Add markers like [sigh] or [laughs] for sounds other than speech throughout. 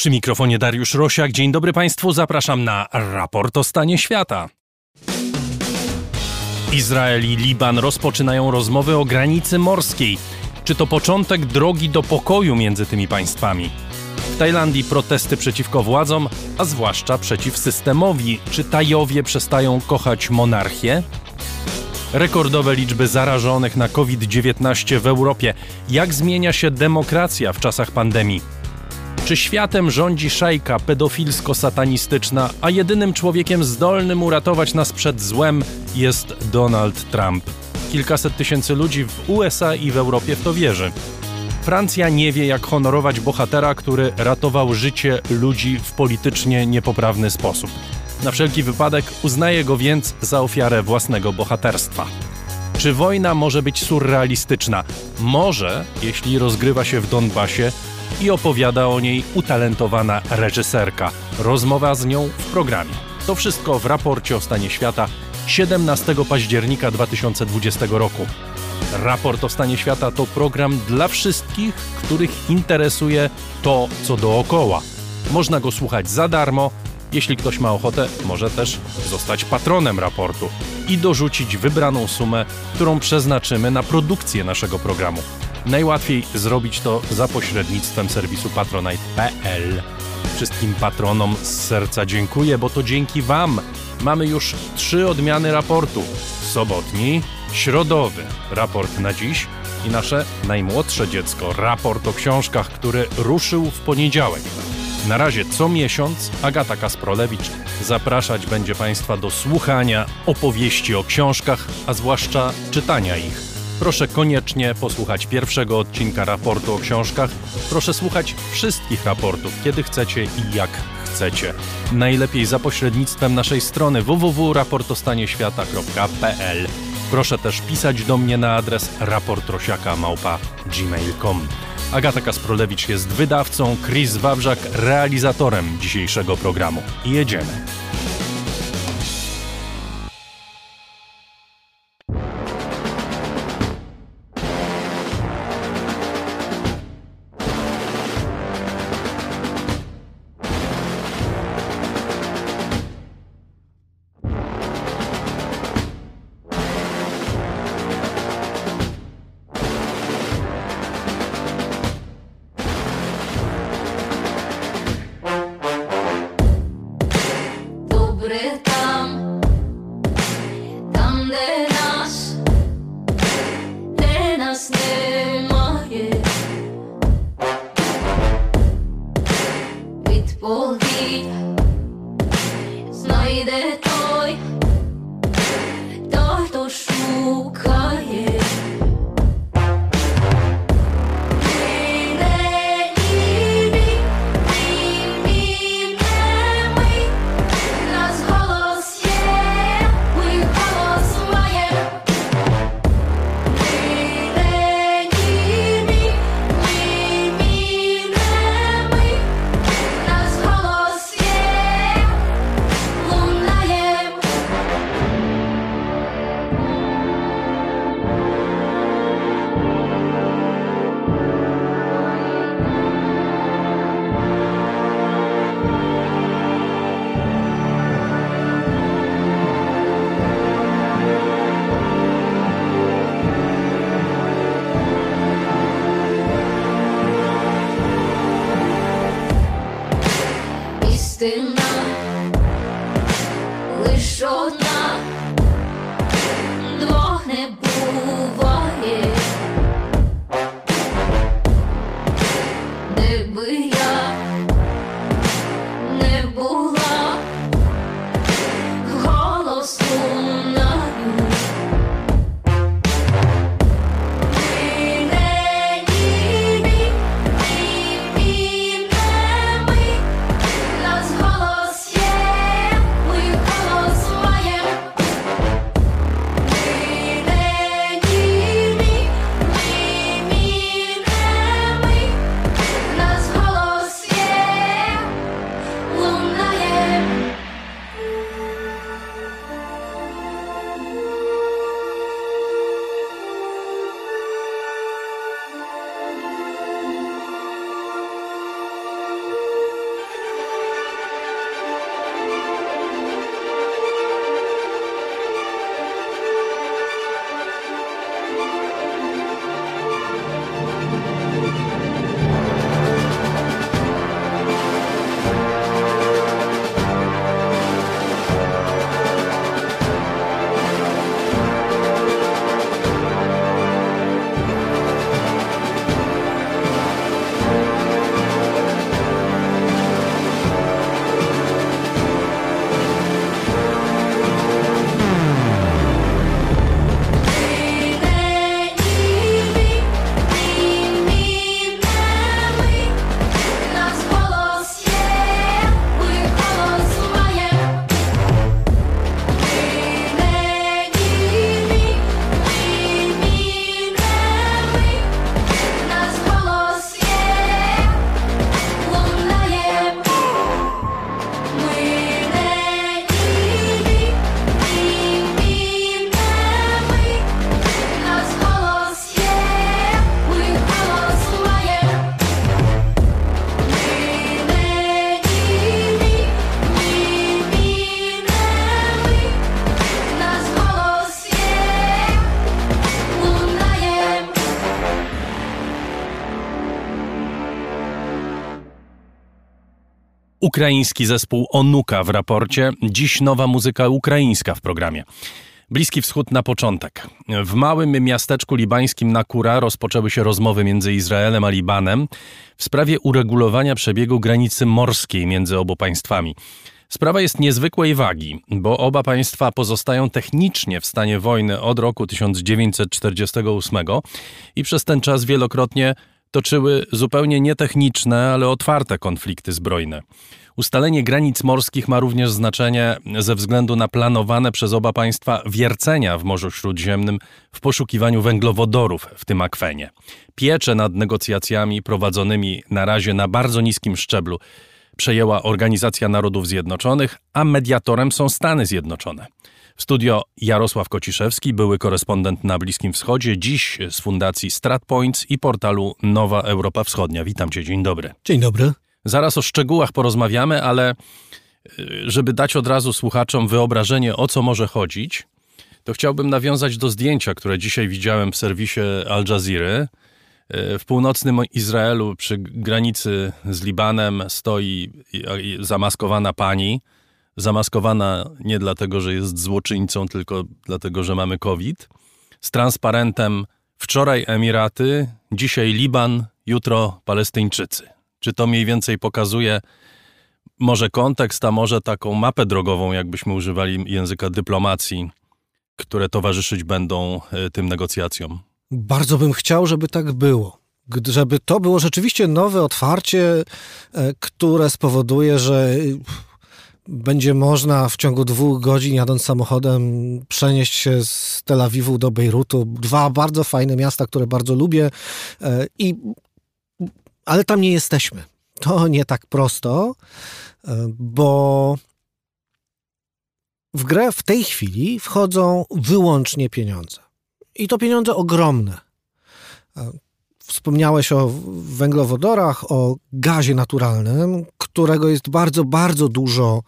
Przy mikrofonie Dariusz Rosiak. Dzień dobry Państwu, zapraszam na raport o stanie świata. Izrael i Liban rozpoczynają rozmowy o granicy morskiej. Czy to początek drogi do pokoju między tymi państwami? W Tajlandii protesty przeciwko władzom, a zwłaszcza przeciw systemowi. Czy Tajowie przestają kochać monarchię? Rekordowe liczby zarażonych na COVID-19 w Europie. Jak zmienia się demokracja w czasach pandemii? Czy światem rządzi szajka pedofilsko-satanistyczna, a jedynym człowiekiem zdolnym uratować nas przed złem jest Donald Trump? Kilkaset tysięcy ludzi w USA i w Europie w to wierzy. Francja nie wie, jak honorować bohatera, który ratował życie ludzi w politycznie niepoprawny sposób. Na wszelki wypadek uznaje go więc za ofiarę własnego bohaterstwa. Czy wojna może być surrealistyczna? Może, jeśli rozgrywa się w Donbasie i opowiada o niej utalentowana reżyserka. Rozmowa z nią w programie. To wszystko w raporcie o stanie świata 17 października 2020 roku. Raport o stanie świata to program dla wszystkich, których interesuje to, co dookoła. Można go słuchać za darmo. Jeśli ktoś ma ochotę, może też zostać patronem raportu i dorzucić wybraną sumę, którą przeznaczymy na produkcję naszego programu. Najłatwiej zrobić to za pośrednictwem serwisu patronite.pl. Wszystkim patronom z serca dziękuję, bo to dzięki Wam mamy już trzy odmiany raportu. Sobotni, środowy raport na dziś i nasze najmłodsze dziecko, raport o książkach, który ruszył w poniedziałek. Na razie co miesiąc Agata Kasprolewicz zapraszać będzie Państwa do słuchania opowieści o książkach, a zwłaszcza czytania ich. Proszę koniecznie posłuchać pierwszego odcinka raportu o książkach. Proszę słuchać wszystkich raportów, kiedy chcecie i jak chcecie. Najlepiej za pośrednictwem naszej strony www.raportostanieświata.pl. Proszę też pisać do mnie na adres raportrosiaka.gmail.com. Agata Kasprolewicz jest wydawcą, Chris Wawrzak realizatorem dzisiejszego programu. Jedziemy. Ukraiński zespół Onuka w raporcie, dziś nowa muzyka ukraińska w programie. Bliski Wschód na początek. W małym miasteczku libańskim Nakura rozpoczęły się rozmowy między Izraelem a Libanem w sprawie uregulowania przebiegu granicy morskiej między obu państwami. Sprawa jest niezwykłej wagi, bo oba państwa pozostają technicznie w stanie wojny od roku 1948 i przez ten czas wielokrotnie toczyły zupełnie nietechniczne, ale otwarte konflikty zbrojne. Ustalenie granic morskich ma również znaczenie ze względu na planowane przez oba państwa wiercenia w Morzu Śródziemnym w poszukiwaniu węglowodorów w tym akwenie. Piecze nad negocjacjami prowadzonymi na razie na bardzo niskim szczeblu przejęła Organizacja Narodów Zjednoczonych, a mediatorem są Stany Zjednoczone. W studio Jarosław Kociszewski, były korespondent na Bliskim Wschodzie, dziś z Fundacji StratPoints i portalu Nowa Europa Wschodnia. Witam Cię, dzień dobry. Dzień dobry. Zaraz o szczegółach porozmawiamy, ale y, żeby dać od razu słuchaczom wyobrażenie, o co może chodzić, to chciałbym nawiązać do zdjęcia, które dzisiaj widziałem w serwisie Al Jazeera. Y, w północnym Izraelu, przy granicy z Libanem, stoi zamaskowana pani. Zamaskowana nie dlatego, że jest złoczyńcą, tylko dlatego, że mamy COVID. Z transparentem wczoraj Emiraty, dzisiaj Liban, jutro Palestyńczycy. Czy to mniej więcej pokazuje może kontekst, a może taką mapę drogową, jakbyśmy używali języka dyplomacji, które towarzyszyć będą e, tym negocjacjom? Bardzo bym chciał, żeby tak było. Żeby to było rzeczywiście nowe otwarcie, e, które spowoduje, że będzie można w ciągu dwóch godzin jadąc samochodem przenieść się z Tel Awiwu do Bejrutu. Dwa bardzo fajne miasta, które bardzo lubię e, i ale tam nie jesteśmy. To nie tak prosto, e, bo w grę w tej chwili wchodzą wyłącznie pieniądze. I to pieniądze ogromne. E, wspomniałeś o węglowodorach, o gazie naturalnym, którego jest bardzo, bardzo dużo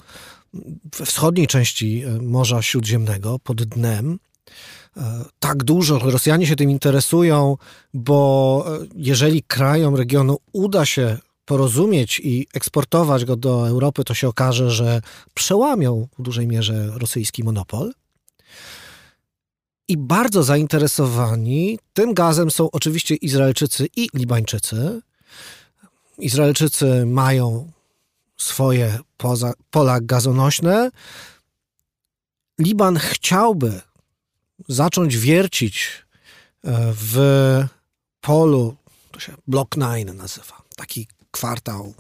we wschodniej części e, Morza Śródziemnego, pod dnem tak dużo, Rosjanie się tym interesują, bo e, jeżeli krajom regionu uda się porozumieć i eksportować go do Europy, to się okaże, że przełamią w dużej mierze rosyjski monopol. I bardzo zainteresowani tym gazem są oczywiście Izraelczycy i Libańczycy. Izraelczycy mają swoje poza, pola gazonośne. Liban chciałby zacząć wiercić e, w polu, to się Block 9 nazywa, taki kwartał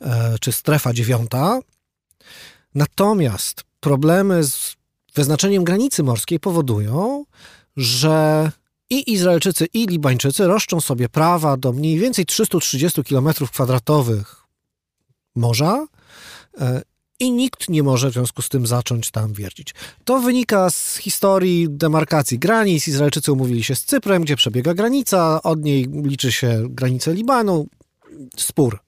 e, czy strefa dziewiąta. Natomiast problemy z wyznaczeniem granicy morskiej powodują, że i Izraelczycy, i Libańczycy roszczą sobie prawa do mniej więcej 330 km kwadratowych morza e, i nikt nie może w związku z tym zacząć tam wiercić. To wynika z historii demarkacji granic. Izraelczycy umówili się z Cyprem, gdzie przebiega granica, od niej liczy się granica Libanu. Spór.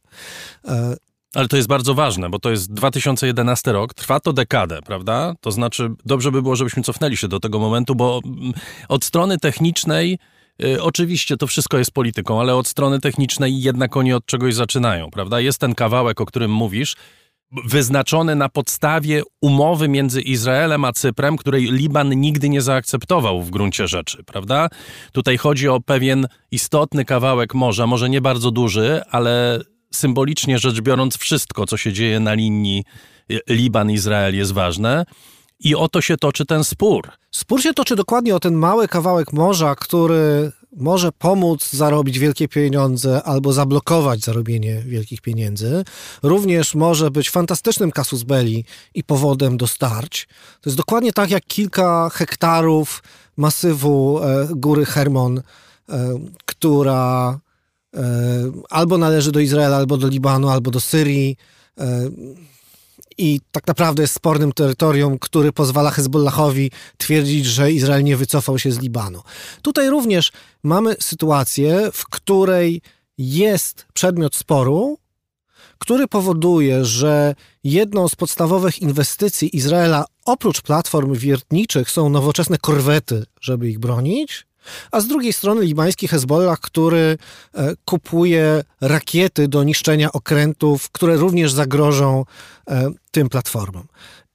E, ale to jest bardzo ważne, bo to jest 2011 rok, trwa to dekadę, prawda? To znaczy, dobrze by było, żebyśmy cofnęli się do tego momentu, bo mm, od strony technicznej y, Oczywiście to wszystko jest polityką, ale od strony technicznej jednak oni od czegoś zaczynają, prawda? Jest ten kawałek, o którym mówisz, wyznaczone na podstawie umowy między Izraelem a Cyprem, której Liban nigdy nie zaakceptował w gruncie rzeczy, prawda? Tutaj chodzi o pewien istotny kawałek morza, może nie bardzo duży, ale symbolicznie rzecz biorąc, wszystko, co się dzieje na linii Liban-Izrael jest ważne. I o to się toczy ten spór. Spór się toczy dokładnie o ten mały kawałek morza, który może pomóc zarobić wielkie pieniądze albo zablokować zarobienie wielkich pieniędzy. Również może być fantastycznym kasus belli i powodem do starć. To jest dokładnie tak jak kilka hektarów masywu e, góry Hermon, e, która e, albo należy do Izraela, albo do Libanu, albo do Syrii i tak naprawdę jest spornym terytorium, który pozwala Hezbollahowi twierdzić, że Izrael nie wycofał się z Libanu. Tutaj również mamy sytuację, w której jest przedmiot sporu, który powoduje, że jedną z podstawowych inwestycji Izraela oprócz platform wiertniczych są nowoczesne korwety, żeby ich bronić. A z drugiej strony libański Hezbollah, który e, kupuje rakiety do niszczenia okrętów, które również zagrożą e, tym platformom.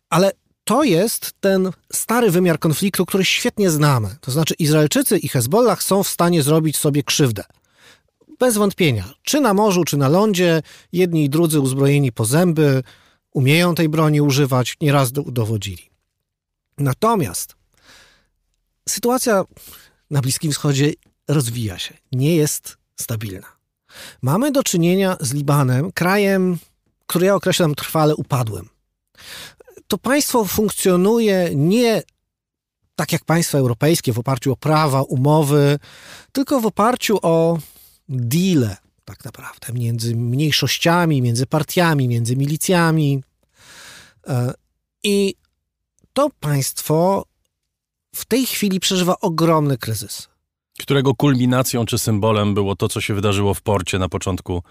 Ale to jest ten stary wymiar konfliktu, który świetnie znamy. To znaczy, Izraelczycy i Hezbollah są w stanie zrobić sobie krzywdę. Bez wątpienia. Czy na morzu, czy na lądzie, jedni i drudzy uzbrojeni po zęby, umieją tej broni używać, nieraz udowodzili. Natomiast sytuacja na Bliskim Wschodzie rozwija się, nie jest stabilna. Mamy do czynienia z Libanem, krajem, który ja określam trwale upadłym. To państwo funkcjonuje nie tak jak państwa europejskie, w oparciu o prawa, umowy, tylko w oparciu o deale, tak naprawdę, między mniejszościami, między partiami, między milicjami. E, I to państwo w tej chwili przeżywa ogromny kryzys. Którego kulminacją czy symbolem było to, co się wydarzyło w porcie na początku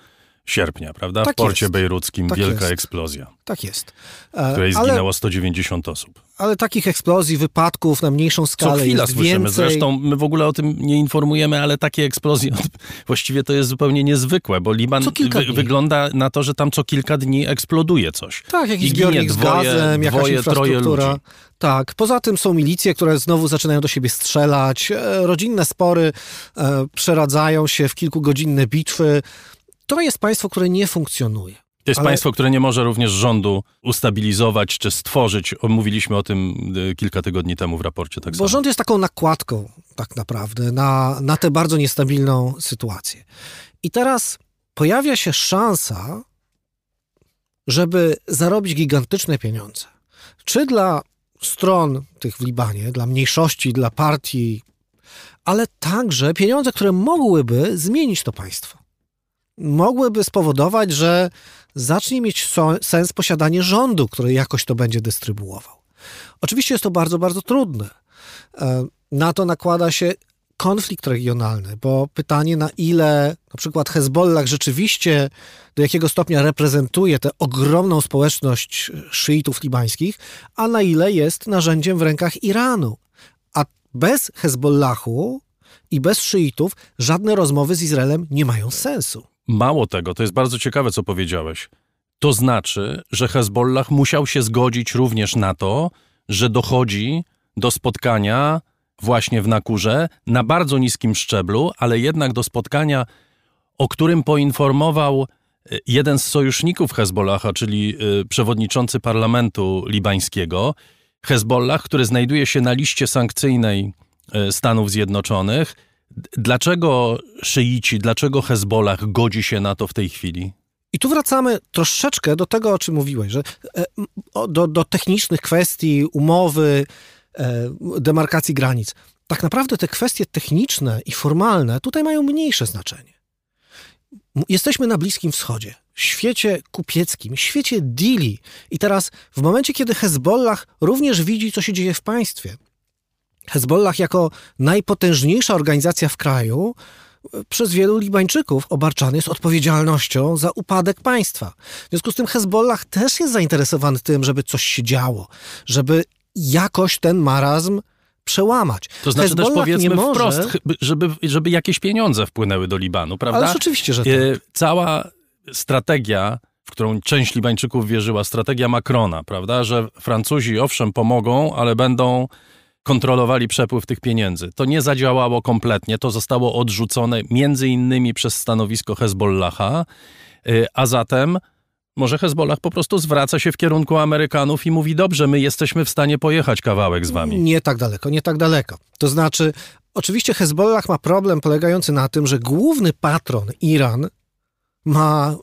sierpnia, prawda? Tak w porcie jest. bejruckim Tak wielka jest. eksplozja, Tak jest. w E, której ale, zginęło 190 osób. Ale takich eksplozji, wypadków na mniejszą Co skalę chwila jest słyszymy. więcej. Zresztą my w ogóle o tym nie informujemy, ale takie eksplozje [laughs] właściwie to jest zupełnie niezwykłe, bo Liban Co wy, wygląda na to, że tam co kilka dni eksploduje coś. Tak, jakiś I zbiornik z dwoje- gazem, jakaś dwoje, troje infrastruktura. ludzi. Tak, poza tym są milicje, które znowu zaczynają do siebie strzelać. e, Rodzinne spory e, przeradzają się w kilkugodzinne bitwy. To jest państwo, które nie funkcjonuje. To jest Ale- państwo, które nie może również rządu ustabilizować czy stworzyć. Mówiliśmy o tym y, kilka tygodni temu w raporcie. Tak Bo samo. rząd jest taką nakładką, tak naprawdę, na, na tę bardzo niestabilną sytuację. I teraz pojawia się szansa, żeby zarobić gigantyczne pieniądze. Czy dla stron tych w Libanie, dla mniejszości, dla partii, ale także pieniądze, które mogłyby zmienić to państwo. Mogłyby spowodować, że zacznie mieć sens posiadanie rządu, który jakoś to będzie dystrybuował. Oczywiście jest to bardzo, bardzo trudne. E, Na to nakłada się konflikt regionalny, bo pytanie, na ile na przykład Hezbollah rzeczywiście do jakiego stopnia reprezentuje tę ogromną społeczność szyitów libańskich, a na ile jest narzędziem w rękach Iranu. A bez Hezbollahu i bez szyitów żadne rozmowy z Izraelem nie mają sensu. Mało tego, to jest bardzo ciekawe, co powiedziałeś. To znaczy, że Hezbollah musiał się zgodzić również na to, że dochodzi do spotkania właśnie w Nakurze na bardzo niskim szczeblu, ale jednak do spotkania, o którym poinformował e, jeden z sojuszników Hezbollaha, czyli e, przewodniczący parlamentu libańskiego. Hezbollah, który znajduje się na liście sankcyjnej e, Stanów Zjednoczonych. Dlaczego szyici, dlaczego Hezbollah godzi się na to w tej chwili? I tu wracamy troszeczkę do tego, o czym mówiłeś, że e, do, do technicznych kwestii, umowy, e, demarkacji granic. Tak naprawdę te kwestie techniczne i formalne tutaj mają mniejsze znaczenie. Jesteśmy na Bliskim Wschodzie, świecie kupieckim, świecie deali. I teraz, w momencie, kiedy Hezbollah również widzi, co się dzieje w państwie, Hezbollah jako najpotężniejsza organizacja w kraju, przez wielu Libańczyków obarczany jest odpowiedzialnością za upadek państwa. W związku z tym Hezbollah też jest zainteresowany tym, żeby coś się działo, żeby jakoś ten marazm przełamać. To znaczy też Hezbollah powiedzmy nie może, wprost, żeby, żeby jakieś pieniądze wpłynęły do Libanu, prawda? Ależ oczywiście, że tak. E, Cała strategia, w którą część Libańczyków wierzyła, strategia Macrona, prawda, że Francuzi owszem pomogą, ale będą kontrolowali przepływ tych pieniędzy. To nie zadziałało kompletnie, to zostało odrzucone między innymi przez stanowisko Hezbollaha, e, a zatem może Hezbollah po prostu zwraca się w kierunku Amerykanów i mówi, dobrze, my jesteśmy w stanie pojechać kawałek z wami. Nie tak daleko, nie tak daleko. To znaczy, oczywiście Hezbollah ma problem polegający na tym, że główny patron, Iran, ma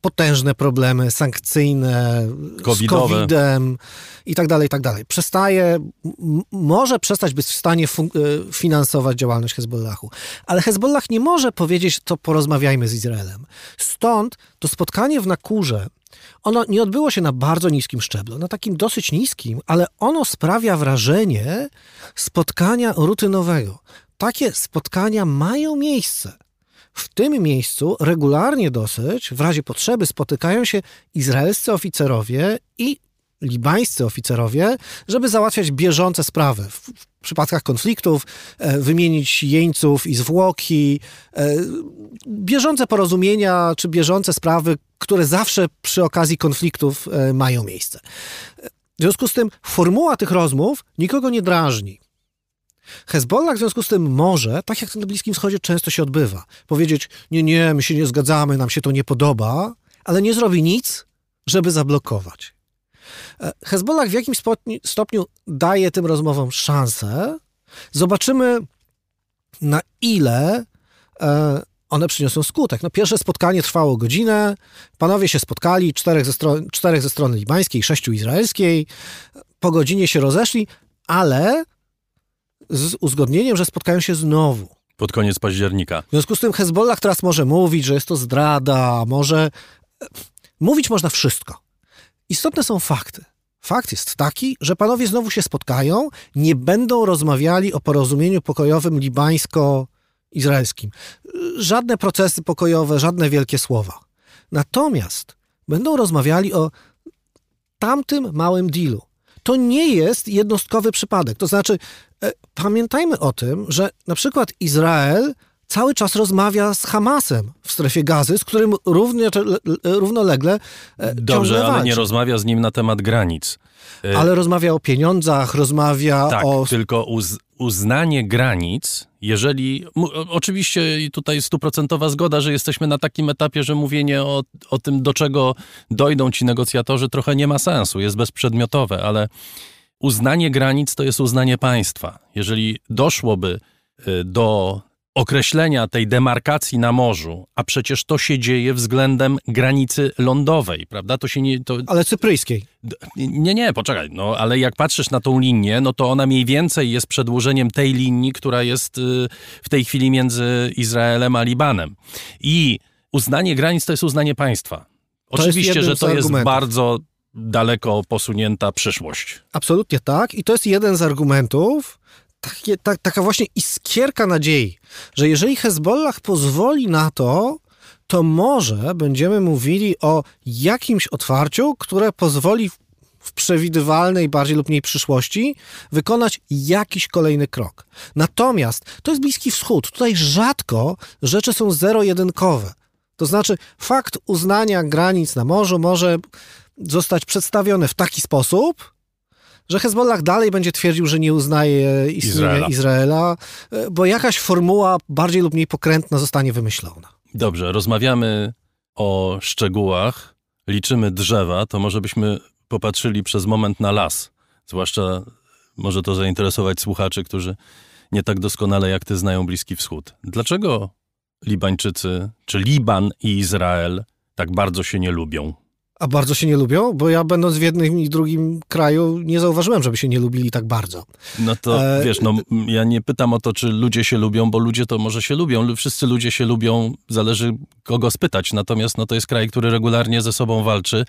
potężne problemy sankcyjne, Covidowe. z COVID-em i tak dalej, i tak dalej. Przestaje, może przestać być w stanie e, finansować działalność Hezbollahu. Ale Hezbollah nie może powiedzieć, to porozmawiajmy z Izraelem. Stąd to spotkanie w Nakurze, ono nie odbyło się na bardzo niskim szczeblu, na takim dosyć niskim, ale ono sprawia wrażenie spotkania rutynowego. Takie spotkania mają miejsce. W tym miejscu regularnie dosyć, w razie potrzeby, spotykają się izraelscy oficerowie i libańscy oficerowie, żeby załatwiać bieżące sprawy. W, przypadkach konfliktów, e, wymienić jeńców i zwłoki, e, bieżące porozumienia czy bieżące sprawy, które zawsze przy okazji konfliktów e, mają miejsce. W związku z tym formuła tych rozmów nikogo nie drażni. Hezbollah w związku z tym może, tak jak to na Bliskim Wschodzie często się odbywa, powiedzieć: Nie, nie, my się nie zgadzamy, nam się to nie podoba, ale nie zrobi nic, żeby zablokować. E, Hezbollah w jakimś stopniu daje tym rozmowom szansę. Zobaczymy, na ile e, one przyniosą skutek. No, pierwsze spotkanie trwało godzinę, panowie się spotkali, czterech ze, czterech ze strony libańskiej, sześciu izraelskiej. Po godzinie się rozeszli, ale z uzgodnieniem, że spotkają się znowu. Pod koniec października. W związku z tym Hezbollah teraz może mówić, że jest to zdrada, może... Mówić można wszystko. Istotne są fakty. Fakt jest taki, że panowie znowu się spotkają, nie będą rozmawiali o porozumieniu pokojowym libańsko-izraelskim. Żadne procesy pokojowe, żadne wielkie słowa. Natomiast będą rozmawiali o tamtym małym dealu. To nie jest jednostkowy przypadek. To znaczy, e, pamiętajmy o tym, że na przykład Izrael cały czas rozmawia z Hamasem w strefie gazy, z którym równie, równolegle e, Dobrze, ale nie rozmawia z nim na temat granic. E, ale rozmawia o pieniądzach, rozmawia tak, o... tylko uz uznanie granic, jeżeli... Oczywiście tutaj stuprocentowa zgoda, że jesteśmy na takim etapie, że mówienie o, o tym, do czego dojdą ci negocjatorzy, trochę nie ma sensu, jest bezprzedmiotowe, ale uznanie granic to jest uznanie państwa. Jeżeli doszłoby e, do określenia tej demarkacji na morzu, a przecież to się dzieje względem granicy lądowej, prawda? To się nie... To... Ale cypryjskiej. Nie, nie, poczekaj, no ale jak patrzysz na tą linię, no to ona mniej więcej jest przedłużeniem tej linii, która jest y, w tej chwili między Izraelem a Libanem. I uznanie granic to jest uznanie państwa. Oczywiście, że to jest bardzo daleko posunięta przyszłość. Absolutnie tak. I to jest jeden z argumentów, takie, ta, taka właśnie iskierka nadziei, że jeżeli Hezbollah pozwoli na to, to może będziemy mówili o jakimś otwarciu, które pozwoli w przewidywalnej bardziej lub mniej przyszłości wykonać jakiś kolejny krok. Natomiast to jest Bliski Wschód. Tutaj rzadko rzeczy są zero-jedynkowe. To znaczy, fakt uznania granic na morzu może zostać przedstawiony w taki sposób, że Hezbollah dalej będzie twierdził, że nie uznaje istnienia Izraela. Izraela, e, bo jakaś formuła bardziej lub mniej pokrętna zostanie wymyślona. Dobrze, rozmawiamy o szczegółach, liczymy drzewa, to może byśmy popatrzyli przez moment na las. Zwłaszcza może to zainteresować słuchaczy, którzy nie tak doskonale jak ty znają Bliski Wschód. Dlaczego Libańczycy, czy Liban i Izrael tak bardzo się nie lubią? A bardzo się nie lubią? Bo ja będąc w jednym i drugim kraju nie zauważyłem, żeby się nie lubili tak bardzo. No to e... wiesz, no ja nie pytam o to, czy ludzie się lubią, bo ludzie to może się lubią. Wszyscy ludzie się lubią, zależy kogo spytać. Natomiast no to jest kraj, który regularnie ze sobą walczy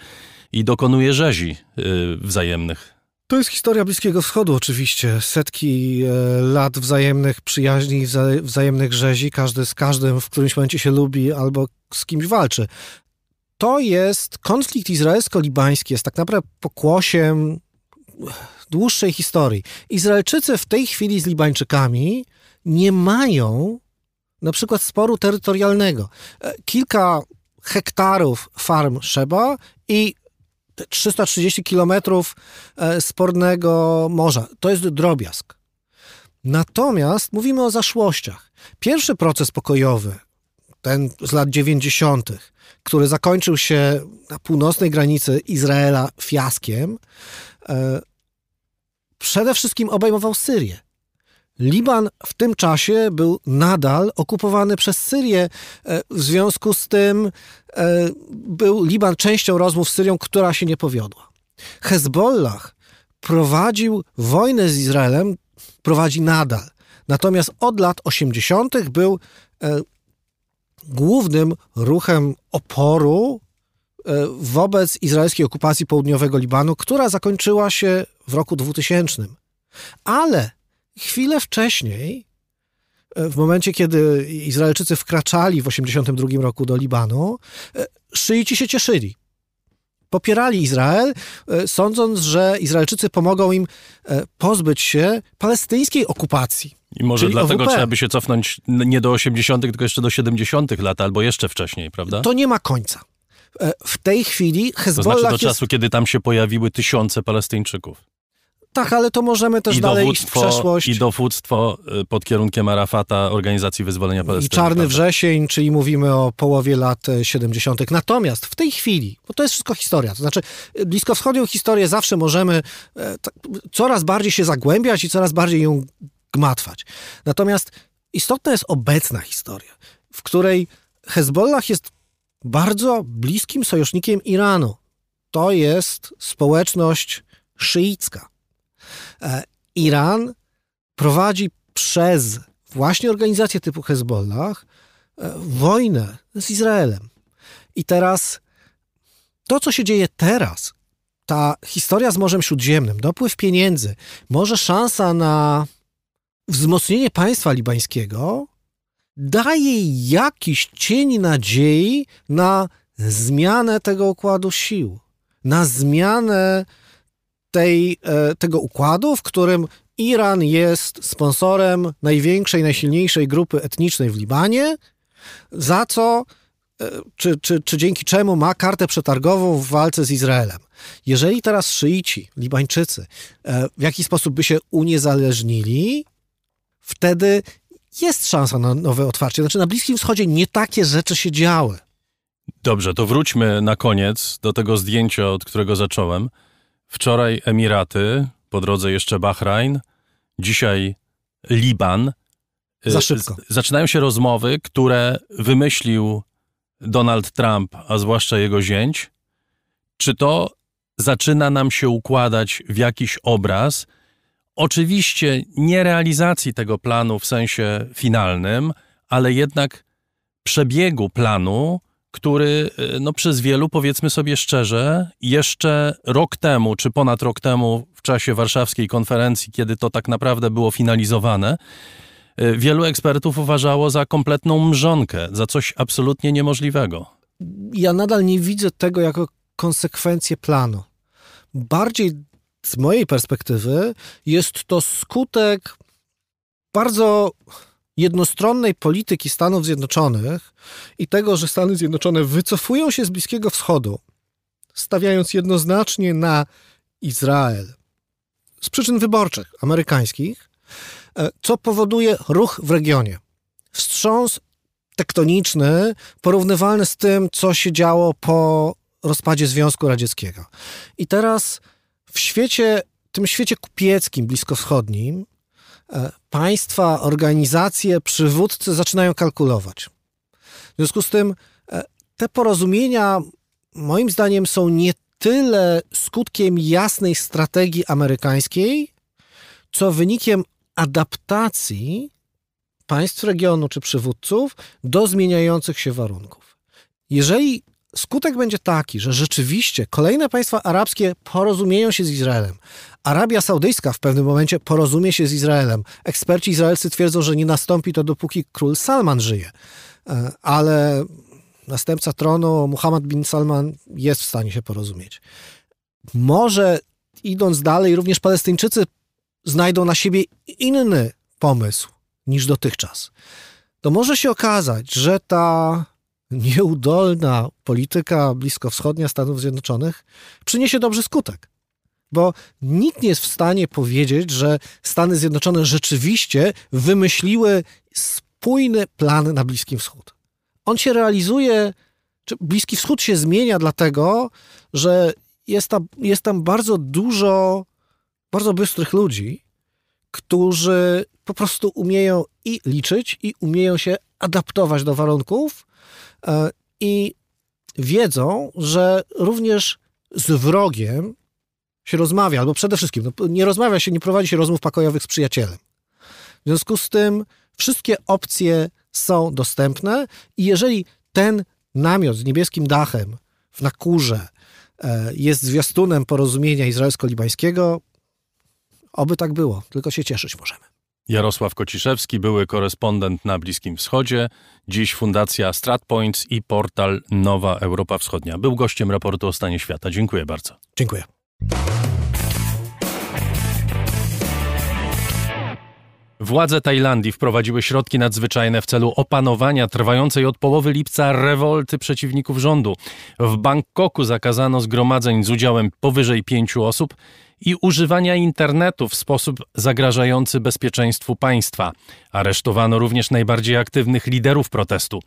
i dokonuje rzezi yy, wzajemnych. To jest historia Bliskiego Wschodu oczywiście. Setki e, lat wzajemnych przyjaźni, wzajemnych rzezi. Każdy z każdym w którymś momencie się lubi albo z kimś walczy to jest konflikt izraelsko-libański, jest tak naprawdę pokłosiem dłuższej historii. Izraelczycy w tej chwili z Libańczykami nie mają na przykład sporu terytorialnego. E, kilka hektarów farm Szeba i 330 kilometrów e, spornego morza. To jest drobiazg. Natomiast mówimy o zaszłościach. Pierwszy proces pokojowy, ten z lat 90., który zakończył się na północnej granicy Izraela fiaskiem, e, przede wszystkim obejmował Syrię. Liban w tym czasie był nadal okupowany przez Syrię. E, w związku z tym e, był Liban częścią rozmów z Syrią, która się nie powiodła. Hezbollah prowadził wojnę z Izraelem, prowadzi nadal. Natomiast od lat 80. był głównym ruchem oporu e, wobec izraelskiej okupacji południowego Libanu, która zakończyła się w roku 2000. Ale chwilę wcześniej, e, w momencie, kiedy Izraelczycy wkraczali w 1982 roku do Libanu, e, szyici się cieszyli. Popierali Izrael, e, sądząc, że Izraelczycy pomogą im e, pozbyć się palestyńskiej okupacji. I może dlatego OWP. trzeba by się cofnąć nie do 80., tylko jeszcze do 70. lat, albo jeszcze wcześniej, prawda? To nie ma końca. E, W tej chwili To Hezbollah znaczy do jest... czasu, kiedy tam się pojawiły tysiące Palestyńczyków. Tak, ale to możemy też I dalej iść w przeszłość. I dowództwo y, pod kierunkiem Arafata Organizacji Wyzwolenia I Palestyny. czarny prawda? wrzesień, czyli mówimy o połowie lat e, 70. Natomiast w tej chwili, bo to jest wszystko historia, to znaczy e, bliskowschodnią historię zawsze możemy coraz bardziej się zagłębiać i coraz bardziej ją gmatwać. Natomiast istotna jest obecna historia, w której Hezbollah jest bardzo bliskim sojusznikiem Iranu. To jest społeczność szyicka. E, Iran prowadzi przez właśnie organizacje typu Hezbollah e, wojnę z Izraelem. I teraz to, co się dzieje teraz, ta historia z Morzem Śródziemnym, dopływ pieniędzy, może szansa na wzmocnienie państwa libańskiego, daje jakiś cień nadziei na zmianę tego układu sił, na zmianę tej, e, tego układu, w którym Iran jest sponsorem największej, najsilniejszej grupy etnicznej w Libanie, za co, e, czy, czy, czy dzięki czemu ma kartę przetargową w walce z Izraelem. Jeżeli teraz szyici, Libańczycy, e, w jakiś sposób by się uniezależnili, wtedy jest szansa na nowe otwarcie. Znaczy na Bliskim Wschodzie nie takie rzeczy się działy. Dobrze, to wróćmy na koniec do tego zdjęcia, od którego zacząłem. Wczoraj Emiraty, po drodze jeszcze Bahrajn, dzisiaj Liban. Za szybko. Zaczynają się rozmowy, które wymyślił Donald Trump, a zwłaszcza jego zięć. Czy to zaczyna nam się układać w jakiś obraz? Oczywiście nie realizacji tego planu w sensie finalnym, ale jednak przebiegu planu, który y, no, przez wielu, powiedzmy sobie szczerze, jeszcze rok temu, czy ponad rok temu, w czasie warszawskiej konferencji, kiedy to tak naprawdę było finalizowane, y, wielu ekspertów uważało za kompletną mrzonkę, za coś absolutnie niemożliwego. ja nadal nie widzę tego jako konsekwencję planu. Bardziej z mojej perspektywy jest to skutek bardzo jednostronnej polityki Stanów Zjednoczonych i tego, że Stany Zjednoczone wycofują się z Bliskiego Wschodu, stawiając jednoznacznie na Izrael z przyczyn wyborczych amerykańskich, e, co powoduje ruch w regionie. Wstrząs tektoniczny, porównywalny z tym, co się działo po rozpadzie Związku Radzieckiego. I teraz w świecie, tym świecie kupieckim, bliskowschodnim, państwa, organizacje, przywódcy zaczynają kalkulować. W związku z tym e, te porozumienia, moim zdaniem, są nie tyle skutkiem jasnej strategii amerykańskiej, co wynikiem adaptacji państw regionu czy przywódców do zmieniających się warunków. Jeżeli skutek będzie taki, że rzeczywiście kolejne państwa arabskie porozumieją się z Izraelem, Arabia Saudyjska w pewnym momencie porozumie się z Izraelem. Eksperci izraelscy twierdzą, że nie nastąpi to dopóki król Salman żyje. E, Ale następca tronu, Muhammad bin Salman, jest w stanie się porozumieć. Może idąc dalej, również Palestyńczycy znajdą na siebie inny pomysł niż dotychczas. To może się okazać, że ta nieudolna polityka bliskowschodnia Stanów Zjednoczonych przyniesie dobry skutek. Bo nikt nie jest w stanie powiedzieć, że Stany Zjednoczone rzeczywiście wymyśliły spójny plan na Bliskim Wschód. On się realizuje, czy Bliski Wschód się zmienia dlatego, że jest tam, jest tam bardzo dużo bardzo bystrych ludzi, którzy po prostu umieją i liczyć, i umieją się adaptować do warunków i wiedzą, że również z wrogiem się rozmawia, albo przede wszystkim no, nie rozmawia się, nie prowadzi się rozmów pokojowych z przyjacielem. W związku z tym wszystkie opcje są dostępne i jeżeli ten namiot z niebieskim dachem w Nakurze e, jest zwiastunem porozumienia izraelsko-libańskiego, oby tak było, tylko się cieszyć możemy. Jarosław Kociszewski, były korespondent na Bliskim Wschodzie, dziś Fundacja StratPoints i portal Nowa Europa Wschodnia. Był gościem raportu o stanie świata. Dziękuję bardzo. Dziękuję. Władze Tajlandii wprowadziły środki nadzwyczajne w celu opanowania trwającej od połowy lipca rewolty przeciwników rządu. W Bangkoku zakazano zgromadzeń z udziałem powyżej pięciu osób i używania internetu w sposób zagrażający bezpieczeństwu państwa. Aresztowano również najbardziej aktywnych liderów protestu.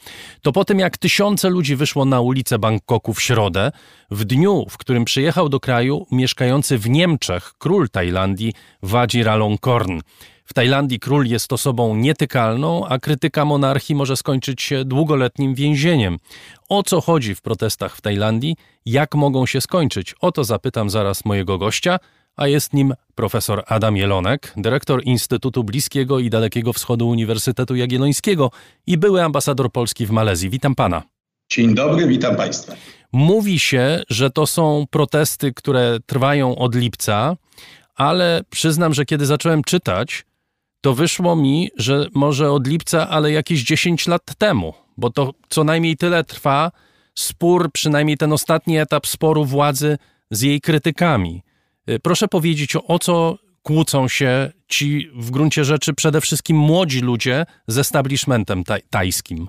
To po tym, jak tysiące ludzi wyszło na ulicę Bangkoku w środę, w dniu, w którym przyjechał do kraju mieszkający w Niemczech król Tajlandii Vajiralongkorn. W Tajlandii król jest osobą nietykalną, a krytyka monarchii może skończyć się długoletnim więzieniem. O co chodzi w protestach w Tajlandii? Jak mogą się skończyć? O to zapytam zaraz mojego gościa, a jest nim profesor Adam Jelonek, dyrektor Instytutu Bliskiego i Dalekiego Wschodu Uniwersytetu Jagiellońskiego i były ambasador Polski w Malezji. Witam pana. Dzień dobry, witam państwa. Mówi się, że to są protesty, które trwają od lipca, ale przyznam, że kiedy zacząłem czytać, to wyszło mi, że może od lipca, ale jakieś 10 lat temu, bo to co najmniej tyle trwa spór, przynajmniej ten ostatni etap sporu władzy z jej krytykami. Y, proszę powiedzieć, o co kłócą się ci w gruncie rzeczy przede wszystkim młodzi ludzie z establishmentem taj tajskim?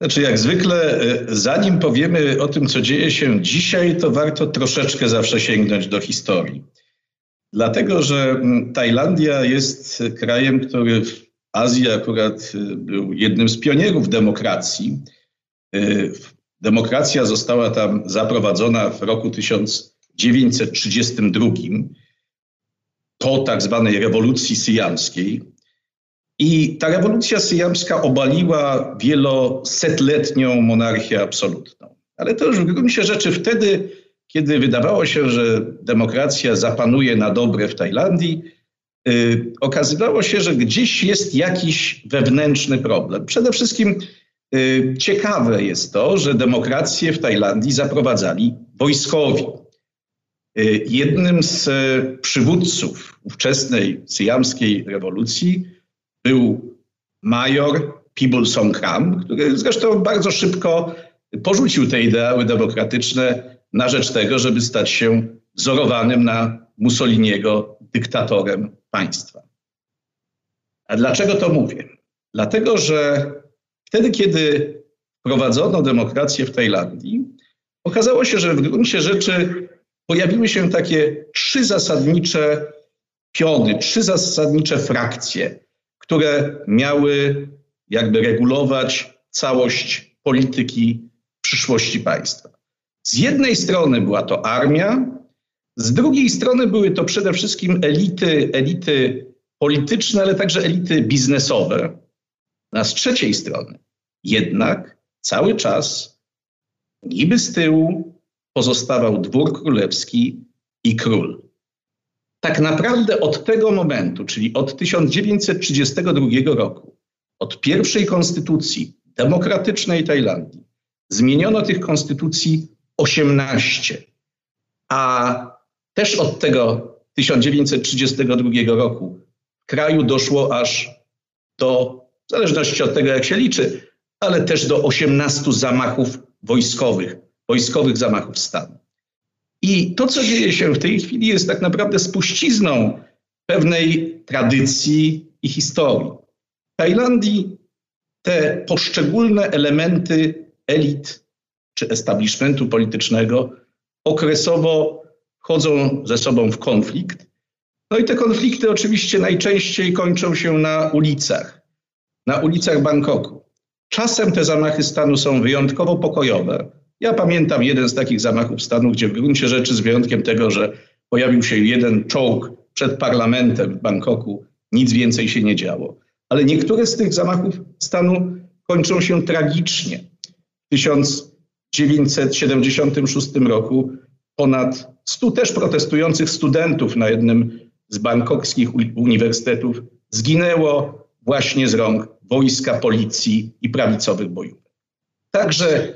Znaczy, jak zwykle, y, zanim powiemy o tym, co dzieje się dzisiaj, to warto troszeczkę zawsze sięgnąć do historii. Dlatego, że mm, Tajlandia jest krajem, który w Azji akurat y, był jednym z pionierów demokracji. Demokracja została tam zaprowadzona w roku 1000. 1932 po tak zwanej rewolucji syjamskiej. I ta rewolucja syjamska obaliła wielosetletnią monarchię absolutną. Ale to już w gruncie rzeczy wtedy, kiedy wydawało się, że demokracja zapanuje na dobre w Tajlandii, yy, okazywało się, że gdzieś jest jakiś wewnętrzny problem. Przede wszystkim yy, ciekawe jest to, że demokrację w Tajlandii zaprowadzali wojskowi. Y, jednym z e, przywódców ówczesnej syjamskiej rewolucji był major Pibul Songkhram, który zresztą bardzo szybko porzucił te ideały demokratyczne na rzecz tego, żeby stać się wzorowanym na Mussoliniego dyktatorem państwa. A dlaczego to mówię? Dlatego, że wtedy, kiedy wprowadzono demokrację w Tajlandii, okazało się, że w gruncie rzeczy pojawiły się takie trzy zasadnicze piony, trzy zasadnicze frakcje, które miały jakby regulować całość polityki przyszłości państwa. Z jednej strony była to armia, z drugiej strony były to przede wszystkim elity, elity polityczne, ale także elity biznesowe. A z trzeciej strony jednak cały czas niby z tyłu, pozostawał dwór królewski i król. Tak naprawdę od tego momentu, czyli od 1932 roku, od pierwszej konstytucji demokratycznej Tajlandii, zmieniono tych konstytucji 18. A też od tego 1932 roku w kraju doszło aż do, w zależności od tego jak się liczy, ale też do 18 zamachów wojskowych wojskowych zamachów stanu. I to, co dzieje się w tej chwili, jest tak naprawdę spuścizną pewnej tradycji i historii. W Tajlandii te poszczególne elementy elit czy establishmentu politycznego okresowo wchodzą ze sobą w konflikt. No i te konflikty oczywiście najczęściej kończą się na ulicach, na ulicach Bangkoku. Czasem te zamachy stanu są wyjątkowo pokojowe, ja pamiętam jeden z takich zamachów stanu, gdzie w gruncie rzeczy z wyjątkiem tego, że pojawił się jeden czołg przed parlamentem w Bangkoku, nic więcej się nie działo. Ale niektóre z tych zamachów stanu kończą się tragicznie. W 1976 roku ponad 100 też protestujących studentów na jednym z bangkokskich uniwersytetów zginęło właśnie z rąk wojska, policji i prawicowych bojówek. Także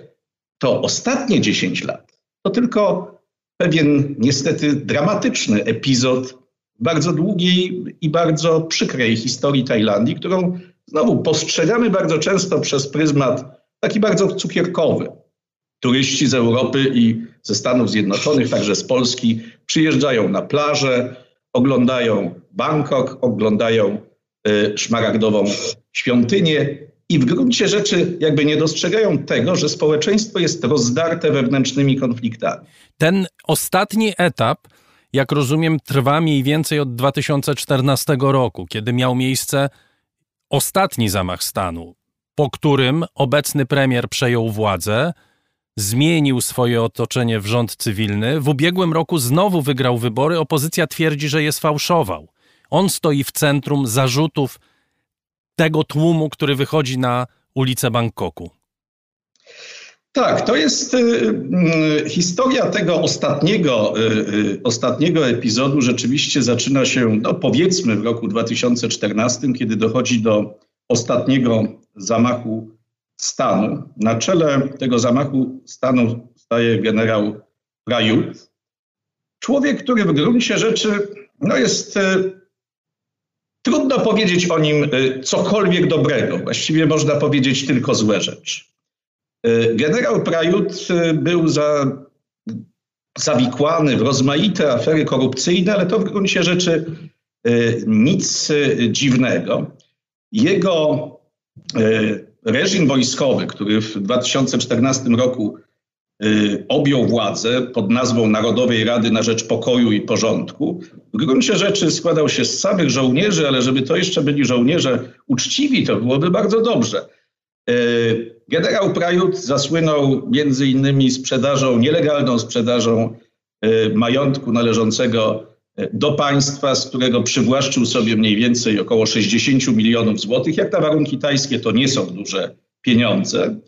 to ostatnie 10 lat to tylko pewien niestety dramatyczny epizod bardzo długiej i bardzo przykrej historii Tajlandii, którą znowu postrzegamy bardzo często przez pryzmat taki bardzo cukierkowy. Turyści z Europy i ze Stanów Zjednoczonych, także z Polski, przyjeżdżają na plażę, oglądają Bangkok, oglądają y, szmaragdową świątynię i w gruncie rzeczy jakby nie dostrzegają tego, że społeczeństwo jest rozdarte wewnętrznymi konfliktami. Ten ostatni etap, jak rozumiem, trwa mniej więcej od 2014 roku, kiedy miał miejsce ostatni zamach stanu, po którym obecny premier przejął władzę, zmienił swoje otoczenie w rząd cywilny. W ubiegłym roku znowu wygrał wybory. Opozycja twierdzi, że je sfałszował. On stoi w centrum zarzutów tego tłumu, który wychodzi na ulicę Bangkoku. Tak, to jest y, y, historia tego ostatniego, y, ostatniego epizodu. Rzeczywiście zaczyna się, no powiedzmy, w roku 2014, kiedy dochodzi do ostatniego zamachu stanu. Na czele tego zamachu stanu staje generał Prajut. Człowiek, który w gruncie rzeczy no jest Trudno powiedzieć o nim y, cokolwiek dobrego. Właściwie można powiedzieć tylko złe rzeczy. Y, generał Prajut y, był za, zawikłany w rozmaite afery korupcyjne, ale to w gruncie rzeczy nic dziwnego. Jego reżim wojskowy, który w 2014 roku objął władzę pod nazwą Narodowej Rady na Rzecz Pokoju i Porządku. W gruncie rzeczy składał się z samych żołnierzy, ale żeby to jeszcze byli żołnierze uczciwi, to byłoby bardzo dobrze. Y, generał Prajut zasłynął między innymi sprzedażą, nielegalną sprzedażą y, majątku należącego do państwa, z którego przywłaszczył sobie mniej więcej około 60 milionów złotych. Jak na warunki tajskie to nie są duże pieniądze.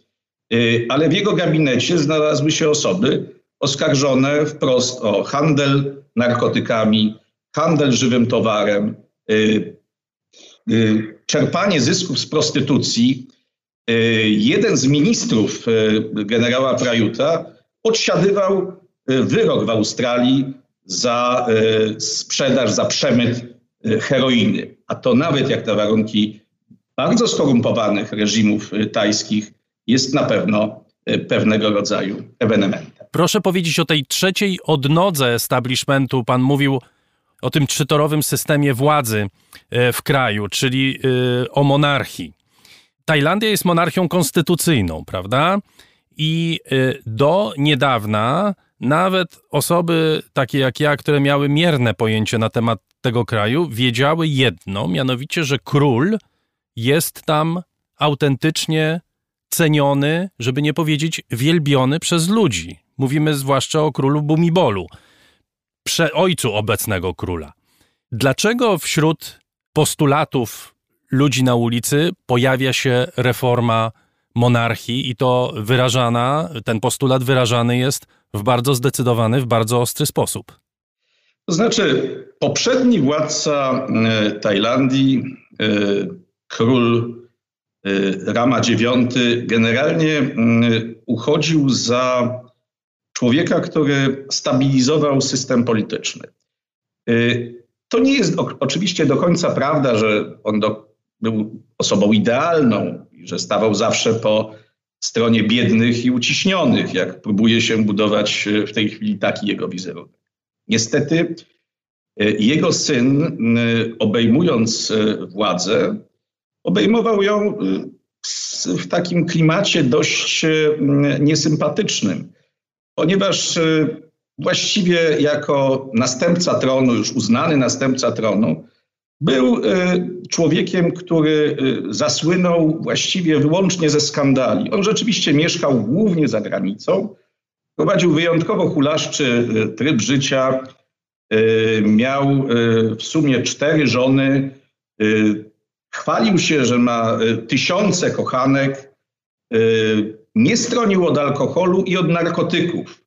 Y, ale w jego gabinecie znalazły się osoby oskarżone wprost o handel narkotykami, handel żywym towarem, y, y, czerpanie zysków z prostytucji. Jeden z ministrów generała Prajuta odsiadywał wyrok w Australii za sprzedaż, za przemyt heroiny. A to nawet jak na warunki bardzo skorumpowanych reżimów tajskich jest na pewno e, pewnego rodzaju ewenementem. Proszę powiedzieć o tej trzeciej odnodze establishmentu. Pan mówił o tym trzytorowym systemie władzy e, w kraju, czyli e, o monarchii. Tajlandia jest monarchią konstytucyjną, prawda? I do niedawna nawet osoby takie jak ja, które miały mierne pojęcie na temat tego kraju, wiedziały jedno, mianowicie, że król jest tam autentycznie ceniony, żeby nie powiedzieć wielbiony przez ludzi. Mówimy zwłaszcza o królu Bumibolu, prze ojcu obecnego króla. Dlaczego wśród postulatów ludzi na ulicy pojawia się reforma monarchii i to wyrażana, ten postulat wyrażany jest w bardzo zdecydowany, w bardzo ostry sposób? To znaczy, poprzedni władca e, Tajlandii, e, król Rama IX generalnie mm, uchodził za człowieka, który stabilizował system polityczny. Y, to nie jest oczywiście do końca prawda, że on do, był osobą idealną że stawał zawsze po stronie biednych i uciśnionych, jak próbuje się budować y, w tej chwili taki jego wizerunek. Niestety jego syn, obejmując władzę, obejmował ją y, w takim klimacie dość y, niesympatycznym, ponieważ y, właściwie jako następca tronu, już uznany następca tronu, był człowiekiem, który zasłynął właściwie wyłącznie ze skandali. On rzeczywiście mieszkał głównie za granicą, prowadził wyjątkowo hulaszczy tryb życia, miał w sumie cztery żony, Chwalił się, że ma y, tysiące kochanek, y, nie stronił od alkoholu i od narkotyków.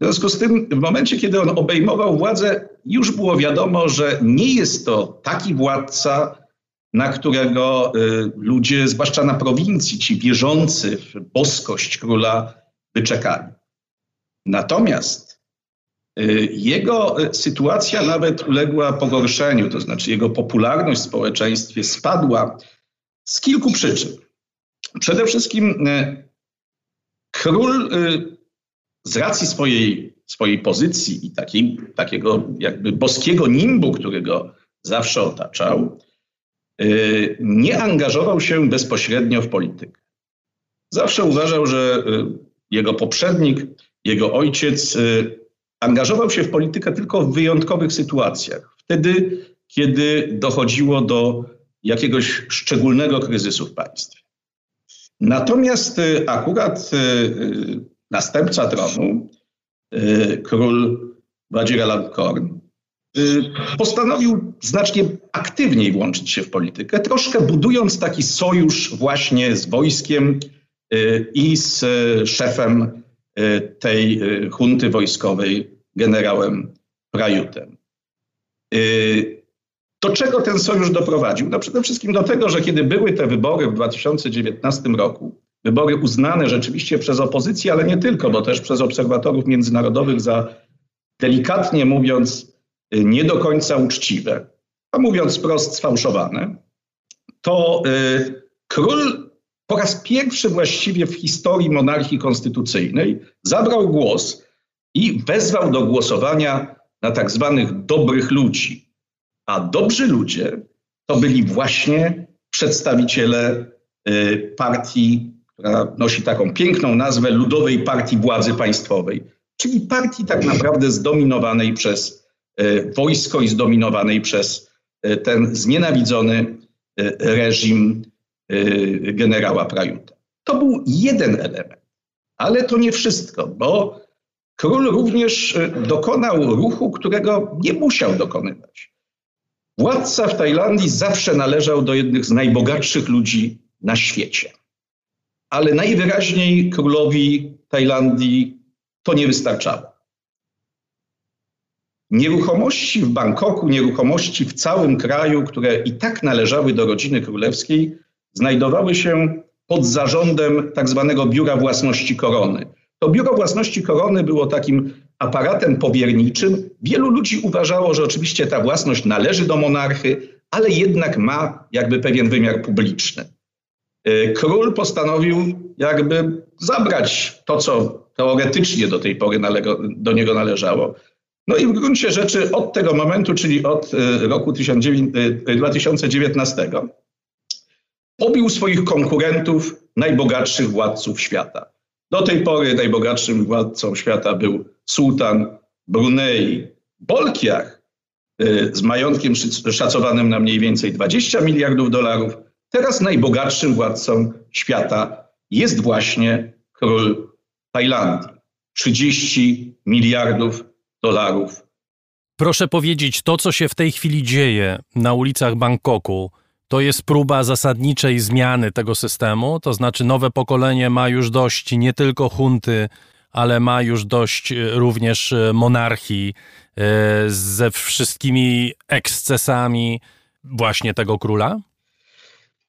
W związku z tym, w momencie, kiedy on obejmował władzę, już było wiadomo, że nie jest to taki władca, na którego y, ludzie, zwłaszcza na prowincji, ci wierzący w boskość króla, wyczekali. Natomiast Jego sytuacja nawet uległa pogorszeniu, to znaczy jego popularność w społeczeństwie spadła z kilku przyczyn. Przede wszystkim król z racji swojej, swojej pozycji i takiego jakby boskiego nimbu, którego zawsze otaczał, nie angażował się bezpośrednio w politykę. Zawsze uważał, że jego poprzednik, jego ojciec angażował się w politykę tylko w wyjątkowych sytuacjach. Wtedy, kiedy dochodziło do jakiegoś szczególnego kryzysu w państwie. Natomiast akurat następca tronu, król Wadziralan Korn, Y, postanowił znacznie aktywniej włączyć się w politykę, troszkę budując taki sojusz właśnie z wojskiem i z szefem tej hunty wojskowej, generałem Prajutem. Do czego ten sojusz doprowadził? No przede wszystkim do tego, że kiedy były te wybory w 2019 roku, wybory uznane rzeczywiście przez opozycję, ale nie tylko, bo też przez obserwatorów międzynarodowych za delikatnie mówiąc nie do końca uczciwe, a mówiąc wprost sfałszowane, to król po raz pierwszy właściwie w historii monarchii konstytucyjnej zabrał głos i wezwał do głosowania na tak zwanych dobrych ludzi. A dobrzy ludzie to byli właśnie przedstawiciele y, partii, która nosi taką piękną nazwę Ludowej Partii Władzy Państwowej, czyli partii tak naprawdę zdominowanej przez E, wojsko i zdominowanej przez e, ten znienawidzony reżim generała Prajuta. To był jeden element, ale to nie wszystko, bo król również dokonał ruchu, którego nie musiał dokonywać. Władca w Tajlandii zawsze należał do jednych z najbogatszych ludzi na świecie. Ale najwyraźniej królowi Tajlandii to nie wystarczało. Nieruchomości w Bangkoku, nieruchomości w całym kraju, które i tak należały do rodziny królewskiej, znajdowały się pod zarządem tak zwanego Biura Własności Korony. To Biuro Własności Korony było takim aparatem powierniczym. Wielu ludzi uważało, że oczywiście ta własność należy do monarchy, ale jednak ma jakby pewien wymiar publiczny. Y, król postanowił jakby zabrać to, co teoretycznie do tej pory do niego należało. No i w gruncie rzeczy od tego momentu, czyli od y, roku 2019, y, pobił swoich konkurentów, najbogatszych władców świata. Do tej pory najbogatszym władcą świata był sułtan Brunei Bolkiach y, z majątkiem szacowanym na mniej więcej 20 miliardów dolarów. Teraz najbogatszym władcą świata jest właśnie król Tajlandii. 30 miliardów dolarów. Proszę powiedzieć, to co się w tej chwili dzieje na ulicach Bangkoku, to jest próba zasadniczej zmiany tego systemu, to znaczy nowe pokolenie ma już dość nie tylko hunty, ale ma już dość e, również e, monarchii e, ze wszystkimi ekscesami właśnie tego króla?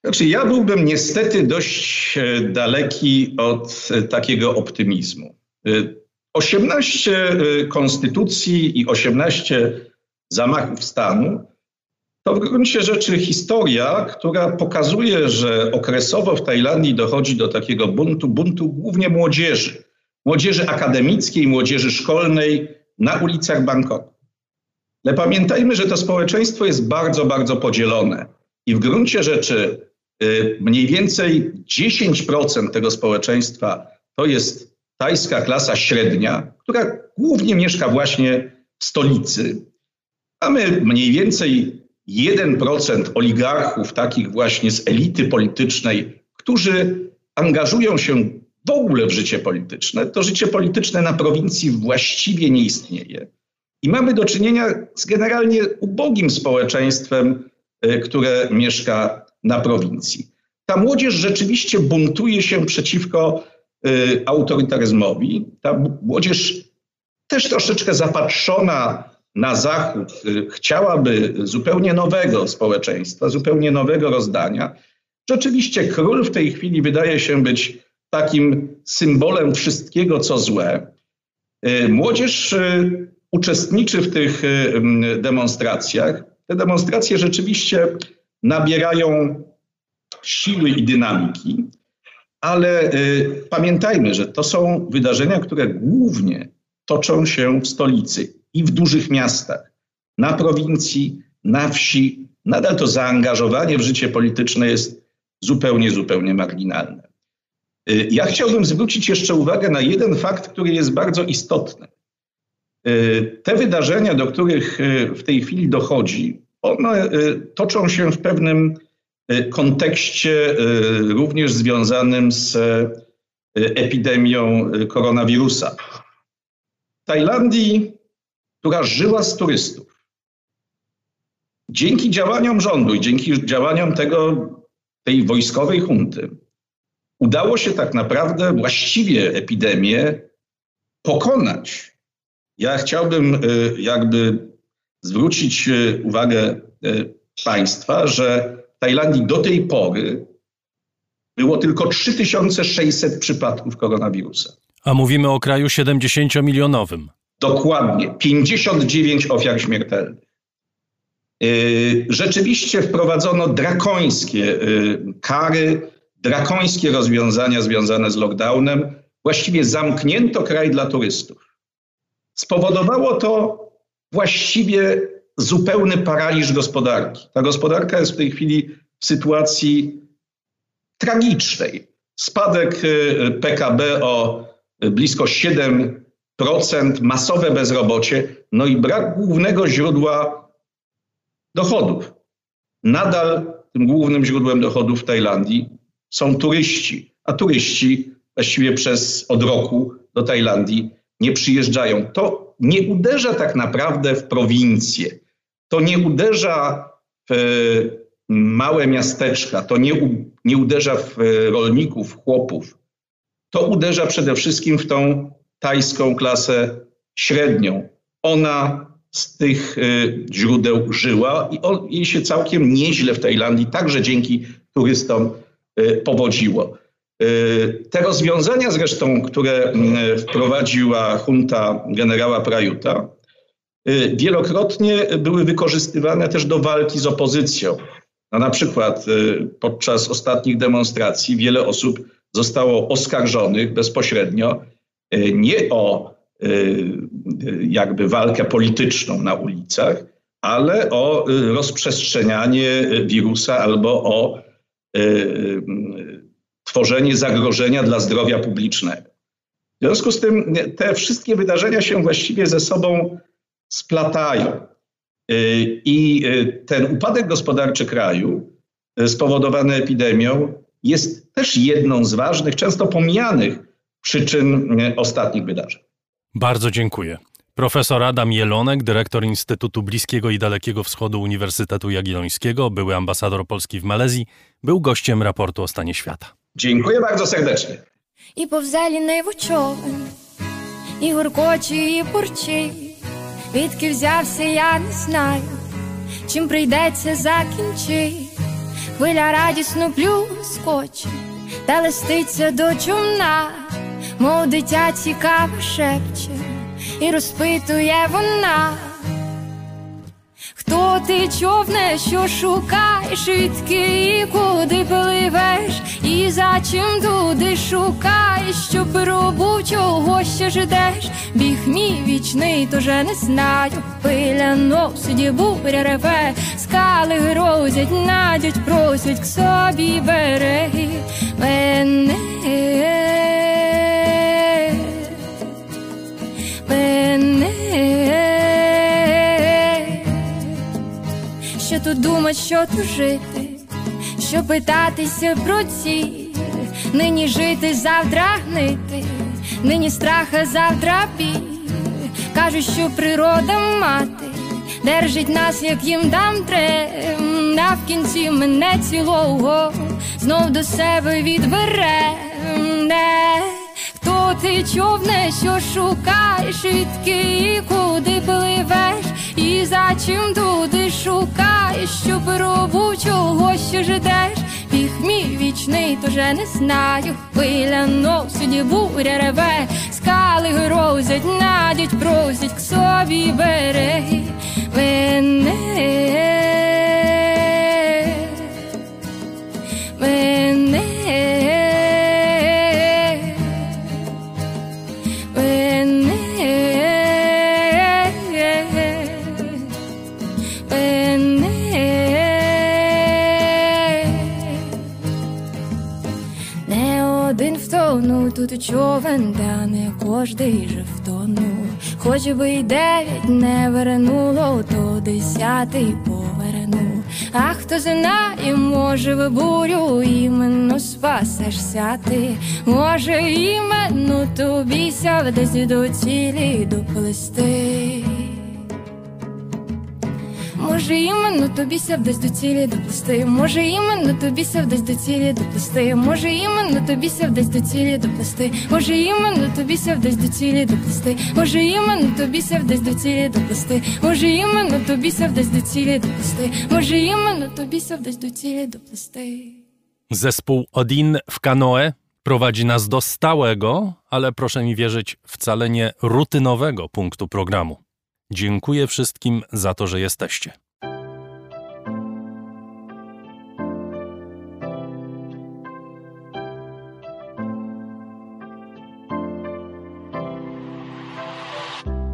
Znaczy, ja byłbym niestety dość daleki od takiego optymizmu. 18 y, konstytucji i 18 zamachów stanu to w gruncie rzeczy historia, która pokazuje, że okresowo w Tajlandii dochodzi do takiego buntu, buntu głównie młodzieży, młodzieży akademickiej, młodzieży szkolnej na ulicach Bangkoku. Ale pamiętajmy, że to społeczeństwo jest bardzo, bardzo podzielone i w gruncie rzeczy y, mniej więcej 10% tego społeczeństwa to jest tajska klasa średnia, która głównie mieszka właśnie w stolicy. Mamy mniej więcej 1% oligarchów, takich właśnie z elity politycznej, którzy angażują się w ogóle w życie polityczne. To życie polityczne na prowincji właściwie nie istnieje. I mamy do czynienia z generalnie ubogim społeczeństwem, e, które mieszka na prowincji. Ta młodzież rzeczywiście buntuje się przeciwko Y, autorytaryzmowi. Ta młodzież też troszeczkę zapatrzona na Zachód y, chciałaby zupełnie nowego społeczeństwa, zupełnie nowego rozdania. Rzeczywiście król w tej chwili wydaje się być takim symbolem wszystkiego, co złe. Y, młodzież uczestniczy w tych demonstracjach. Te demonstracje rzeczywiście nabierają siły i dynamiki, ale pamiętajmy, że to są wydarzenia, które głównie toczą się w stolicy i w dużych miastach, na prowincji, na wsi. Nadal to zaangażowanie w życie polityczne jest zupełnie, zupełnie marginalne. Y, ja chciałbym zwrócić jeszcze uwagę na jeden fakt, który jest bardzo istotny. Y, te wydarzenia, do których y, w tej chwili dochodzi, one toczą się w pewnym kontekście również związanym z epidemią koronawirusa. W Tajlandii, która żyła z turystów, dzięki działaniom rządu i dzięki działaniom tego, tej wojskowej hunty, udało się tak naprawdę właściwie epidemię pokonać. Ja chciałbym y, jakby zwrócić y, uwagę y, Państwa, że w Tajlandii do tej pory było tylko 3600 przypadków koronawirusa. A mówimy o kraju 70-milionowym. Dokładnie. 59 ofiar śmiertelnych. Rzeczywiście wprowadzono drakońskie kary drakońskie rozwiązania związane z lockdownem, właściwie zamknięto kraj dla turystów. Spowodowało to właściwie zupełny paraliż gospodarki. Ta gospodarka jest w tej chwili w sytuacji tragicznej. Spadek y, PKB o blisko 7%, masowe bezrobocie, no i brak głównego źródła dochodów. Nadal tym głównym źródłem dochodów w Tajlandii są turyści, a turyści właściwie przez od roku do Tajlandii nie przyjeżdżają. To nie uderza tak naprawdę w prowincję, to nie uderza w e, małe miasteczka, to nie, nie uderza w e, rolników, chłopów. To uderza przede wszystkim w tą tajską klasę średnią. Ona z tych e, źródeł żyła i on, jej się całkiem nieźle w Tajlandii, także dzięki turystom Y, powodziło. Y, te rozwiązania zresztą, które mm, wprowadziła junta generała Prajuta, y, wielokrotnie były wykorzystywane też do walki z opozycją. No na przykład podczas ostatnich demonstracji wiele osób zostało oskarżonych bezpośrednio nie o jakby walkę polityczną na ulicach, ale o rozprzestrzenianie wirusa albo o tworzenie zagrożenia dla zdrowia publicznego. W związku z tym te wszystkie wydarzenia się właściwie ze sobą splatają. I ten upadek gospodarczy kraju spowodowany epidemią jest też jedną z ważnych, często pomijanych przyczyn ostatnich wydarzeń. Bardzo dziękuję. Profesor Adam Jelonek, dyrektor Instytutu Bliskiego i Dalekiego Wschodu Uniwersytetu Jagiellońskiego, były ambasador Polski w Malezji, był gościem raportu o stanie świata. Dziękuję bardzo serdecznie. І повзеліний човен, і гуркоче, і бурчить. Відки взявся, я не знаю, чим прийдеться закінчить. Хвиля радісно плюскоче, та листиться до чумна, Мов дитя цікаво шепче. і розпитує вона, хто ти човне, що шукаєш, відки і куди пливеш, і за чим туди шукаєш, що пробув, чого ще ждеш, біг мій вічний, то же не знаю, пиля носить, буря реве, скали грозять, надять, просять к собі береги. Мене, що тут думать, що тут жити, що питатися про ці, нині жити, завтра гнити, нині страха, завтра біль. Кажуть, що природа мати держить нас, як їм дам трем, на в мене цілого знов до себе відбере. Хто ти човне, що шукаєш, відки і куди пливеш, і за чим туди шукаєш, що пробу чого що ждеш, Біг мій вічний, тоже не знаю, хвиля носить буря реве. скали грозять, надять, просять к собі береги мене. Втонув тут човен, та не кожний же втонув. Хоч би й дев'ять не вернуло, то десятий повернув. А хто знає, може в бурю іменно спасешся ти. Може іменно тобі сяв десь до цілі доплести. Може, іменно тобі ся десь до цілі доплести. Може, іменно тобі ся десь до цілі доплести. Може, іменно тобі ся десь до цілі доплести. Може, іменно тобі ся десь до цілі доплести. Може, іменно тобі ся десь до цілі доплести. Може, іменно тобі ся десь до цілі доплести. Може, іменно тобі ся десь до цілі доплести. Zespół Odin w kanoe prowadzi nas do stałego, ale proszę mi wierzyć, wcale nie rutynowego punktu programu. Dziękuję wszystkim za to, że jesteście.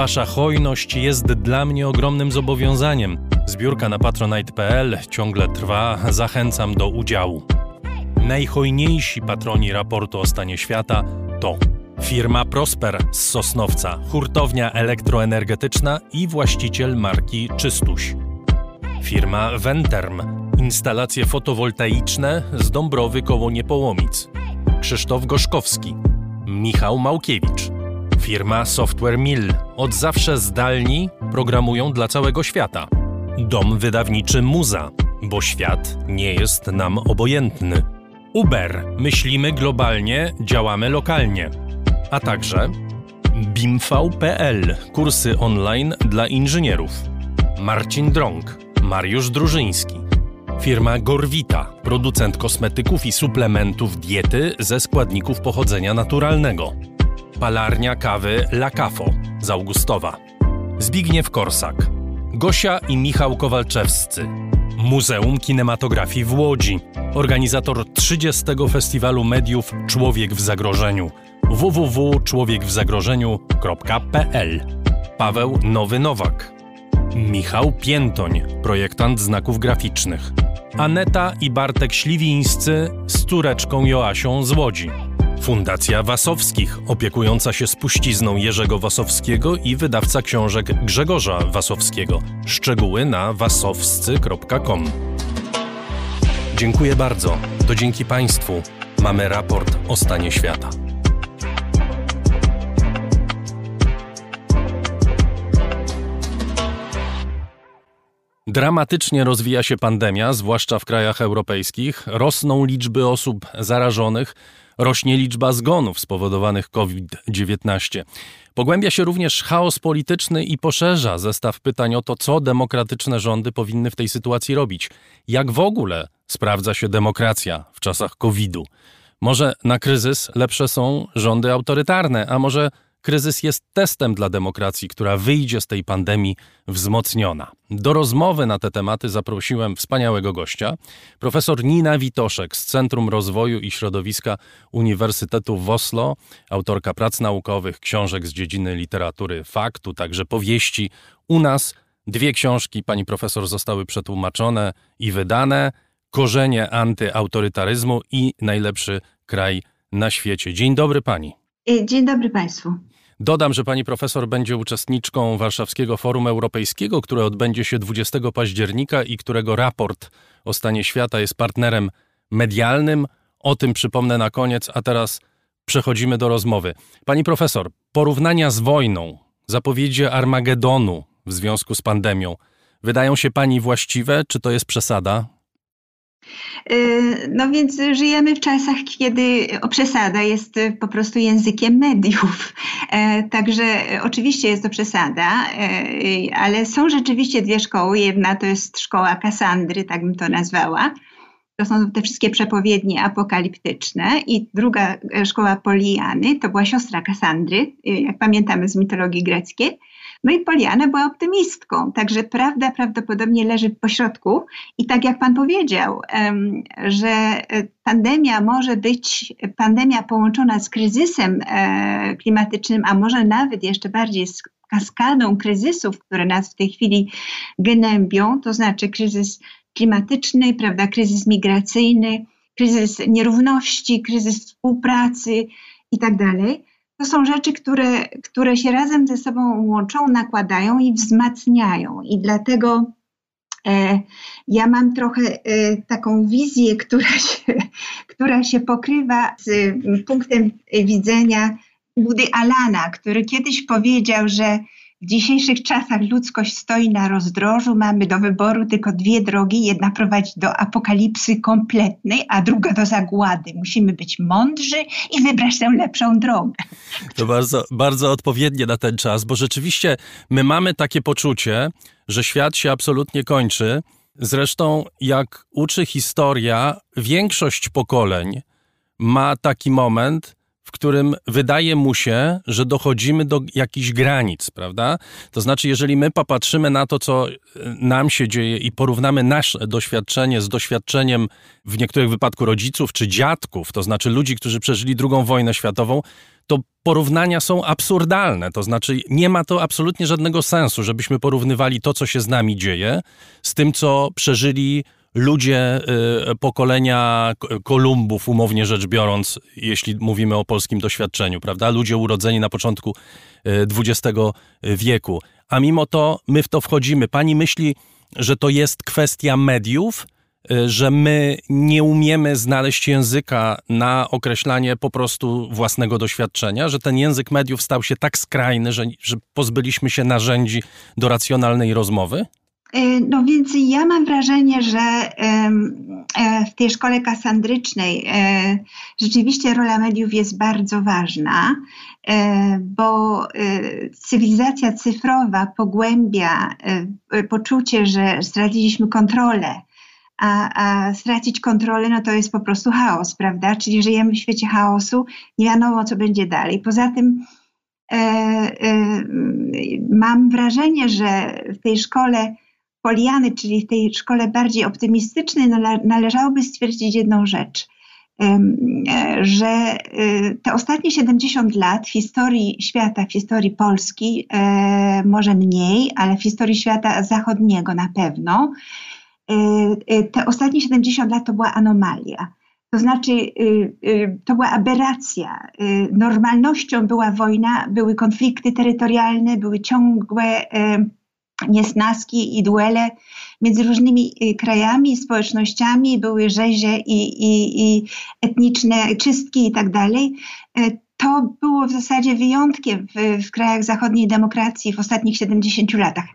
Wasza hojność jest dla mnie ogromnym zobowiązaniem. Zbiórka na patronite.pl ciągle trwa, zachęcam do udziału. Najhojniejsi patroni raportu o stanie świata to firma Prosper z Sosnowca, hurtownia elektroenergetyczna i właściciel marki Czystuś. Firma Venterm, instalacje fotowoltaiczne z Dąbrowy koło Niepołomic. Krzysztof Gorzkowski, Michał Małkiewicz. Firma Software Mill, od zawsze zdalni programują dla całego świata. Dom wydawniczy Muza, bo świat nie jest nam obojętny. Uber, myślimy globalnie, działamy lokalnie. A także BIMV.pl, kursy online dla inżynierów. Marcin Drąg, Mariusz Drużyński. Firma Gorwita, producent kosmetyków i suplementów diety ze składników pochodzenia naturalnego. Palarnia kawy La Cafo z Augustowa. Zbigniew Korsak. Gosia i Michał Kowalczewscy. Muzeum Kinematografii w Łodzi. Organizator 30. Festiwalu Mediów Człowiek w Zagrożeniu. www.człowiekwzagrożeniu.pl Paweł Nowy Nowak. Michał Piętoń, projektant znaków graficznych. Aneta i Bartek Śliwińscy z córeczką Joasią z Łodzi. Fundacja Wasowskich, opiekująca się spuścizną Jerzego Wasowskiego i wydawca książek Grzegorza Wasowskiego. Szczegóły na wasowscy.com. Dziękuję bardzo. To dzięki Państwu mamy raport o stanie świata. Dramatycznie rozwija się pandemia, zwłaszcza w krajach europejskich. Rosną liczby osób zarażonych, rośnie liczba zgonów spowodowanych COVID-19. Pogłębia się również chaos polityczny i poszerza zestaw pytań o to, co demokratyczne rządy powinny w tej sytuacji robić. Jak w ogóle sprawdza się demokracja w czasach COVID-u? Może na kryzys lepsze są rządy autorytarne, a może kryzys jest testem dla demokracji, która wyjdzie z tej pandemii wzmocniona. Do rozmowy na te tematy zaprosiłem wspaniałego gościa, profesor Nina Witoszek z Centrum Rozwoju i Środowiska Uniwersytetu w Oslo, autorka prac naukowych, książek z dziedziny literatury faktu, także powieści. U nas dwie książki pani profesor zostały przetłumaczone i wydane. Korzenie antyautorytaryzmu i najlepszy kraj na świecie. Dzień dobry pani. Dzień dobry Państwu. Dodam, że pani profesor będzie uczestniczką Warszawskiego Forum Europejskiego, które odbędzie się 20 października i którego raport o stanie świata jest partnerem medialnym. O tym przypomnę na koniec, a teraz przechodzimy do rozmowy. Pani profesor, porównania z wojną, zapowiedzi Armagedonu w związku z pandemią. wydają się pani właściwe, czy to jest przesada? Y, no więc żyjemy w czasach, kiedy przesada jest po prostu językiem mediów. E, także oczywiście jest to przesada, e, ale są rzeczywiście dwie szkoły. Jedna to jest szkoła Kasandry, tak bym to nazwała. To są te wszystkie przepowiednie apokaliptyczne. I druga e, szkoła Poliany to była siostra Kasandry, jak pamiętamy z mitologii greckiej. No i Poliana była optymistką, także prawda prawdopodobnie leży w pośrodku. I tak jak pan powiedział, że e, pandemia może być pandemia połączona z kryzysem e, klimatycznym, a może nawet jeszcze bardziej z kaskadą kryzysów, które nas w tej chwili gnębią, to znaczy kryzys klimatyczny, prawda, kryzys migracyjny, kryzys nierówności, kryzys współpracy i tak dalej to są rzeczy, które, które się razem ze sobą łączą, nakładają i wzmacniają. I dlatego e, ja mam trochę e, taką wizję, [laughs] która się, która się pokrywa z punktem widzenia Woody Alana, który kiedyś powiedział, że w dzisiejszych czasach ludzkość stoi na rozdrożu, mamy do wyboru tylko dwie drogi. Jedna prowadzi do apokalipsy kompletnej, a druga do zagłady. Musimy być mądrzy i wybrać tę lepszą drogę. To bardzo, bardzo odpowiednie na ten czas, bo rzeczywiście my mamy takie poczucie, że świat się absolutnie kończy. Zresztą, jak uczy historia, większość pokoleń ma taki moment, w którym wydaje mu się, że dochodzimy do jakichś granic, prawda? To znaczy, jeżeli my popatrzymy na to, co e, nam się dzieje i porównamy nasze doświadczenie z doświadczeniem w niektórych wypadku rodziców czy dziadków, to znaczy ludzi, którzy przeżyli II wojnę światową, to porównania są absurdalne. To znaczy, nie ma to absolutnie żadnego sensu, żebyśmy porównywali to, co się z nami dzieje, z tym, co przeżyli ludzie y, pokolenia Kolumbów, umownie rzecz biorąc, jeśli mówimy o polskim doświadczeniu, prawda? Ludzie urodzeni na początku XX y, wieku. A mimo to my w to wchodzimy. Pani myśli, że to jest kwestia mediów, y, że my nie umiemy znaleźć języka na określanie po prostu własnego doświadczenia, że ten język mediów stał się tak skrajny, że, że pozbyliśmy się narzędzi do racjonalnej rozmowy? E, no więc ja mam wrażenie, że e, w tej szkole kasandrycznej e, rzeczywiście rola mediów jest bardzo ważna, bo cywilizacja cyfrowa pogłębia poczucie, że straciliśmy kontrolę. A, a stracić kontrolę, no to jest po prostu chaos, prawda? Czyli żyjemy w świecie chaosu, nie wiadomo, co będzie dalej. Poza tym e, e, mam wrażenie, że w tej szkole Poliany, czyli w tej szkole bardziej optymistycznej, należałoby stwierdzić jedną rzecz, e, że y, te ostatnie 70 lat w historii świata, w historii Polski, e, może mniej, ale w historii świata zachodniego na pewno, e, te ostatnie 70 lat to była anomalia. To znaczy, y, y, to była aberracja. Normalnością była wojna, były konflikty terytorialne, były ciągłe niesnaski i duele między różnymi y, krajami, społecznościami, były rzezie i, i, i etniczne czystki i tak dalej. E, to było w zasadzie wyjątkiem w, w krajach zachodniej demokracji w ostatnich 70 latach.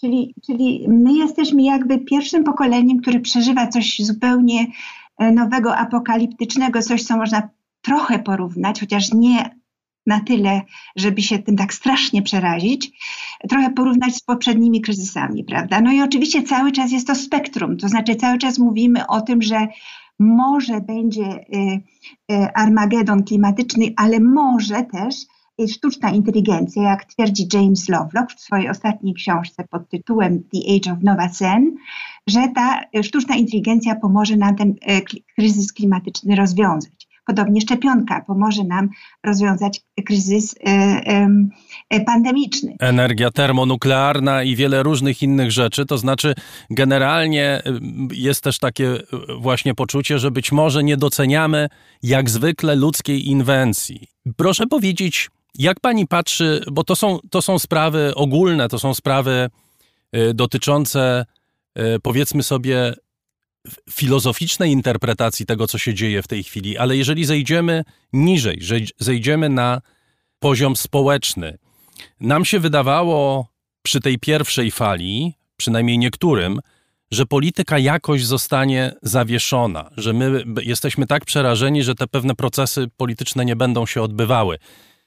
Czyli, czyli my jesteśmy jakby pierwszym pokoleniem, które przeżywa coś zupełnie e, nowego, apokaliptycznego, coś, co można trochę porównać, chociaż nie na tyle, żeby się tym tak strasznie przerazić, trochę porównać z poprzednimi kryzysami, prawda? No i oczywiście cały czas jest to spektrum, to znaczy cały czas mówimy o tym, że może będzie y, y, Armagedon klimatyczny, ale może też sztuczna inteligencja, jak twierdzi James Lovelock w swojej ostatniej książce pod tytułem The Age of Nova Zen, że ta sztuczna inteligencja pomoże nam ten y, kryzys klimatyczny rozwiązać. Podobnie szczepionka pomoże nam rozwiązać kryzys e, e, pandemiczny. Energia termonuklearna i wiele różnych innych rzeczy. To znaczy, generalnie jest też takie właśnie poczucie, że być może nie doceniamy jak zwykle ludzkiej inwencji. Proszę powiedzieć, jak pani patrzy, bo to są, to są sprawy ogólne, to są sprawy dotyczące powiedzmy sobie filozoficznej interpretacji tego, co się dzieje w tej chwili, ale jeżeli zejdziemy niżej, zejdziemy na poziom społeczny, nam się wydawało przy tej pierwszej fali, przynajmniej niektórym, że polityka jakoś zostanie zawieszona, że my jesteśmy tak przerażeni, że te pewne procesy polityczne nie będą się odbywały.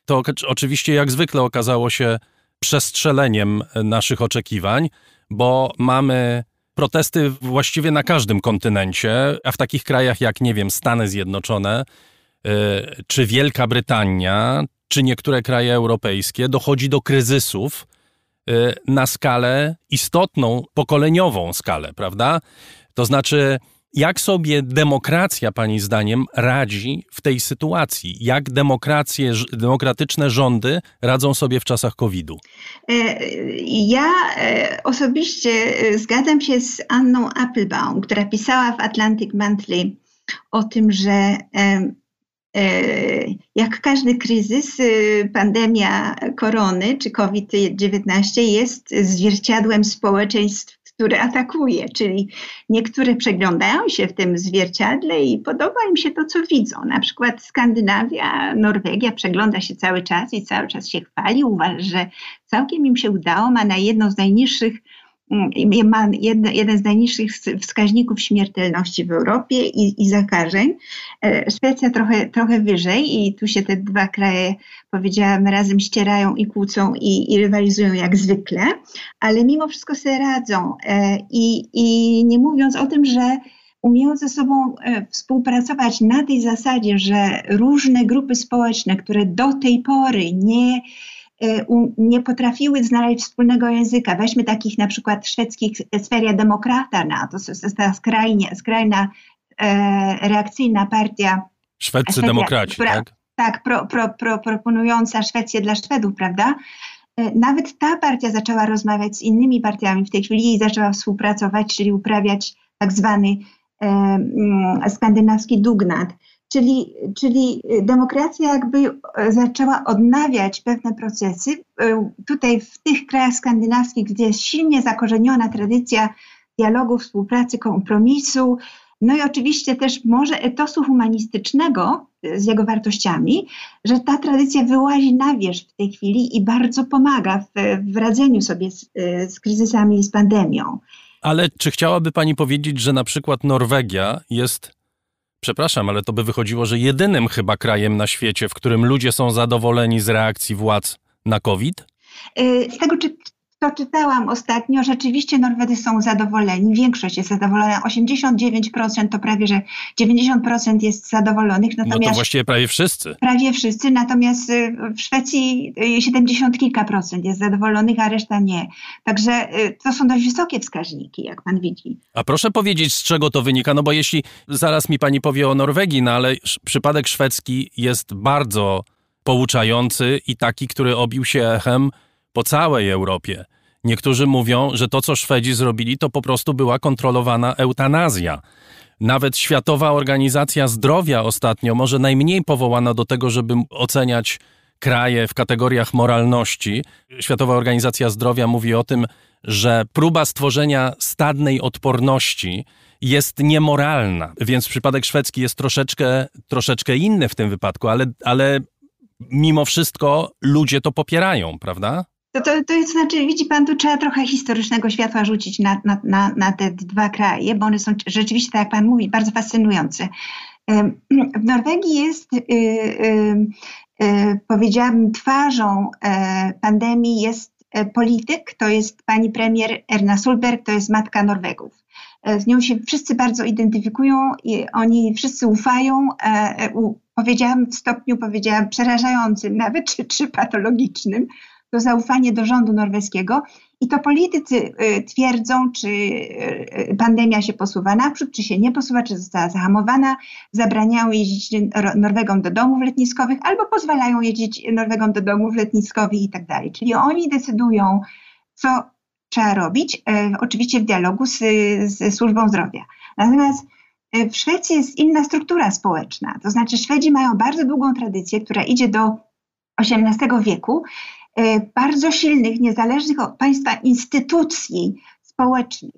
To oczywiście, jak zwykle, okazało się przestrzeleniem naszych oczekiwań, bo mamy protesty właściwie na każdym kontynencie, a w takich krajach jak, nie wiem, Stany Zjednoczone, y, czy Wielka Brytania, czy niektóre kraje europejskie, dochodzi do kryzysów y, na skalę istotną, pokoleniową skalę, prawda? To znaczy, jak sobie demokracja, Pani zdaniem, radzi w tej sytuacji? Jak demokracje, demokratyczne rządy radzą sobie w czasach COVID-u? E, ja e, osobiście e, zgadzam się z Anną Applebaum, która pisała w Atlantic Monthly o tym, że jak każdy kryzys, pandemia korony czy COVID-19 jest zwierciadłem społeczeństw które atakuje, czyli niektóre przeglądają się w tym zwierciadle i podoba im się to, co widzą. Na przykład Skandynawia, Norwegia przegląda się cały czas i cały czas się chwali, uważa, że całkiem im się udało, ma na jedną z najniższych ma jeden z najniższych wskaźników śmiertelności w Europie i, i zakażeń. E, Szwecja trochę, trochę wyżej i tu się te dwa kraje, powiedziałam, razem ścierają i kłócą i, i rywalizują jak zwykle, ale mimo wszystko sobie radzą. E, I, I nie mówiąc o tym, że umieją ze sobą e, współpracować na tej zasadzie, że różne grupy społeczne, które do tej pory nie nie potrafiły znaleźć wspólnego języka. Weźmy takich na przykład szwedzkich Sferia Demokrata, to jest ta skrajnie, skrajna e, reakcyjna partia. Szwedzcy Szwecja, demokraci, która, tak? Tak, pro, pro, pro, proponująca Szwecję dla Szwedów, prawda? E, nawet ta partia zaczęła rozmawiać z innymi partiami w tej chwili i zaczęła współpracować, czyli uprawiać tak zwany e, mm, skandynawski dugnat. Czyli, czyli demokracja jakby zaczęła odnawiać pewne procesy. Tutaj w tych krajach skandynawskich, gdzie jest silnie zakorzeniona tradycja dialogu, współpracy, kompromisu, no i oczywiście też może etosu humanistycznego z jego wartościami, że ta tradycja wyłazi na wierzch w tej chwili i bardzo pomaga w, w radzeniu sobie z, z kryzysami i z pandemią. Ale czy chciałaby Pani powiedzieć, że na przykład Norwegia jest Przepraszam, ale to by wychodziło, że jedynym chyba krajem na świecie, w którym ludzie są zadowoleni z reakcji władz na COVID? Y, z tego, czy to czytałam ostatnio, rzeczywiście Norwedy są zadowoleni, większość jest zadowolona, 89% to prawie, że 90% jest zadowolonych. Natomiast, no to właściwie prawie wszyscy. Prawie wszyscy, natomiast y, w Szwecji 70 y, kilka procent jest zadowolonych, a reszta nie. Także y, to są dość wysokie wskaźniki, jak pan widzi. A proszę powiedzieć, z czego to wynika, no bo jeśli zaraz mi pani powie o Norwegii, no ale przypadek szwedzki jest bardzo pouczający i taki, który obił się echem po całej Europie. Niektórzy mówią, że to, co Szwedzi zrobili, to po prostu była kontrolowana eutanazja. Nawet Światowa Organizacja Zdrowia ostatnio, może najmniej powołana do tego, żeby oceniać kraje w kategoriach moralności. Światowa Organizacja Zdrowia mówi o tym, że próba stworzenia stadnej odporności jest niemoralna, więc przypadek szwedzki jest troszeczkę, troszeczkę inny w tym wypadku, ale, ale mimo wszystko ludzie to popierają, prawda? To, to, to jest, znaczy, widzi pan, tu trzeba trochę historycznego światła rzucić na, na, na, na te dwa kraje, bo one są rzeczywiście, tak jak pan mówi, bardzo fascynujące. W Norwegii jest, y, y, y, powiedziałabym, twarzą e, pandemii jest e, polityk, to jest pani premier Erna Solberg, to jest matka Norwegów. E, z nią się wszyscy bardzo identyfikują i oni wszyscy ufają. Powiedziałam w stopniu, powiedziałam, przerażającym nawet, [laughs] czy, czy patologicznym, to zaufanie do rządu norweskiego i to politycy y, twierdzą, czy y, y, pandemia się posuwa naprzód, czy się nie posuwa, czy została zahamowana, zabraniają jeździć Norwegom do domów letniskowych albo pozwalają jeździć Norwegom do domów letniskowych i tak dalej. Czyli oni decydują, co trzeba robić, oczywiście w dialogu z, z służbą zdrowia. Natomiast w Szwecji jest inna struktura społeczna, to znaczy Szwedzi mają bardzo długą tradycję, która idzie do XVIII wieku bardzo silnych, niezależnych od państwa instytucji społecznych.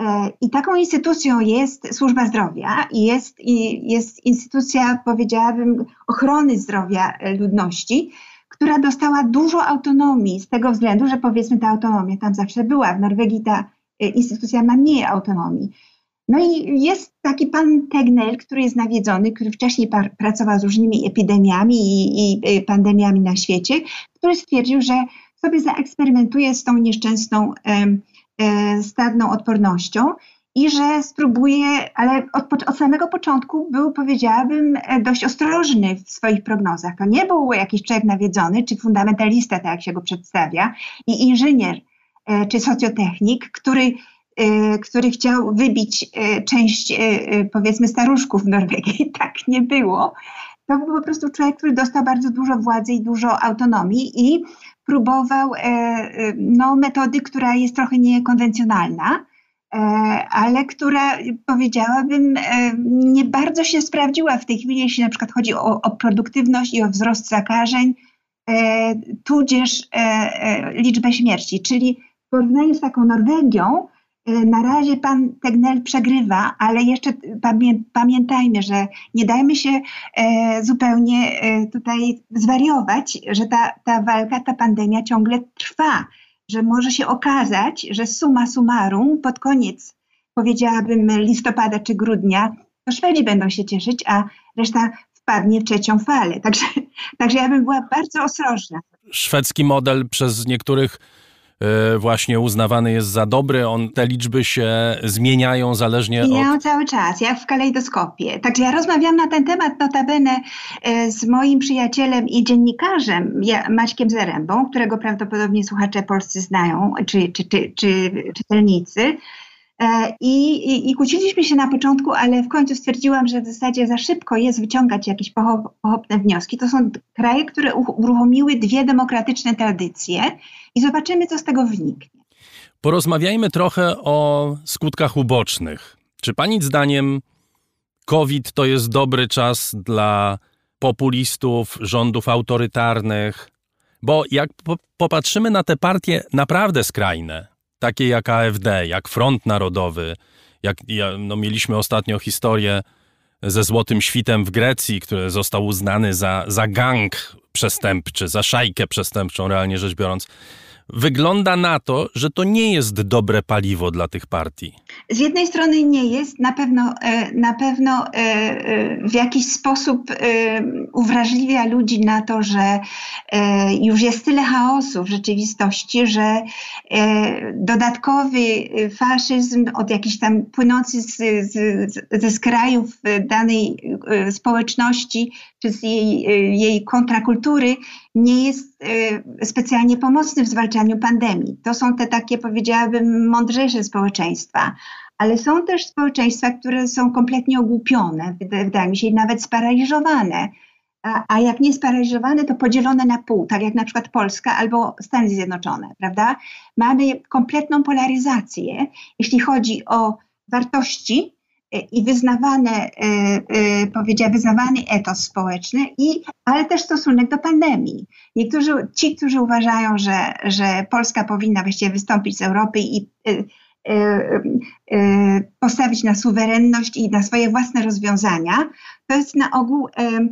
E, I taką instytucją jest służba zdrowia i jest, jest instytucja, powiedziałabym, ochrony zdrowia ludności, która dostała dużo autonomii z tego względu, że powiedzmy ta autonomia tam zawsze była. W Norwegii ta instytucja ma mniej autonomii. No i jest taki pan Tegnell, który jest nawiedzony, który wcześniej pracował z różnymi epidemiami i, i, pandemiami na świecie, który stwierdził, że sobie zaeksperymentuje z tą nieszczęsną e, stadną odpornością i że spróbuje, ale od, od, samego początku był, powiedziałabym, e, dość ostrożny w swoich prognozach. To nie był jakiś człowiek nawiedzony, czy fundamentalista, tak jak się go przedstawia, i inżynier, e, czy socjotechnik, który który chciał wybić część, powiedzmy, staruszków w Norwegii. [laughs] Tak nie było. To był po prostu człowiek, który dostał bardzo dużo władzy i dużo autonomii i próbował no, metody, która jest trochę niekonwencjonalna E, ale która powiedziałabym e, nie bardzo się sprawdziła w tej chwili, jeśli na przykład chodzi o, o produktywność i o wzrost zakażeń, e, tudzież liczbę śmierci. Czyli w porównaniu z taką Norwegią, na razie pan Tegnell przegrywa, ale jeszcze pamiętajmy, że nie dajmy się zupełnie tutaj zwariować, że ta, ta walka, ta pandemia ciągle trwa że może się okazać, że suma summarum pod koniec, powiedziałabym listopada czy grudnia, to Szwedzi będą się cieszyć, a reszta wpadnie w trzecią falę. Także, także ja bym była bardzo ostrożna. Szwedzki model przez niektórych E, właśnie uznawany jest za dobry. On, te liczby się zmieniają zależnie zmieniają cały czas, jak w kalejdoskopie. Także ja rozmawiam na ten temat notabene e, z moim przyjacielem i dziennikarzem Maćkiem Zerębą, którego prawdopodobnie słuchacze polscy znają, czy, czy, czy, czy czytelnicy. E, I, i, I, kłóciliśmy się na początku, ale w końcu stwierdziłam, że w zasadzie za szybko jest wyciągać jakieś pochopne wnioski. To są kraje, które uruchomiły dwie demokratyczne tradycje i zobaczymy, co z tego wyniknie. Porozmawiajmy trochę o skutkach ubocznych. Czy Pani zdaniem COVID to jest dobry czas dla populistów, rządów autorytarnych? Bo jak popatrzymy na te partie naprawdę skrajne, takie jak AfD, jak Front Narodowy, jak no, mieliśmy ostatnio historię ze Złotym Świtem w Grecji, który został uznany za, za gang przestępczy, za szajkę przestępczą, realnie rzecz biorąc. Wygląda na to, że to nie jest dobre paliwo dla tych partii. Z jednej strony nie jest, na pewno, e, na pewno e, e, w jakiś sposób uwrażliwia ludzi na to, że już jest tyle chaosu w rzeczywistości, że dodatkowy faszyzm od jakichś tam płynący z, z, ze skrajów danej społeczności czy z jej, jej kontrakultury nie jest specjalnie pomocny w zwalczaniu pandemii. To są te takie, powiedziałabym, mądrzejsze społeczeństwa ale są też społeczeństwa, które są kompletnie ogłupione, wydaje mi się, nawet sparaliżowane. A, a, jak nie sparaliżowane, to podzielone na pół, tak jak na przykład Polska albo Stany Zjednoczone, prawda? Mamy kompletną polaryzację, jeśli chodzi o wartości e, i wyznawane, e, e, powiedziała, wyznawany etos społeczny, i, ale też stosunek do pandemii. Niektórzy, ci, którzy uważają, że, że Polska powinna właściwie wystąpić z Europy i E, e, postawić na suwerenność i na swoje własne rozwiązania, to jest na ogół e,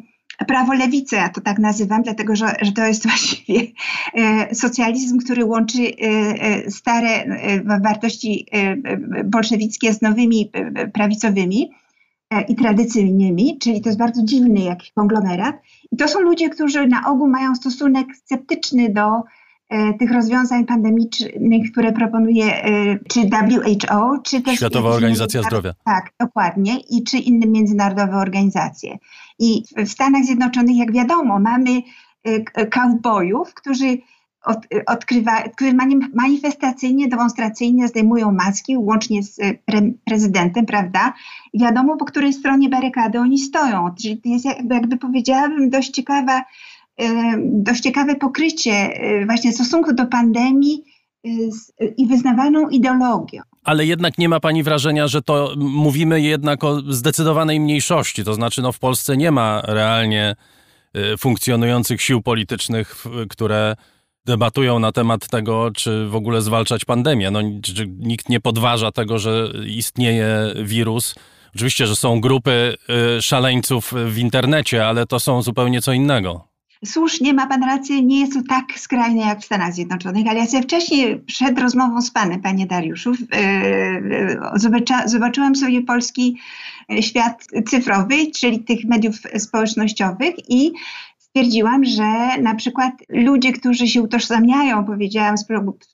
prawo lewicy, ja to tak nazywam, dlatego że, że to jest [laughs] właściwie socjalizm, który łączy stare wartości bolszewickie z nowymi prawicowymi i tradycyjnymi, czyli to jest bardzo dziwny jakiś konglomerat. I to są ludzie, którzy na ogół mają stosunek sceptyczny do E, tych rozwiązań pandemicznych, które proponuje e, czy WHO, czy też Światowa Organizacja Zdrowia. Tak, dokładnie, i czy inne międzynarodowe organizacje. I w Stanach Zjednoczonych, jak wiadomo, mamy e, cowboyów, którzy od, odkrywa, którzy manifestacyjnie, demonstracyjnie zdejmują maski, łącznie z pre, prezydentem, prawda? Wiadomo, po której stronie barykady oni stoją. Czyli to jest jakby, jakby powiedziałabym dość ciekawa dość ciekawe pokrycie właśnie stosunku do pandemii y, i wyznawaną ideologią. Ale jednak nie ma pani wrażenia, że to mówimy jednak o zdecydowanej mniejszości. To znaczy, no w Polsce nie ma realnie y, funkcjonujących sił politycznych, które debatują na temat tego, czy w ogóle zwalczać pandemię. No, nikt nie podważa tego, że istnieje wirus. Oczywiście, że są grupy szaleńców w internecie, ale to są zupełnie co innego. Słusznie, ma pan rację, nie jest to tak skrajne jak w Stanach Zjednoczonych, ale ja sobie wcześniej przed rozmową z panem, panie Dariuszu, zobaczyłam sobie polski świat cyfrowy, czyli tych mediów społecznościowych i stwierdziłam, że na przykład ludzie, którzy się utożsamiają, powiedziałam, z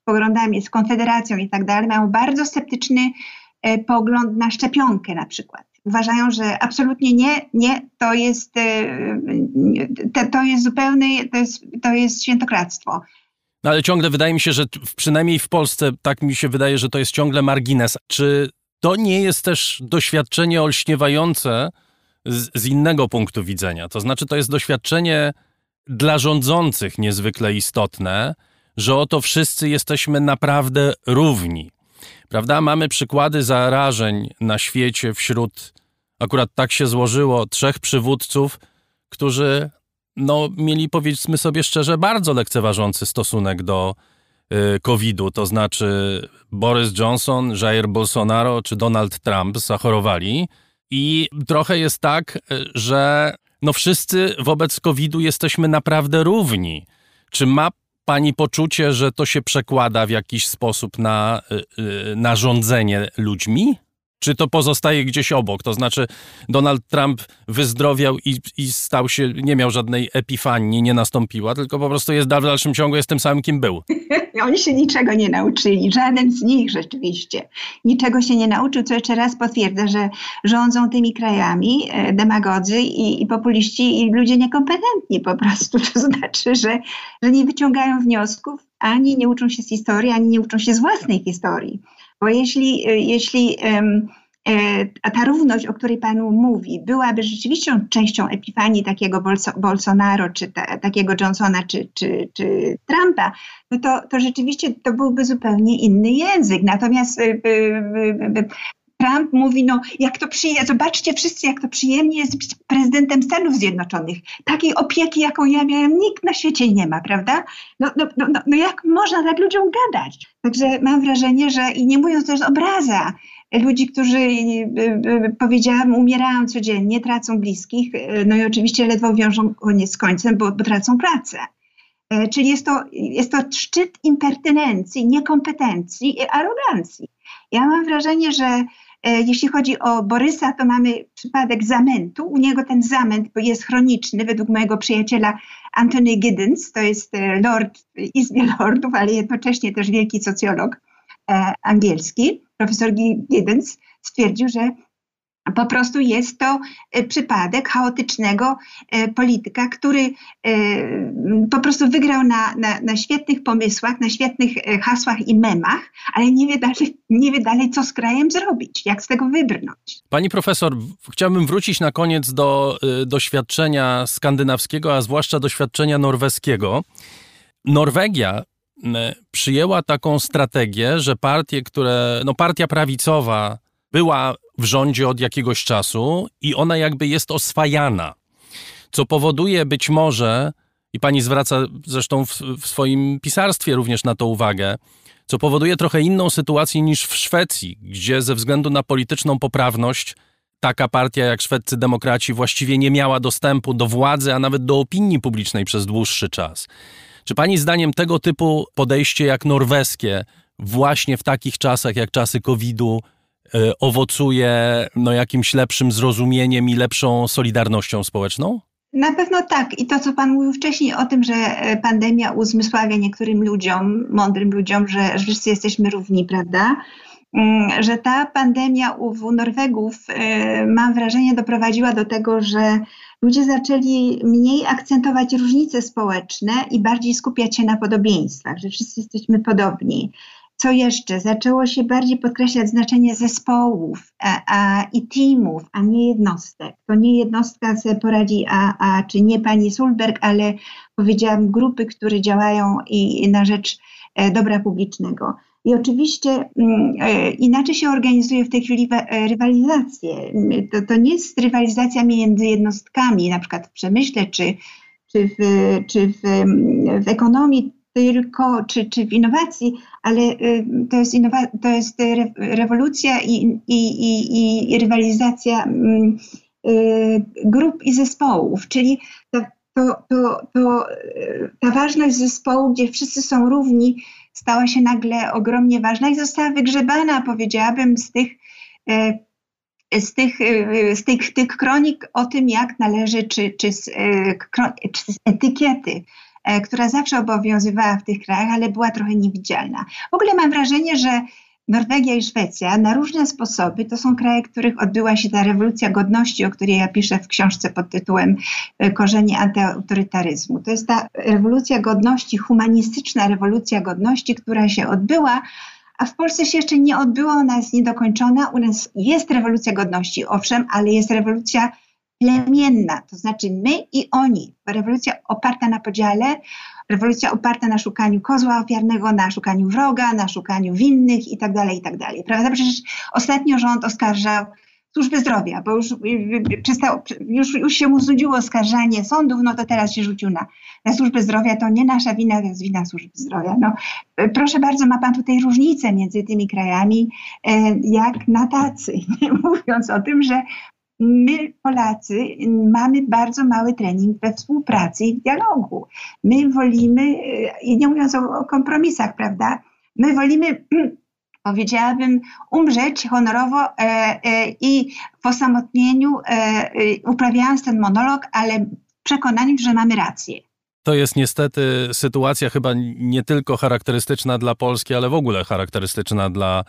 poglądami, z Konfederacją i tak dalej, mają bardzo sceptyczny e, pogląd na szczepionkę na przykład. Uważają, że absolutnie nie, nie, to jest, e, to jest zupełne, to jest, to jest świętokradztwo. No ale ciągle wydaje mi się, że przynajmniej w Polsce tak mi się wydaje, że to jest ciągle margines. Czy to nie jest też doświadczenie olśniewające z, z innego punktu widzenia? To znaczy, to jest doświadczenie dla rządzących niezwykle istotne, że oto wszyscy jesteśmy naprawdę równi. Prawda? Mamy przykłady zarażeń na świecie wśród, akurat tak się złożyło, trzech przywódców, którzy no, mieli, powiedzmy sobie szczerze, bardzo lekceważący stosunek do y, COVID-u. To znaczy Boris Johnson, Jair Bolsonaro czy Donald Trump zachorowali. I trochę jest tak, że no wszyscy wobec COVID-u jesteśmy naprawdę równi. Czy ma pani poczucie, że to się przekłada w jakiś sposób na, y, y, na rządzenie ludźmi? Czy to pozostaje gdzieś obok? To znaczy, Donald Trump wyzdrowiał i, i stał się, nie miał żadnej epifanii, nie nastąpiła, tylko po prostu jest w dalszym ciągu jest tym samym, kim był. [laughs] Oni się niczego nie nauczyli, żaden z nich rzeczywiście. Niczego się nie nauczył, co jeszcze raz potwierdza, że rządzą tymi krajami e, demagodzy i, i populiści i ludzie niekompetentni po prostu. [laughs] To znaczy, że, że nie wyciągają wniosków, ani nie uczą się z historii, ani nie uczą się z własnej historii. Bo jeśli, e, jeśli a e, ta równość, o której Panu mówi, byłaby rzeczywiście częścią epifanii takiego Bolso, Bolsonaro, czy ta, takiego Johnsona, czy, czy, czy Trumpa, no to, to rzeczywiście to byłby zupełnie inny język. Natomiast y, Trump mówi, no jak to przyjemnie, zobaczcie wszyscy, jak to przyjemnie jest być prezydentem Stanów Zjednoczonych. Takiej opieki, jaką ja miałem, nikt na świecie nie ma, prawda? No, no, no, no, no jak można tak ludziom gadać? Także mam wrażenie, że i nie mówiąc też obraza, ludzi, którzy, y, y, powiedziałam, umierają codziennie, tracą bliskich, y, no i oczywiście ledwo wiążą koniec z końcem, bo, bo tracą pracę. E, czyli jest to, jest to szczyt impertynencji, niekompetencji i arogancji. Ja mam wrażenie, że jeśli chodzi o Borysa, to mamy przypadek zamętu. U niego ten zamęt jest chroniczny, według mojego przyjaciela Anthony Giddens, to jest e, lord w Izbie [laughs] Lordów, ale jednocześnie też wielki socjolog angielski profesor Giddens stwierdził, że po prostu jest to e, przypadek chaotycznego e, polityka, który e, po prostu wygrał na, na, na, świetnych pomysłach, na świetnych hasłach i memach, ale nie wie, dalej, nie wie dalej, co z krajem zrobić, jak z tego wybrnąć. Pani profesor, chciałbym wrócić na koniec do doświadczenia skandynawskiego, a zwłaszcza doświadczenia norweskiego. Norwegia przyjęła taką strategię, że partie, które, no partia prawicowa była w rządzie od jakiegoś czasu i ona jakby jest oswajana, co powoduje być może, i pani zwraca zresztą w, w swoim pisarstwie również na to uwagę, co powoduje trochę inną sytuację niż w Szwecji, gdzie ze względu na polityczną poprawność taka partia jak szwedzcy demokraci właściwie nie miała dostępu do władzy, a nawet do opinii publicznej przez dłuższy czas. Czy pani zdaniem tego typu podejście jak norweskie, właśnie w takich czasach jak czasy COVID-u, owocuje no, jakimś lepszym zrozumieniem i lepszą solidarnością społeczną? Na pewno tak. I to, co Pan mówił wcześniej o tym, że e, pandemia uzmysławia niektórym ludziom, mądrym ludziom, że wszyscy jesteśmy równi, prawda? Mm, że ta pandemia u Norwegów, e, mam wrażenie, doprowadziła do tego, że ludzie zaczęli mniej akcentować różnice społeczne i bardziej skupiać się na podobieństwach, że wszyscy jesteśmy podobni. Co jeszcze? Zaczęło się bardziej podkreślać znaczenie zespołów a, a, i teamów, a nie jednostek. To nie jednostka sobie poradzi, a, a czy nie pani Sulberg, ale powiedziałam grupy, które działają i, i na rzecz e, dobra publicznego. I oczywiście mm, e, inaczej się organizuje w tej chwili e, rywalizację. To, to nie jest rywalizacja między jednostkami, na przykład w przemyśle czy, czy, w, czy w, w ekonomii, tylko, czy, czy w innowacji, ale y, to jest, innowa- to jest rewolucja i, i, i, i rywalizacja mm, y, grup i zespołów, czyli to, to, to, to ta ważność zespołu, gdzie wszyscy są równi, stała się nagle ogromnie ważna. I została wygrzebana, powiedziałabym, z tych z tych, z tych, tych kronik o tym, jak należy, czy, czy, z, czy z etykiety, która zawsze obowiązywała w tych krajach, ale była trochę niewidzialna. W ogóle mam wrażenie, że Norwegia i Szwecja na różne sposoby to są kraje, których odbyła się ta rewolucja godności, o której ja piszę w książce pod tytułem e, Korzenie antyautorytaryzmu. To jest ta rewolucja godności, humanistyczna rewolucja godności, która się odbyła, a w Polsce się jeszcze nie odbyła, ona jest niedokończona. U nas jest rewolucja godności, owszem, ale jest rewolucja plemienna, to znaczy my i oni. Rewolucja oparta na podziale, rewolucja oparta na szukaniu kozła ofiarnego, na szukaniu wroga, na szukaniu winnych itd., tak itd. Tak Prawda? Przecież ostatnio rząd oskarżał służby zdrowia, bo już, przestał, już, już się mu znudziło oskarżanie sądów, no to teraz się rzucił na, na służbę zdrowia, to nie nasza wina, to jest wina służby zdrowia. No, proszę bardzo, ma pan tutaj różnicę między tymi krajami, jak na tacy, [laughs] mówiąc o tym, że my, Polacy, mamy bardzo mały trening we współpracy i w dialogu. My wolimy, i nie mówiąc o, o kompromisach, prawda, my wolimy [clears throat] powiedziałabym, umrzeć honorowo e, e, i w osamotnieniu, e, e, uprawiając ten monolog, ale w przekonaniu, że mamy rację. To jest niestety sytuacja chyba nie tylko charakterystyczna dla Polski, ale w ogóle charakterystyczna dla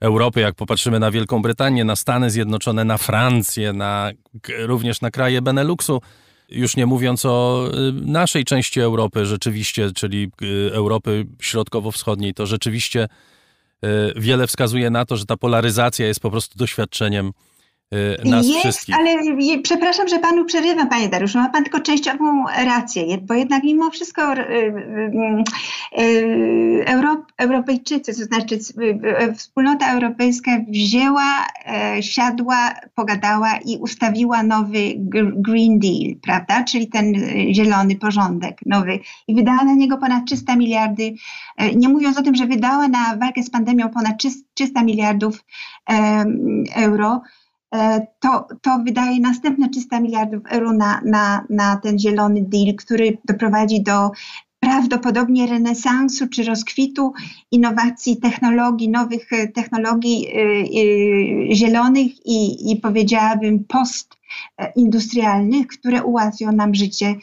Europy, jak popatrzymy na Wielką Brytanię, na Stany Zjednoczone, na Francję, na, również na kraje Beneluxu, już nie mówiąc o y, naszej części Europy rzeczywiście, czyli y, Europy Środkowo-Wschodniej, to rzeczywiście y, wiele wskazuje na to, że ta polaryzacja jest po prostu doświadczeniem nas Jest, wszystkich. ale przepraszam, że panu przerywam, panie Dariuszu. Ma pan tylko częściową rację, bo jednak mimo wszystko y, y, Europ, Europejczycy, to znaczy wspólnota europejska wzięła, e, siadła, pogadała i ustawiła nowy Green Deal, prawda? Czyli ten zielony porządek nowy i wydała na niego ponad 300 miliardy, e, nie mówiąc o tym, że wydała na walkę z pandemią ponad 300 miliardów euro. E, to, to wydaje następne 300 miliardów euro na, na, na ten zielony deal, który doprowadzi do prawdopodobnie renesansu czy rozkwitu innowacji technologii, nowych e, technologii y, zielonych i, i powiedziałabym postindustrialnych, które ułatwią nam życie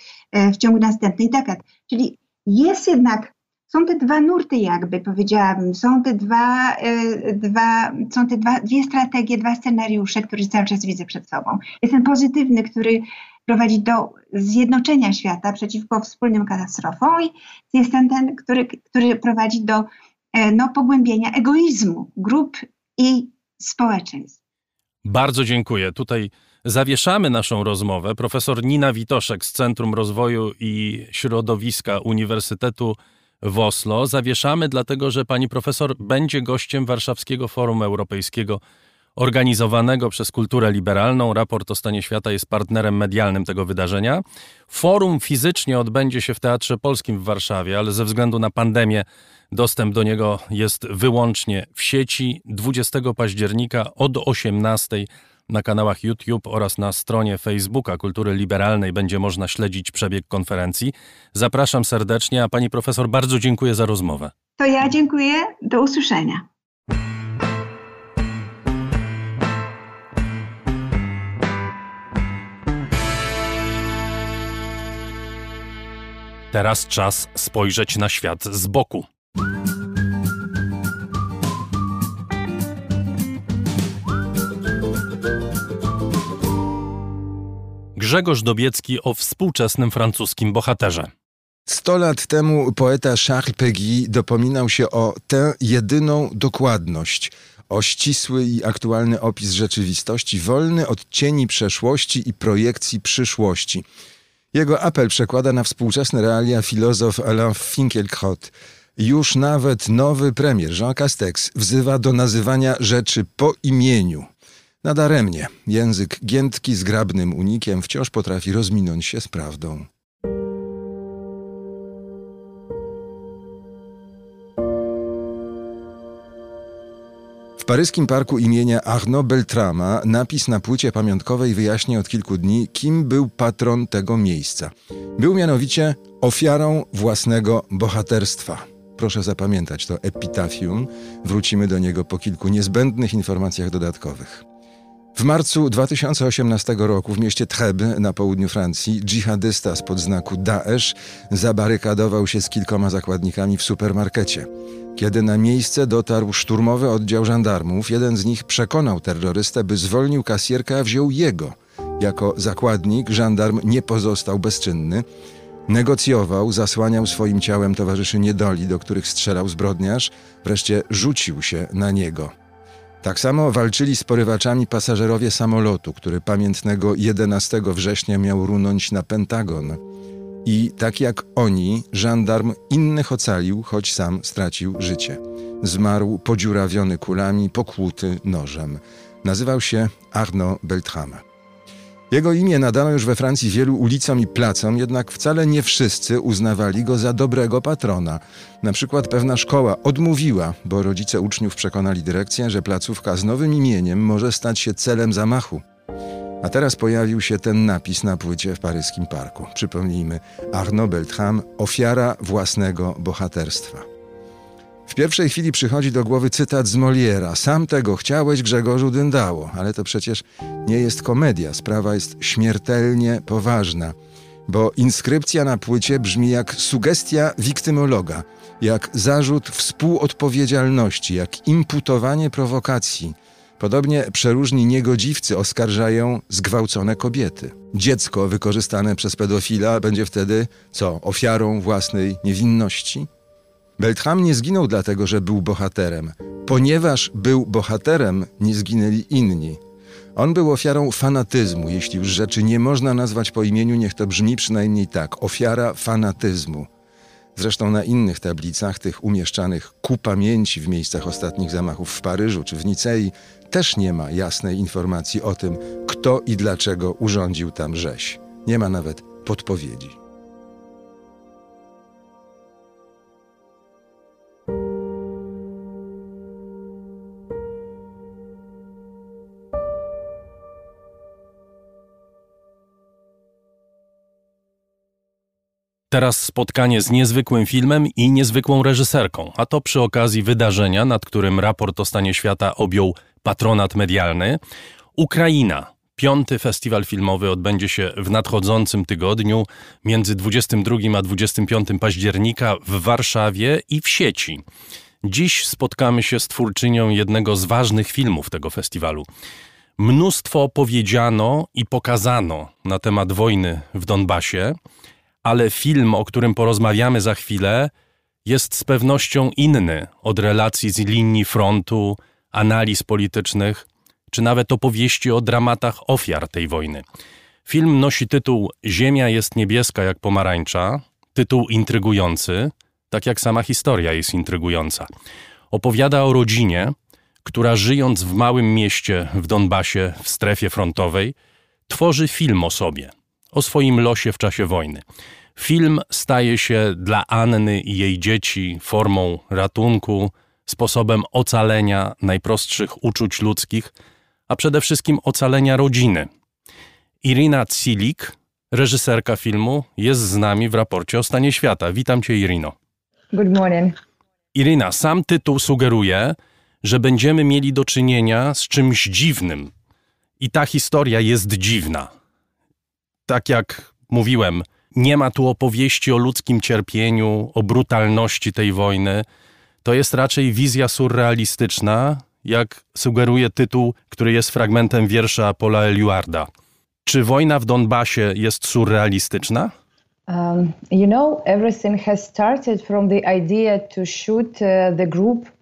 w ciągu następnych dekad. Czyli jest jednak są te dwa nurty, jakby powiedziałabym, są te dwa, e, dwa, są te dwa, dwie strategie, dwa scenariusze, które cały czas widzę przed sobą. Jest ten pozytywny, który prowadzi do zjednoczenia świata przeciwko wspólnym katastrofom i jest ten, ten który, który prowadzi do e, no, pogłębienia egoizmu grup i społeczeństw. Bardzo dziękuję. Tutaj zawieszamy naszą rozmowę. Profesor Nina Witoszek z Centrum Rozwoju i Środowiska Uniwersytetu w Oslo. Zawieszamy, dlatego że pani profesor będzie gościem Warszawskiego Forum Europejskiego organizowanego przez Kulturę Liberalną. Raport o stanie świata jest partnerem medialnym tego wydarzenia. Forum fizycznie odbędzie się w Teatrze Polskim w Warszawie, ale ze względu na pandemię dostęp do niego jest wyłącznie w sieci. 20 października od 18 na kanałach YouTube oraz na stronie Facebooka Kultury Liberalnej będzie można śledzić przebieg konferencji. Zapraszam serdecznie, a pani profesor bardzo dziękuję za rozmowę. To ja dziękuję. Do usłyszenia. Teraz czas spojrzeć na świat z boku. Grzegorz Dobiecki o współczesnym francuskim bohaterze. Sto lat temu poeta Charles Péguy dopominał się o tę jedyną dokładność, o ścisły i aktualny opis rzeczywistości, wolny od cieni przeszłości i projekcji przyszłości. Jego apel przekłada na współczesne realia filozof Alain Finkielkraut. Już nawet nowy premier Jean Castex wzywa do nazywania rzeczy po imieniu. Nadaremnie język giętki zgrabnym unikiem wciąż potrafi rozminąć się z prawdą. W paryskim parku imienia Arnaud Beltrama napis na płycie pamiątkowej wyjaśnia od kilku dni, kim był patron tego miejsca. Był mianowicie ofiarą własnego bohaterstwa. Proszę zapamiętać to epitafium. Wrócimy do niego po kilku niezbędnych informacjach dodatkowych. W marcu 2018 roku w mieście Trèbes na południu Francji dżihadysta spod znaku Daesh zabarykadował się z kilkoma zakładnikami w supermarkecie. Kiedy na miejsce dotarł szturmowy oddział żandarmów, jeden z nich przekonał terrorystę, by zwolnił kasjerkę, a wziął jego. Jako zakładnik żandarm nie pozostał bezczynny. Negocjował, zasłaniał swoim ciałem towarzyszy niedoli, do których strzelał zbrodniarz, wreszcie rzucił się na niego. Tak samo walczyli z porywaczami pasażerowie samolotu, który pamiętnego 11 września miał runąć na Pentagon. I tak jak oni, żandarm innych ocalił, choć sam stracił życie. Zmarł podziurawiony kulami, pokłuty nożem. Nazywał się Arnaud Beltrame. Jego imię nadano już we Francji wielu ulicom i placom, jednak wcale nie wszyscy uznawali go za dobrego patrona. Na przykład pewna szkoła odmówiła, bo rodzice uczniów przekonali dyrekcję, że placówka z nowym imieniem może stać się celem zamachu. A teraz pojawił się ten napis na płycie w paryskim parku. Przypomnijmy, Arnaud Beltrame, ofiara własnego bohaterstwa. W pierwszej chwili przychodzi do głowy cytat z Moliera. Sam tego chciałeś, Grzegorzu Dyndało. Ale to przecież nie jest komedia. Sprawa jest śmiertelnie poważna. Bo inskrypcja na płycie brzmi jak sugestia wiktymologa, jak zarzut współodpowiedzialności, jak imputowanie prowokacji. Podobnie przeróżni niegodziwcy oskarżają zgwałcone kobiety. Dziecko wykorzystane przez pedofila będzie wtedy co? Ofiarą własnej niewinności? Beltram nie zginął dlatego, że był bohaterem. Ponieważ był bohaterem, nie zginęli inni. On był ofiarą fanatyzmu. Jeśli już rzeczy nie można nazwać po imieniu, niech to brzmi przynajmniej tak: ofiara fanatyzmu. Zresztą na innych tablicach, tych umieszczanych ku pamięci w miejscach ostatnich zamachów w Paryżu czy w Nicei, też nie ma jasnej informacji o tym, kto i dlaczego urządził tam rzeź. Nie ma nawet podpowiedzi. Teraz spotkanie z niezwykłym filmem i niezwykłą reżyserką, a to przy okazji wydarzenia, nad którym raport o stanie świata objął patronat medialny. Ukraina. Piąty festiwal filmowy odbędzie się w nadchodzącym tygodniu między 22 a 25 października w Warszawie i w sieci. Dziś spotkamy się z twórczynią jednego z ważnych filmów tego festiwalu. Mnóstwo powiedziano i pokazano na temat wojny w Donbasie ale film, o którym porozmawiamy za chwilę, jest z pewnością inny od relacji z linii frontu, analiz politycznych, czy nawet opowieści o dramatach ofiar tej wojny. Film nosi tytuł Ziemia jest niebieska jak pomarańcza, tytuł intrygujący, tak jak sama historia jest intrygująca. Opowiada o rodzinie, która żyjąc w małym mieście w Donbasie, w strefie frontowej, tworzy film o sobie – o swoim losie w czasie wojny. Film staje się dla Anny i jej dzieci formą ratunku, sposobem ocalenia najprostszych uczuć ludzkich, a przede wszystkim ocalenia rodziny. Irina Cilik, reżyserka filmu, jest z nami w raporcie o stanie świata. Witam cię, Irino. Good morning. Irina, sam tytuł sugeruje, że będziemy mieli do czynienia z czymś dziwnym. I ta historia jest dziwna tak jak mówiłem, nie ma tu opowieści o ludzkim cierpieniu, o brutalności tej wojny. To jest raczej wizja surrealistyczna, jak sugeruje tytuł, który jest fragmentem wiersza Paula Eluarda. Czy wojna w Donbasie jest surrealistyczna? Um, you know, everything has started from the idea to shoot uh, the group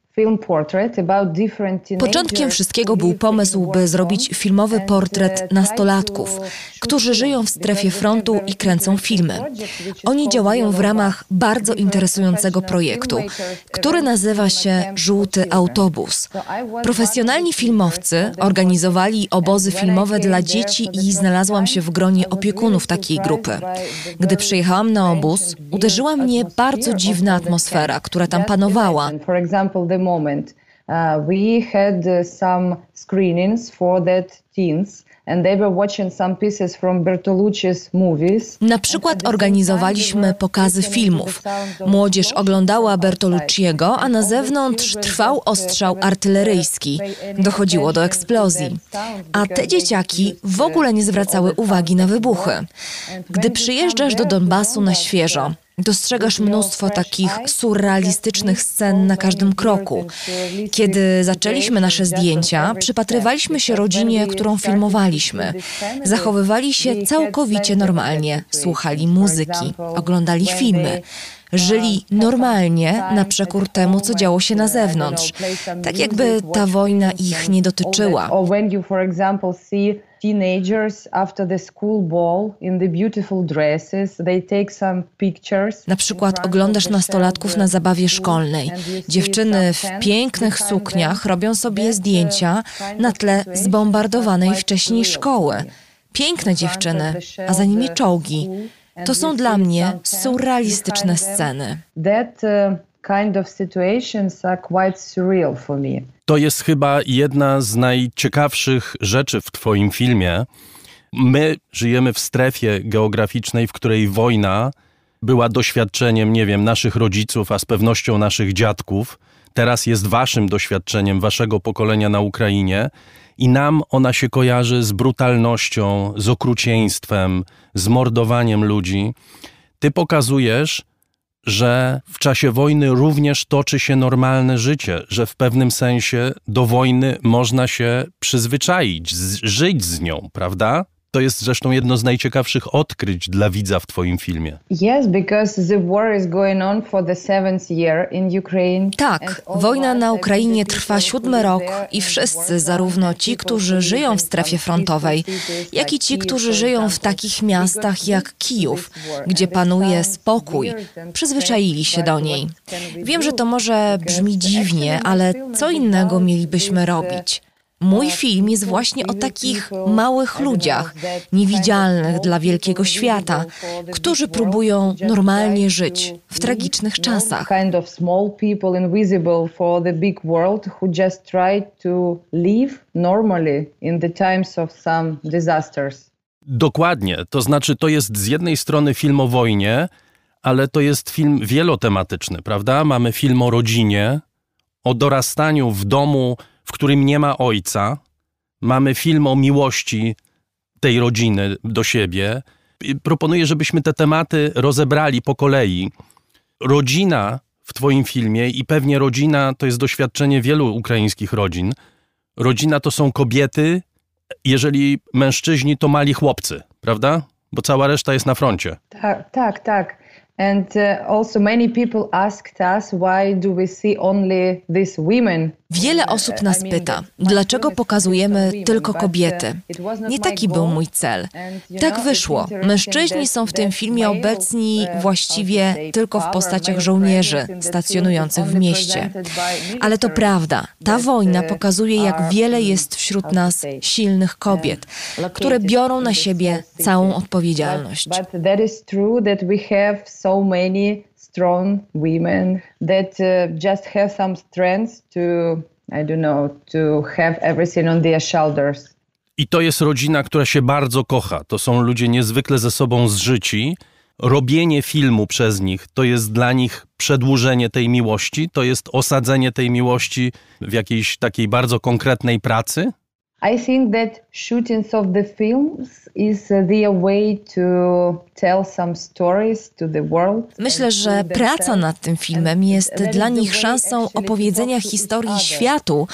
Początkiem wszystkiego był pomysł, by zrobić filmowy portret nastolatków, którzy żyją w strefie frontu i kręcą filmy. Oni działają w ramach bardzo interesującego projektu, który nazywa się Żółty Autobus. Profesjonalni filmowcy organizowali obozy filmowe dla dzieci i znalazłam się w gronie opiekunów takiej grupy. Gdy przyjechałam na obóz, uderzyła mnie bardzo dziwna atmosfera, która tam panowała moment uh, we had uh, some screenings for that teens. Na przykład organizowaliśmy pokazy filmów. Młodzież oglądała Bertolucciego, a na zewnątrz trwał ostrzał artyleryjski. Dochodziło do eksplozji. A te dzieciaki w ogóle nie zwracały uwagi na wybuchy. Gdy przyjeżdżasz do Donbasu na świeżo, Dostrzegasz mnóstwo takich surrealistycznych scen na każdym kroku. Kiedy zaczęliśmy nasze zdjęcia, przypatrywaliśmy się rodzinie, którą filmowaliśmy. Zachowywali się całkowicie normalnie, słuchali muzyki, oglądali filmy. Żyli normalnie, na przekór temu, co działo się na zewnątrz. Tak jakby ta wojna ich nie dotyczyła. Na przykład oglądasz nastolatków na zabawie szkolnej. Dziewczyny w pięknych sukniach robią sobie zdjęcia na tle zbombardowanej wcześniej szkoły. Piękne dziewczyny, a za nimi czołgi. To są dla mnie surrealistyczne sceny. Uh. To jest chyba jedna z najciekawszych rzeczy w Twoim filmie. My żyjemy w strefie geograficznej, w której wojna była doświadczeniem, nie wiem, naszych rodziców, a z pewnością naszych dziadków. Teraz jest Waszym doświadczeniem, Waszego pokolenia na Ukrainie. I nam ona się kojarzy z brutalnością, z okrucieństwem, z mordowaniem ludzi. Ty pokazujesz, że w czasie wojny również toczy się normalne życie, że w pewnym sensie do wojny można się przyzwyczaić, żyć z nią, prawda? To jest zresztą jedno z najciekawszych odkryć dla widza w twoim filmie. Yes, because the war is going on for the seventh year in Ukraine. Tak, wojna na Ukrainie trwa siódmy rok i wszyscy, zarówno ci, którzy żyją w strefie frontowej, jak i ci, którzy żyją w takich miastach jak Kijów, gdzie panuje spokój, przyzwyczaili się do niej. Wiem, że to może brzmi dziwnie, ale co innego mielibyśmy robić? Mój film jest właśnie o takich małych ludziach, niewidzialnych dla wielkiego świata, którzy próbują normalnie żyć w tragicznych czasach. Dokładnie. To znaczy, to jest z jednej strony film o wojnie, ale to jest film wielotematyczny, prawda? Mamy film o rodzinie, o dorastaniu w domu w którym nie ma ojca. Mamy film o miłości tej rodziny do siebie. Proponuję, żebyśmy te tematy rozebrali po kolei. Rodzina w Twoim filmie i pewnie rodzina to jest doświadczenie wielu ukraińskich rodzin. Rodzina to są kobiety, jeżeli mężczyźni to mali chłopcy, prawda? Bo cała reszta jest na froncie. Tak, tak, tak. And uh, also many people asked us why do we see only these women Wiele osób nas pyta, dlaczego pokazujemy tylko kobiety. Nie taki był mój cel. Tak wyszło. Mężczyźni są w tym filmie obecni właściwie tylko w postaciach żołnierzy stacjonujących w mieście. Ale to prawda. Ta wojna pokazuje, jak wiele jest wśród nas silnych kobiet, które biorą na siebie całą odpowiedzialność strong women that uh, just have some strength to, I don't know, to have everything on their shoulders. I to jest rodzina, która się bardzo kocha. To są ludzie niezwykle ze sobą zżyci. Robienie filmu przez nich to jest dla nich przedłużenie tej miłości, to jest osadzenie tej miłości w jakiejś takiej bardzo konkretnej pracy. I think that shootings of the films is uh, their way to tell some stories to the world. Myślę, że praca nad tym filmem jest dla nich szansą opowiedzenia historii światu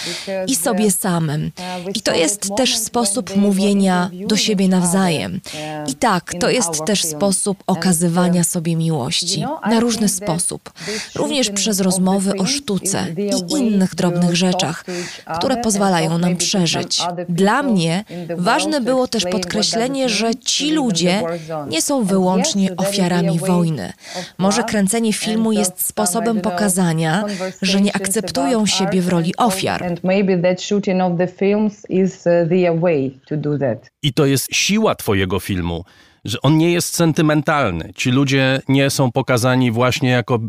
i sobie uh, samym. I to jest też sposób mówienia do siebie nawzajem. I tak, to jest też sposób okazywania sobie miłości na różny sposób. Również przez rozmowy o sztuce i innych drobnych rzeczach, które pozwalają nam przeżyć. Dla mnie ważne było też podkreślenie, że ci ludzie nie są wyłącznie ofiarami wojny. Może kręcenie filmu jest sposobem pokazania, że nie akceptują siebie w roli ofiar. I to jest siła Twojego filmu że on nie jest sentymentalny. Ci ludzie nie są pokazani właśnie jako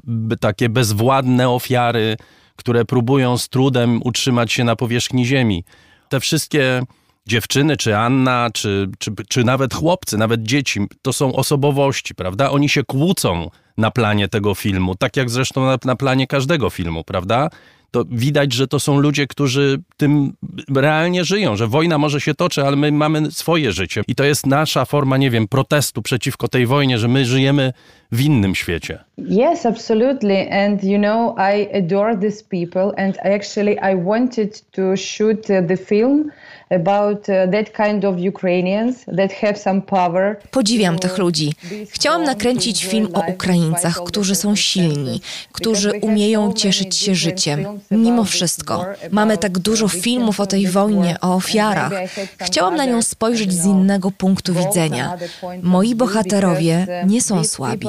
takie bezwładne ofiary, które próbują z trudem utrzymać się na powierzchni ziemi. Te wszystkie dziewczyny, czy Anna, czy, czy, czy nawet chłopcy, nawet dzieci, to są osobowości, prawda? Oni się kłócą na planie tego filmu, tak jak zresztą na, na planie każdego filmu, prawda? To widać, że to są ludzie, którzy tym realnie żyją, że wojna może się toczy, ale my mamy swoje życie. I to jest nasza forma, nie wiem, protestu przeciwko tej wojnie, że my żyjemy w innym świecie. Yes, absolutely. And you know, I adore these people and I actually I wanted to shoot the film about uh, that kind of Ukrainians that have some power. Podziwiam tych ludzi. Chciałam nakręcić film o Ukraińcach, którzy są silni, którzy umieją cieszyć się życiem. Mimo wszystko, mamy tak dużo filmów o tej wojnie, o ofiarach. Chciałam na nią spojrzeć z innego punktu widzenia. Moi bohaterowie nie są słabi,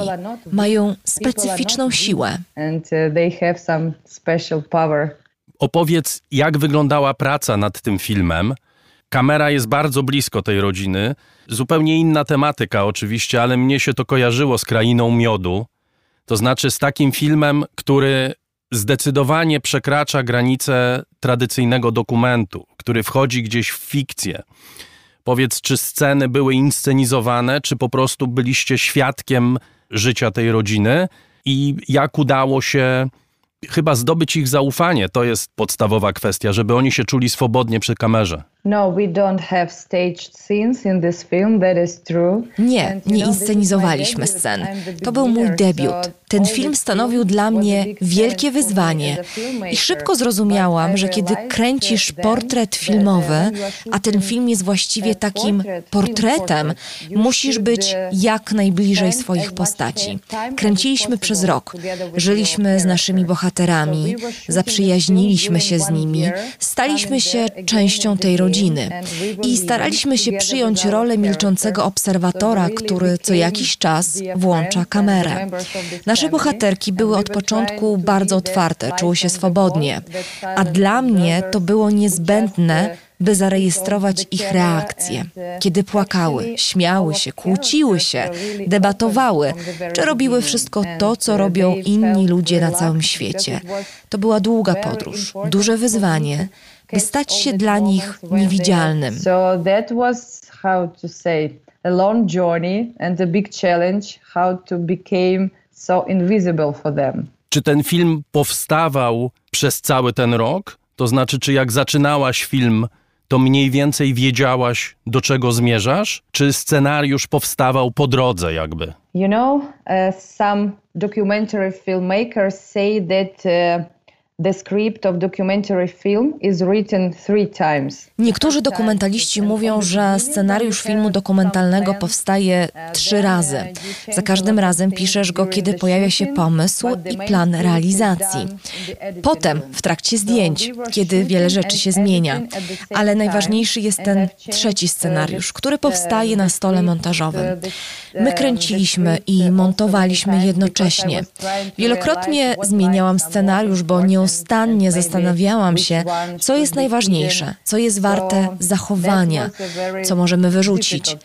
mają specyficzną siłę. Uh. Opowiedz, jak wyglądała praca nad tym filmem. Kamera jest bardzo blisko tej rodziny. Zupełnie inna tematyka, oczywiście, ale mnie się to kojarzyło z krainą miodu. To znaczy z takim filmem, który zdecydowanie przekracza granice tradycyjnego dokumentu, który wchodzi gdzieś w fikcję. Powiedz, czy sceny były inscenizowane, czy po prostu byliście świadkiem życia tej rodziny i jak udało się chyba zdobyć ich zaufanie. To jest podstawowa kwestia, żeby oni się czuli swobodnie przy kamerze. No, we don't have staged scenes in this film, that is true. Nie, nie inscenizowaliśmy scen. To był mój debiut. Ten film stanowił dla mnie wielkie wyzwanie i szybko zrozumiałam, że kiedy kręcisz portret filmowy, a ten film jest właściwie takim portretem, musisz być jak najbliżej swoich postaci. Kręciliśmy przez rok, żyliśmy z naszymi bohaterami, zaprzyjaźniliśmy się z nimi, staliśmy się częścią tej rodziny rodziny. I staraliśmy się przyjąć rolę milczącego obserwatora, który co jakiś czas włącza kamerę. Nasze bohaterki były od początku bardzo otwarte, czuły się swobodnie, a dla mnie to było niezbędne, by zarejestrować ich reakcje. Kiedy płakały, śmiały się, kłóciły się, debatowały, czy robiły wszystko to, co robią inni ludzie na całym świecie. To była długa podróż, duże wyzwanie, by stać się dla nich niewidzialnym. So that was how to say a long journey and a big challenge how to become so invisible for them. Czy ten film powstawał przez cały ten rok? To znaczy, czy jak zaczynałaś film, to mniej więcej wiedziałaś, do czego zmierzasz? Czy scenariusz powstawał po drodze, jakby? You know, uh, some documentary filmmakers say that uh, Niektórzy dokumentaliści mówią, że scenariusz filmu dokumentalnego powstaje trzy razy. Za każdym razem piszesz go, kiedy pojawia się pomysł i plan realizacji. Potem, w trakcie zdjęć, kiedy wiele rzeczy się zmienia. Ale najważniejszy jest ten trzeci scenariusz, który powstaje na stole montażowym. My kręciliśmy i montowaliśmy jednocześnie. Wielokrotnie zmieniałam scenariusz, bo nieustannie zastanawiałam się, co jest najważniejsze, co jest warte zachowania, co możemy wyrzucić.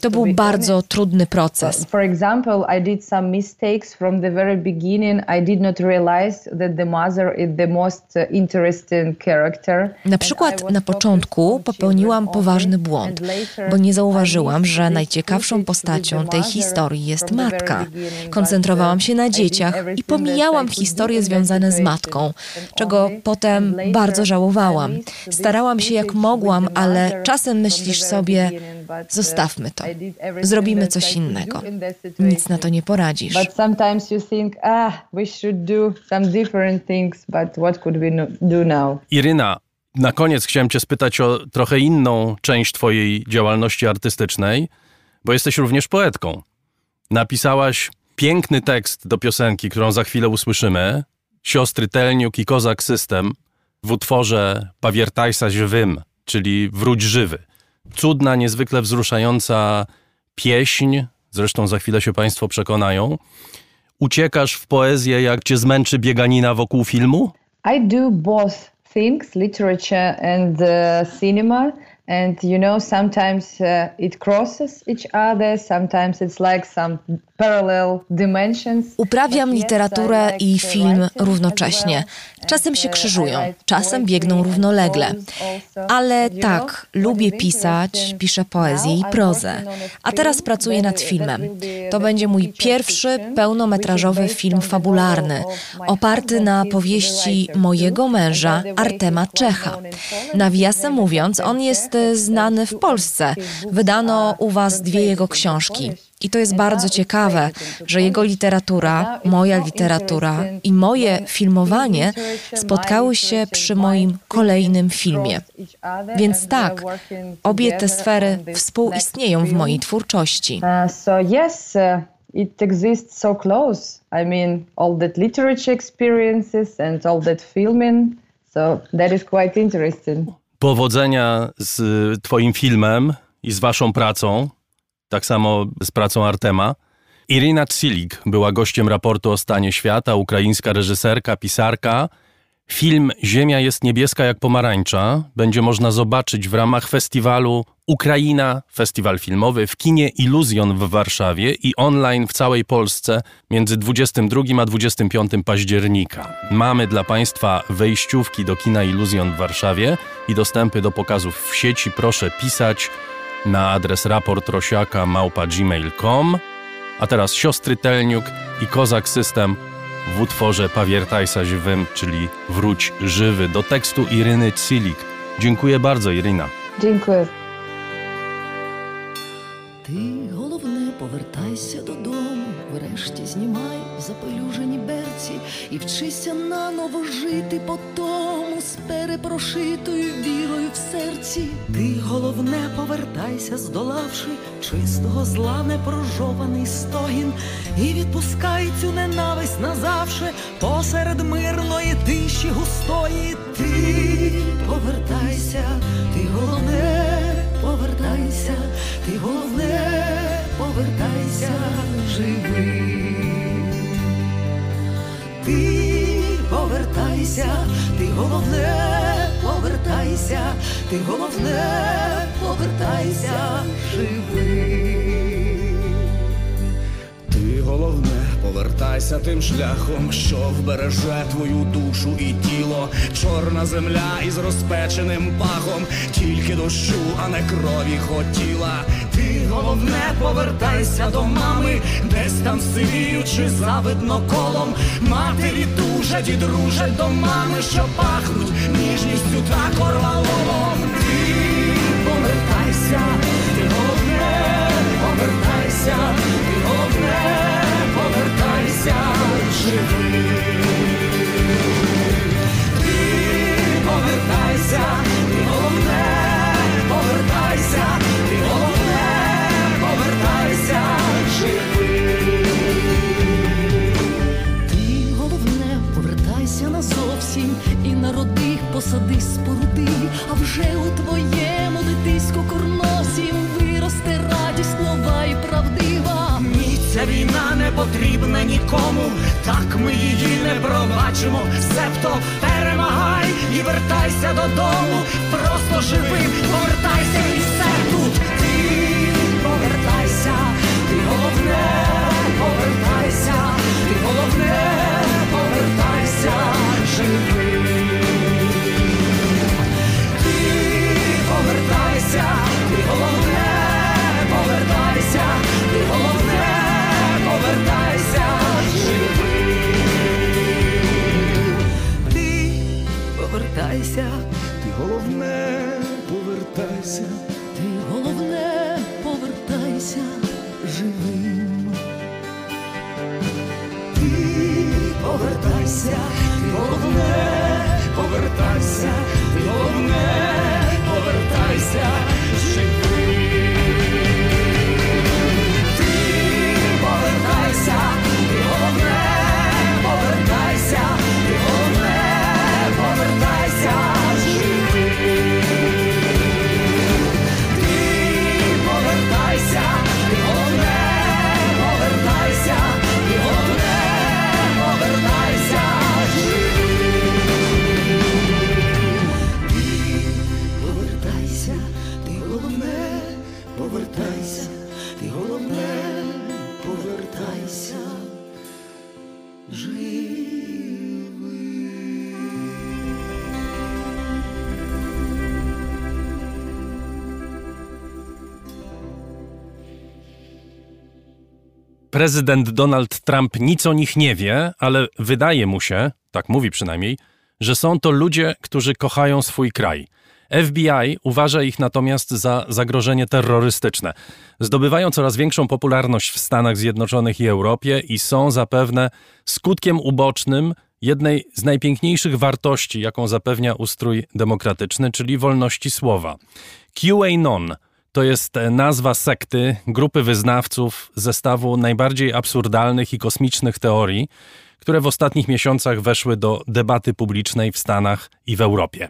To był bardzo trudny proces. For example, I did some mistakes from the very beginning. I did not realize that the mother is the most interesting character. Na przykład na początku popełniłam poważny błąd, bo nie zauważyłam, że najciekawszą postacią tej historii jest matka. Koncentrowałam się na dzieciach i pomijałam historie związane z matką, czego potem bardzo żałowałam. Starałam się jak mogłam, ale czasem myślisz sobie, zostawmy to, zrobimy coś innego. Nic na to nie poradzisz. But sometimes you think, ah, we should do some different things, but what could we no- do now? Iryna, na koniec chciałem Cię spytać o trochę inną część Twojej działalności artystycznej, bo jesteś również poetką. Napisałaś piękny tekst do piosenki, którą za chwilę usłyszymy. Siostry Telniuk i Kozak System w utworze Pawiertajsa żywym, czyli Wróć żywy. Cudna, niezwykle wzruszająca pieśń, zresztą za chwilę się Państwo przekonają. Uciekasz w poezję, jak Cię zmęczy bieganina wokół filmu? I do both things, literature and uh, cinema. And you know sometimes uh, it crosses each other sometimes it's like some parallel dimensions Uprawiam literaturę i film równocześnie. Czasem się krzyżują, czasem biegną równolegle. Ale tak, lubię pisać, piszę poezję i prozę. A teraz pracuję nad filmem. To będzie mój pierwszy pełnometrażowy film fabularny, oparty na powieści mojego męża, Artema Czecha. Nawiasem mówiąc, on jest e, znany w Polsce. Wydano u was dwie jego książki. I to jest bardzo ciekawe, że jego literatura, moja literatura i moje filmowanie spotkały się przy moim kolejnym filmie. Więc tak, obie te sfery współistnieją w mojej twórczości. Uh, so yes, uh, it exists so close. I mean, all that literature experiences and all that filming. So that is quite interesting. Powodzenia z Twoim filmem i z Waszą pracą, tak samo z pracą Artema. Irina Tsilik była gościem raportu o stanie świata, ukraińska reżyserka, pisarka. Film Ziemia jest niebieska jak pomarańcza będzie można zobaczyć w ramach festiwalu Ukraina, festiwal filmowy w kinie Iluzjon w Warszawie i online w całej Polsce między 22 a 25 października. Mamy dla Państwa wejściówki do kina Iluzjon w Warszawie i dostępy do pokazów w sieci. Proszę pisać na adres raportrosiaka małpa.gmail.com. A teraz siostry Telniuk i Kozak System w utworze Pawiertajsa żywym, czyli Wróć żywy, do tekstu Iryny Cilik. Dziękuję bardzo, Iryna. Dziękuję. Повертайся додому, врешті знімай запелюжені берці і вчися наново жити по тому з перепрошитою вірою в серці. Ти головне, повертайся, здолавши чистого зла непрожований стогін, і відпускай цю ненависть назавше посеред мирної тиші густої. Ти повертайся, ти головне, повертайся, ти головне, повертайся живий. Ти повертайся, ти головне, повертайся, ти головне, повертайся живий. Ти головне, повертайся тим шляхом, що вбереже твою душу і тіло, чорна земля із розпеченим пахом, тільки дощу, а не крові хотіла. Ти головне, повертайся до мами, десь там сивіючи завидно колом. Матері тужать і дружать до мами, що пахнуть ніжністю та корвалолом. Ти повертайся, ти головне, повертайся, повертайся живий. Ти повертайся, ти головне, повертайся, ти головне, повертайся живий. Ти головне, повертайся назовсім і народи, посади споруди, а вже у твоєму дитиську потрібна нікому, так ми її не пробачимо. Себто перемагай і вертайся додому. Просто живи, повертайся і все тут. Ти повертайся, ти головне, повертайся, ти головне, повертайся, ти головне, повертайся. Ти головне, повертайся живим. Ти повертайся, ти головне, повертайся, ти головне, повертайся, живий. Prezydent Donald Trump nic o nich nie wie, ale wydaje mu się, tak mówi przynajmniej, że są to ludzie, którzy kochają swój kraj. FBI uważa ich natomiast za zagrożenie terrorystyczne. Zdobywają coraz większą popularność w Stanach Zjednoczonych i Europie i są zapewne skutkiem ubocznym jednej z najpiękniejszych wartości, jaką zapewnia ustrój demokratyczny, czyli wolności słowa. QAnon to jest nazwa sekty, grupy wyznawców zestawu najbardziej absurdalnych i kosmicznych teorii, które w ostatnich miesiącach weszły do debaty publicznej w Stanach i w Europie.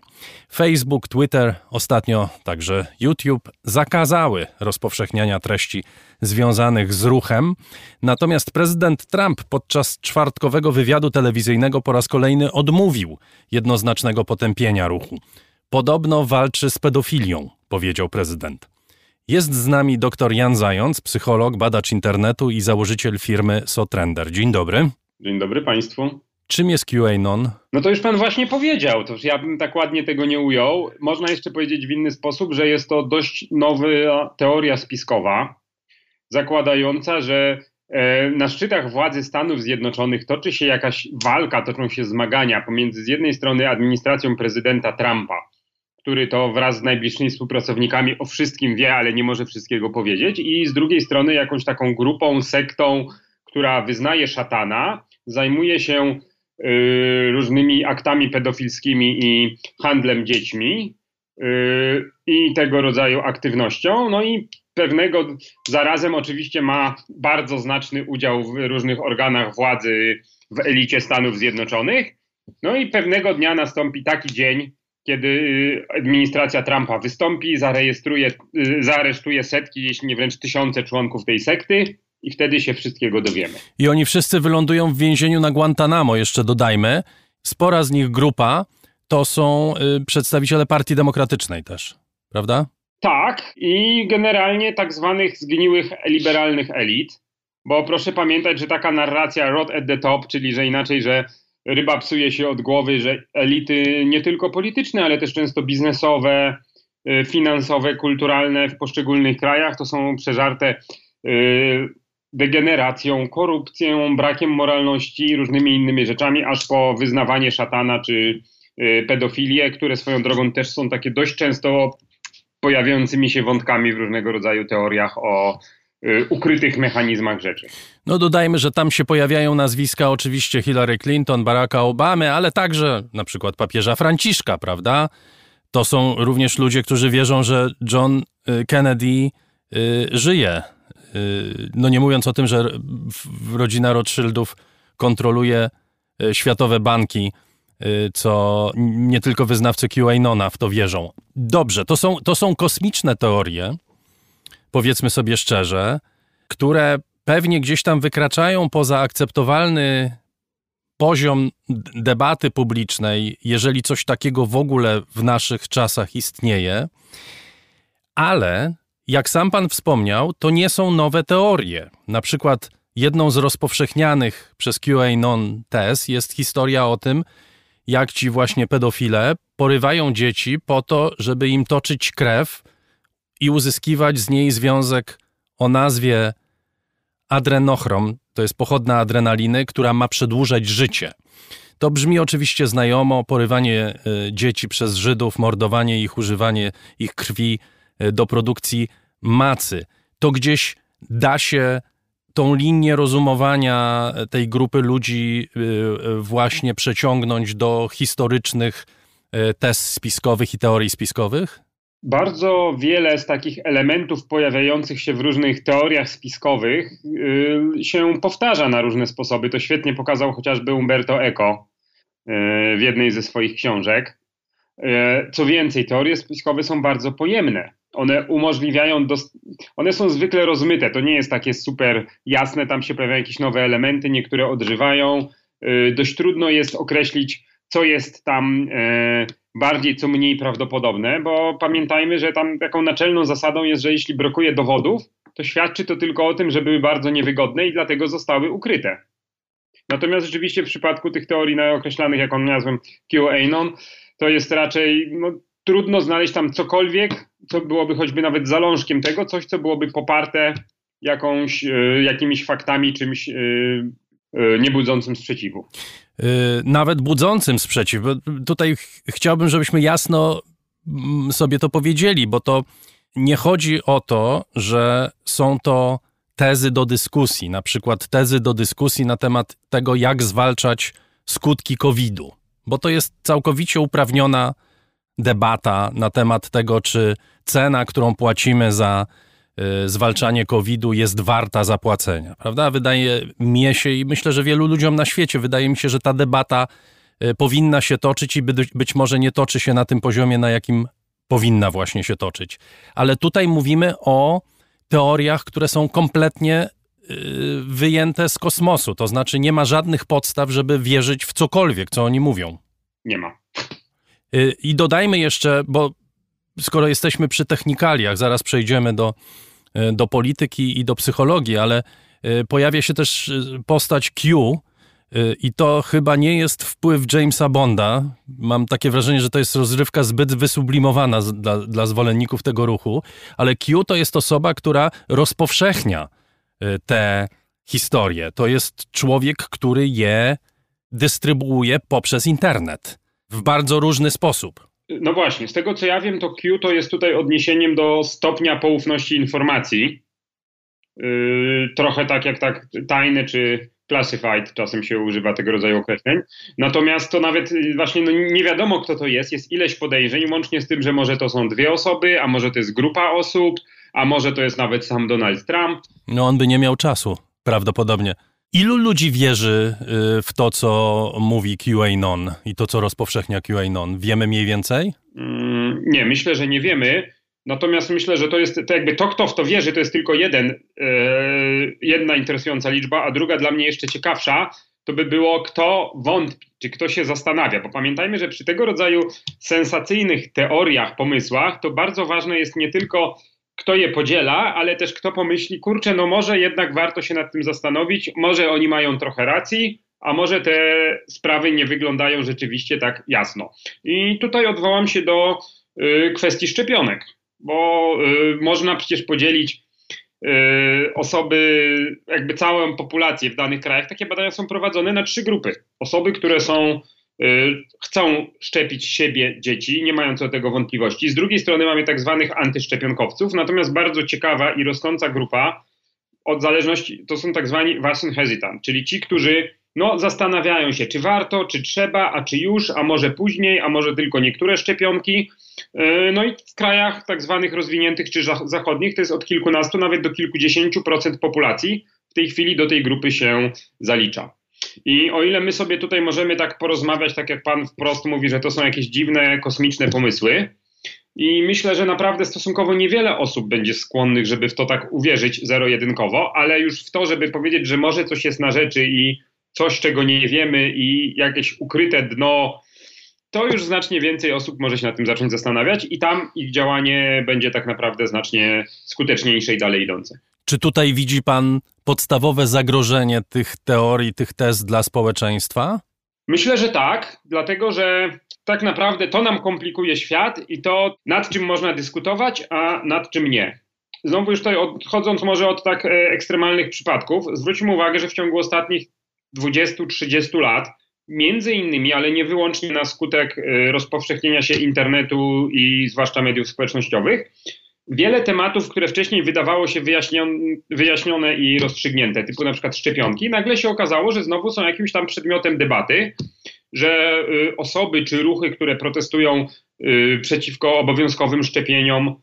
Facebook, Twitter, ostatnio także YouTube zakazały rozpowszechniania treści związanych z ruchem. Natomiast prezydent Trump podczas czwartkowego wywiadu telewizyjnego po raz kolejny odmówił jednoznacznego potępienia ruchu. Podobno walczy z pedofilią, powiedział prezydent. Jest z nami dr Jan Zając, psycholog, badacz internetu i założyciel firmy Sotrender. Dzień dobry. Dzień dobry Państwu. Czym jest QAnon? No to już Pan właśnie powiedział, to ja bym tak ładnie tego nie ujął. Można jeszcze powiedzieć w inny sposób, że jest to dość nowa teoria spiskowa, zakładająca, że e, na szczytach władzy Stanów Zjednoczonych toczy się jakaś walka, toczą się zmagania pomiędzy z jednej strony administracją prezydenta Trumpa, który to wraz z najbliższymi współpracownikami o wszystkim wie, ale nie może wszystkiego powiedzieć, i z drugiej strony jakąś taką grupą, sektą, która wyznaje szatana, zajmuje się y, różnymi aktami pedofilskimi i handlem dziećmi y, i tego rodzaju aktywnością. No i pewnego zarazem oczywiście ma bardzo znaczny udział w różnych organach władzy w elicie Stanów Zjednoczonych. No i pewnego dnia nastąpi taki dzień, kiedy y, administracja Trumpa wystąpi, zarejestruje, y, zaaresztuje setki, jeśli nie wręcz tysiące członków tej sekty i wtedy się wszystkiego dowiemy. I oni wszyscy wylądują w więzieniu na Guantanamo, jeszcze dodajmy. Spora z nich grupa to są y, przedstawiciele Partii Demokratycznej też, prawda? Tak, i generalnie tak zwanych zgniłych liberalnych elit, bo proszę pamiętać, że taka narracja rot at the top, czyli że inaczej, że ryba psuje się od głowy, że elity nie tylko polityczne, ale też często biznesowe, y, finansowe, kulturalne w poszczególnych krajach. To są przeżarte y, degeneracją, korupcją, brakiem moralności i różnymi innymi rzeczami, aż po wyznawanie szatana czy y, pedofilię, które swoją drogą też są takie dość często pojawiającymi się wątkami w różnego rodzaju teoriach o ukrytych mechanizmach rzeczy. No dodajmy, że tam się pojawiają nazwiska oczywiście Hillary Clinton, Baracka Obamy, ale także na przykład papieża Franciszka, prawda? To są również ludzie, którzy wierzą, że John y, Kennedy y, żyje. Y, no nie mówiąc o tym, że rodzina Rothschildów kontroluje y, światowe banki, y, co nie tylko wyznawcy QAnona w to wierzą. Dobrze, to są, to są kosmiczne teorie, powiedzmy sobie szczerze, które pewnie gdzieś tam wykraczają poza akceptowalny poziom debaty publicznej, jeżeli coś takiego w ogóle w naszych czasach istnieje, ale jak sam pan wspomniał, to nie są nowe teorie. Na przykład jedną z rozpowszechnianych przez QAnon tez jest historia o tym, jak ci właśnie pedofile porywają dzieci po to, żeby im toczyć krew i uzyskiwać z niej związek o nazwie adrenochrom, to jest pochodna adrenaliny, która ma przedłużać życie. To brzmi oczywiście znajomo, porywanie y, dzieci przez Żydów, mordowanie ich, używanie ich krwi y, do produkcji macy. To gdzieś da się tą linię rozumowania tej grupy ludzi właśnie przeciągnąć do historycznych tez spiskowych i teorii spiskowych? Bardzo wiele z takich elementów pojawiających się w różnych teoriach spiskowych yy, się powtarza na różne sposoby. To świetnie pokazał chociażby Umberto Eco yy, w jednej ze swoich książek. Yy, co więcej, teorie spiskowe są bardzo pojemne. One umożliwiają, one są zwykle rozmyte, to nie jest takie super jasne, tam się pojawiają jakieś nowe elementy, niektóre odżywają. Yy, dość trudno jest określić, co jest tam e, bardziej, co mniej prawdopodobne, bo pamiętajmy, że tam taką naczelną zasadą jest, że jeśli brakuje dowodów, to świadczy to tylko o tym, że były bardzo niewygodne i dlatego zostały ukryte. Natomiast rzeczywiście w przypadku tych teorii określanych, jak on nazwę QAnon, to jest raczej no, trudno znaleźć tam cokolwiek, co byłoby choćby nawet zalążkiem tego, coś, co byłoby poparte jakąś, y, jakimiś faktami, czymś y, y, niebudzącym sprzeciwu. Y, nawet budzącym sprzeciw. Tutaj ch- chciałbym, żebyśmy jasno mm, sobie to powiedzieli, bo to nie chodzi o to, że są to tezy do dyskusji, na przykład tezy do dyskusji na temat tego, jak zwalczać skutki COVID-u, bo to jest całkowicie uprawniona debata na temat tego, czy cena, którą płacimy za zwalczanie COVID-u jest warta zapłacenia, prawda? Wydaje mi się i myślę, że wielu ludziom na świecie wydaje mi się, że ta debata y, powinna się toczyć i być, może nie toczy się na tym poziomie, na jakim powinna właśnie się toczyć. Ale tutaj mówimy o teoriach, które są kompletnie y, wyjęte z kosmosu. To znaczy nie ma żadnych podstaw, żeby wierzyć w cokolwiek, co oni mówią. Nie ma. Y, I dodajmy jeszcze, bo skoro jesteśmy przy technikaliach, zaraz przejdziemy do, y, do polityki i do psychologii, ale y, pojawia się też y, postać Q. I to chyba nie jest wpływ Jamesa Bonda. Mam takie wrażenie, że to jest rozrywka zbyt wysublimowana dla, dla zwolenników tego ruchu, ale Q to jest osoba, która rozpowszechnia te historie. To jest człowiek, który je dystrybuuje poprzez internet w bardzo różny sposób. No właśnie, z tego co ja wiem, to Q to jest tutaj odniesieniem do stopnia poufności informacji. Yy, trochę tak jak tak tajne czy classified czasem się używa tego rodzaju określeń. Natomiast to nawet yy, właśnie no nie wiadomo kto to jest, jest ileś podejrzeń, łącznie z tym, że może to są dwie osoby, a może to jest grupa osób, a może to jest nawet sam Donald Trump. No on by nie miał czasu, prawdopodobnie. Ilu ludzi wierzy y, w to, co mówi QAnon i to, co rozpowszechnia QAnon? Wiemy mniej więcej? Mm, Nie, myślę, że nie wiemy. Natomiast myślę, że to jest to jakby to, kto w to wierzy, to jest tylko jeden, e, jedna interesująca liczba, a druga dla mnie jeszcze ciekawsza, to by było kto wątpi, czy kto się zastanawia, bo pamiętajmy, że przy tego rodzaju sensacyjnych teoriach, pomysłach, to bardzo ważne jest nie tylko kto je podziela, ale też kto pomyśli, kurczę, no może jednak warto się nad tym zastanowić, może oni mają trochę racji, a może te sprawy nie wyglądają rzeczywiście tak jasno. I tutaj odwołam się do y, kwestii szczepionek, bo y, można przecież podzielić y, osoby, jakby całą populację w danych krajach. Takie badania są prowadzone na trzy grupy. Osoby, które są chcą szczepić siebie, dzieci, nie mają co do tego wątpliwości. Z drugiej strony mamy tak zwanych antyszczepionkowców, natomiast bardzo ciekawa i rosnąca grupa od zależności, to są tak zwani vaccine hesitant, czyli ci, którzy no, zastanawiają się, czy warto, czy trzeba, a czy już, a może później, a może tylko niektóre szczepionki. Yy, No i w krajach tak zwanych rozwiniętych czy za- zachodnich to jest od kilkunastu, nawet do kilkudziesięciu procent populacji w tej chwili do tej grupy się zalicza. I o ile my sobie tutaj możemy tak porozmawiać, tak jak pan wprost mówi, że to są jakieś dziwne, kosmiczne pomysły, i myślę, że naprawdę stosunkowo niewiele osób będzie skłonnych, żeby w to tak uwierzyć zero-jedynkowo, ale już w to, żeby powiedzieć, że może coś jest na rzeczy i coś, czego nie wiemy i jakieś ukryte dno, to już znacznie więcej osób może się nad tym zacząć zastanawiać i tam ich działanie będzie tak naprawdę znacznie skuteczniejsze i dalej idące. Czy tutaj widzi pan podstawowe zagrożenie tych teorii, tych tez dla społeczeństwa? Myślę, że tak, dlatego że tak naprawdę to nam komplikuje świat i to nad czym można dyskutować, a nad czym nie. Znowu już tutaj odchodząc może od tak e, ekstremalnych przypadków, zwróćmy uwagę, że w ciągu ostatnich 20-30 lat, między innymi, ale nie wyłącznie na skutek e, rozpowszechnienia się internetu i zwłaszcza mediów społecznościowych, wiele tematów, które wcześniej wydawało się wyjaśnione, i rozstrzygnięte, typu na przykład szczepionki, nagle się okazało, że znowu są jakimś tam przedmiotem debaty, że y, osoby czy ruchy, które protestują y, przeciwko obowiązkowym szczepieniom,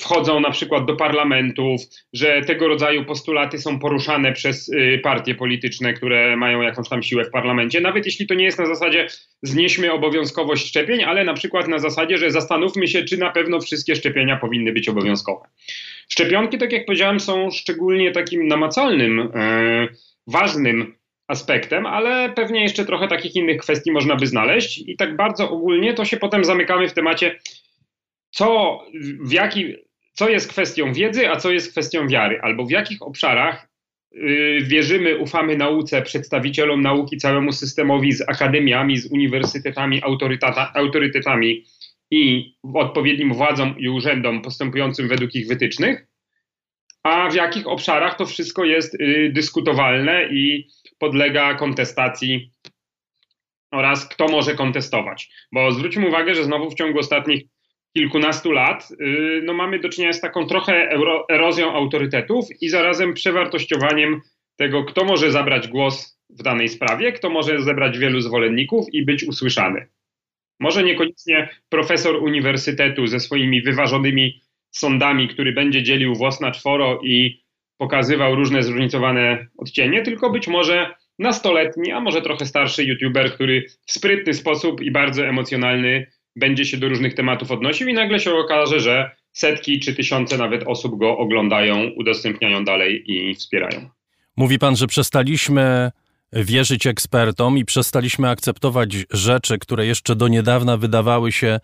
wchodzą na przykład do parlamentów, że tego rodzaju postulaty są poruszane przez y, partie polityczne, które mają jakąś tam siłę w parlamencie, nawet jeśli to nie jest na zasadzie znieśmy obowiązkowość szczepień, ale na przykład na zasadzie, że zastanówmy się, czy na pewno wszystkie szczepienia powinny być obowiązkowe. Szczepionki, tak jak powiedziałem, są szczególnie takim namacalnym, e, ważnym aspektem, ale pewnie jeszcze trochę takich innych kwestii można by znaleźć i tak bardzo ogólnie to się potem zamykamy w temacie, co, w jaki, co jest kwestią wiedzy, a co jest kwestią wiary, albo w jakich obszarach y, wierzymy, ufamy nauce, przedstawicielom nauki, całemu systemowi z akademiami, z uniwersytetami, autoryteta, autorytetami i odpowiednim władzom i urzędom postępującym według ich wytycznych, a w jakich obszarach to wszystko jest y, dyskutowalne i podlega kontestacji oraz kto może kontestować. Bo zwróćmy uwagę, że znowu w ciągu ostatnich kilkunastu lat y, no mamy do czynienia z taką trochę erozją autorytetów i zarazem przewartościowaniem tego, kto może zabrać głos w danej sprawie, kto może zebrać wielu zwolenników i być usłyszany. Może niekoniecznie profesor uniwersytetu ze swoimi wyważonymi sądami, który będzie dzielił włos na czworo i pokazywał różne zróżnicowane odcienie, tylko być może nastoletni, a może trochę starszy youtuber, który w sprytny sposób i bardzo emocjonalny będzie się do różnych tematów odnosił i nagle się okaże, że setki czy tysiące nawet osób go oglądają, udostępniają dalej i wspierają. Mówi pan, że przestaliśmy wierzyć ekspertom i przestaliśmy akceptować rzeczy, które jeszcze do niedawna wydawały się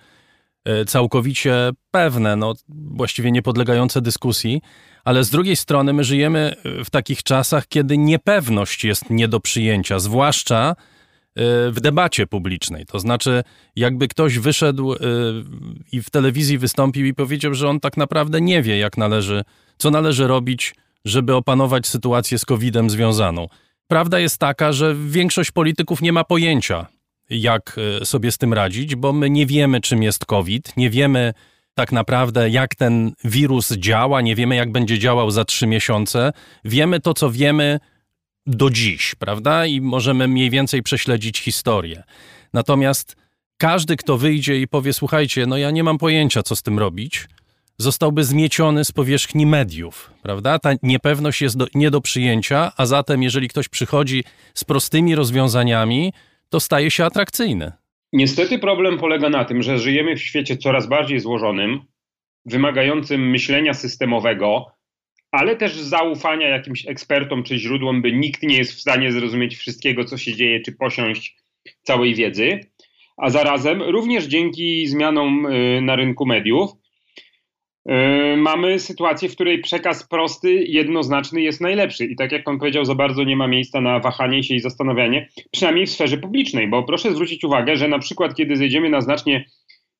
e, całkowicie pewne, no, właściwie niepodlegające dyskusji, ale z drugiej strony my żyjemy w takich czasach, kiedy niepewność jest nie do przyjęcia, zwłaszcza w debacie publicznej. To znaczy, jakby ktoś wyszedł e, i w telewizji wystąpił i powiedział, że on tak naprawdę nie wie, jak należy, co należy robić, żeby opanować sytuację z COVID-em związaną. Prawda jest taka, że większość polityków nie ma pojęcia, jak e, sobie z tym radzić, bo my nie wiemy, czym jest COVID, nie wiemy tak naprawdę, jak ten wirus działa, nie wiemy, jak będzie działał za trzy miesiące. Wiemy to, co wiemy do dziś, prawda? I możemy mniej więcej prześledzić historię. Natomiast każdy, kto wyjdzie i powie: Słuchajcie, no ja nie mam pojęcia, co z tym robić, zostałby zmieciony z powierzchni mediów, prawda? Ta niepewność jest do, nie do przyjęcia, a zatem, jeżeli ktoś przychodzi z prostymi rozwiązaniami, to staje się atrakcyjny. Niestety problem polega na tym, że żyjemy w świecie coraz bardziej złożonym, wymagającym myślenia systemowego, ale też zaufania jakimś ekspertom czy źródłom, by nikt nie jest w stanie zrozumieć wszystkiego, co się dzieje, czy posiąść całej wiedzy. A zarazem również dzięki zmianom y, na rynku mediów Yy, mamy sytuację, w której przekaz prosty, jednoznaczny jest najlepszy. I tak jak pan powiedział, za bardzo nie ma miejsca na wahanie się i zastanawianie, przynajmniej w sferze publicznej, bo proszę zwrócić uwagę, że na przykład kiedy zejdziemy na znacznie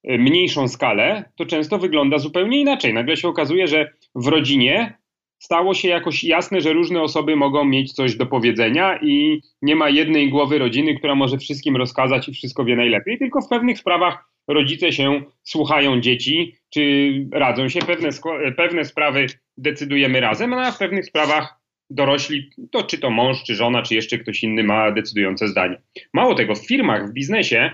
yy, mniejszą skalę, to często wygląda zupełnie inaczej. Nagle się okazuje, że w rodzinie stało się jakoś jasne, że różne osoby mogą mieć coś do powiedzenia i nie ma jednej głowy rodziny, która może wszystkim rozkazać i wszystko wie najlepiej, tylko w pewnych sprawach rodzice się słuchają dzieci, czy radzą się. Pewne, pewne sprawy decydujemy razem, a w pewnych sprawach dorośli, to czy to mąż, czy żona, czy jeszcze ktoś inny ma decydujące zdanie. Mało tego, w firmach, w biznesie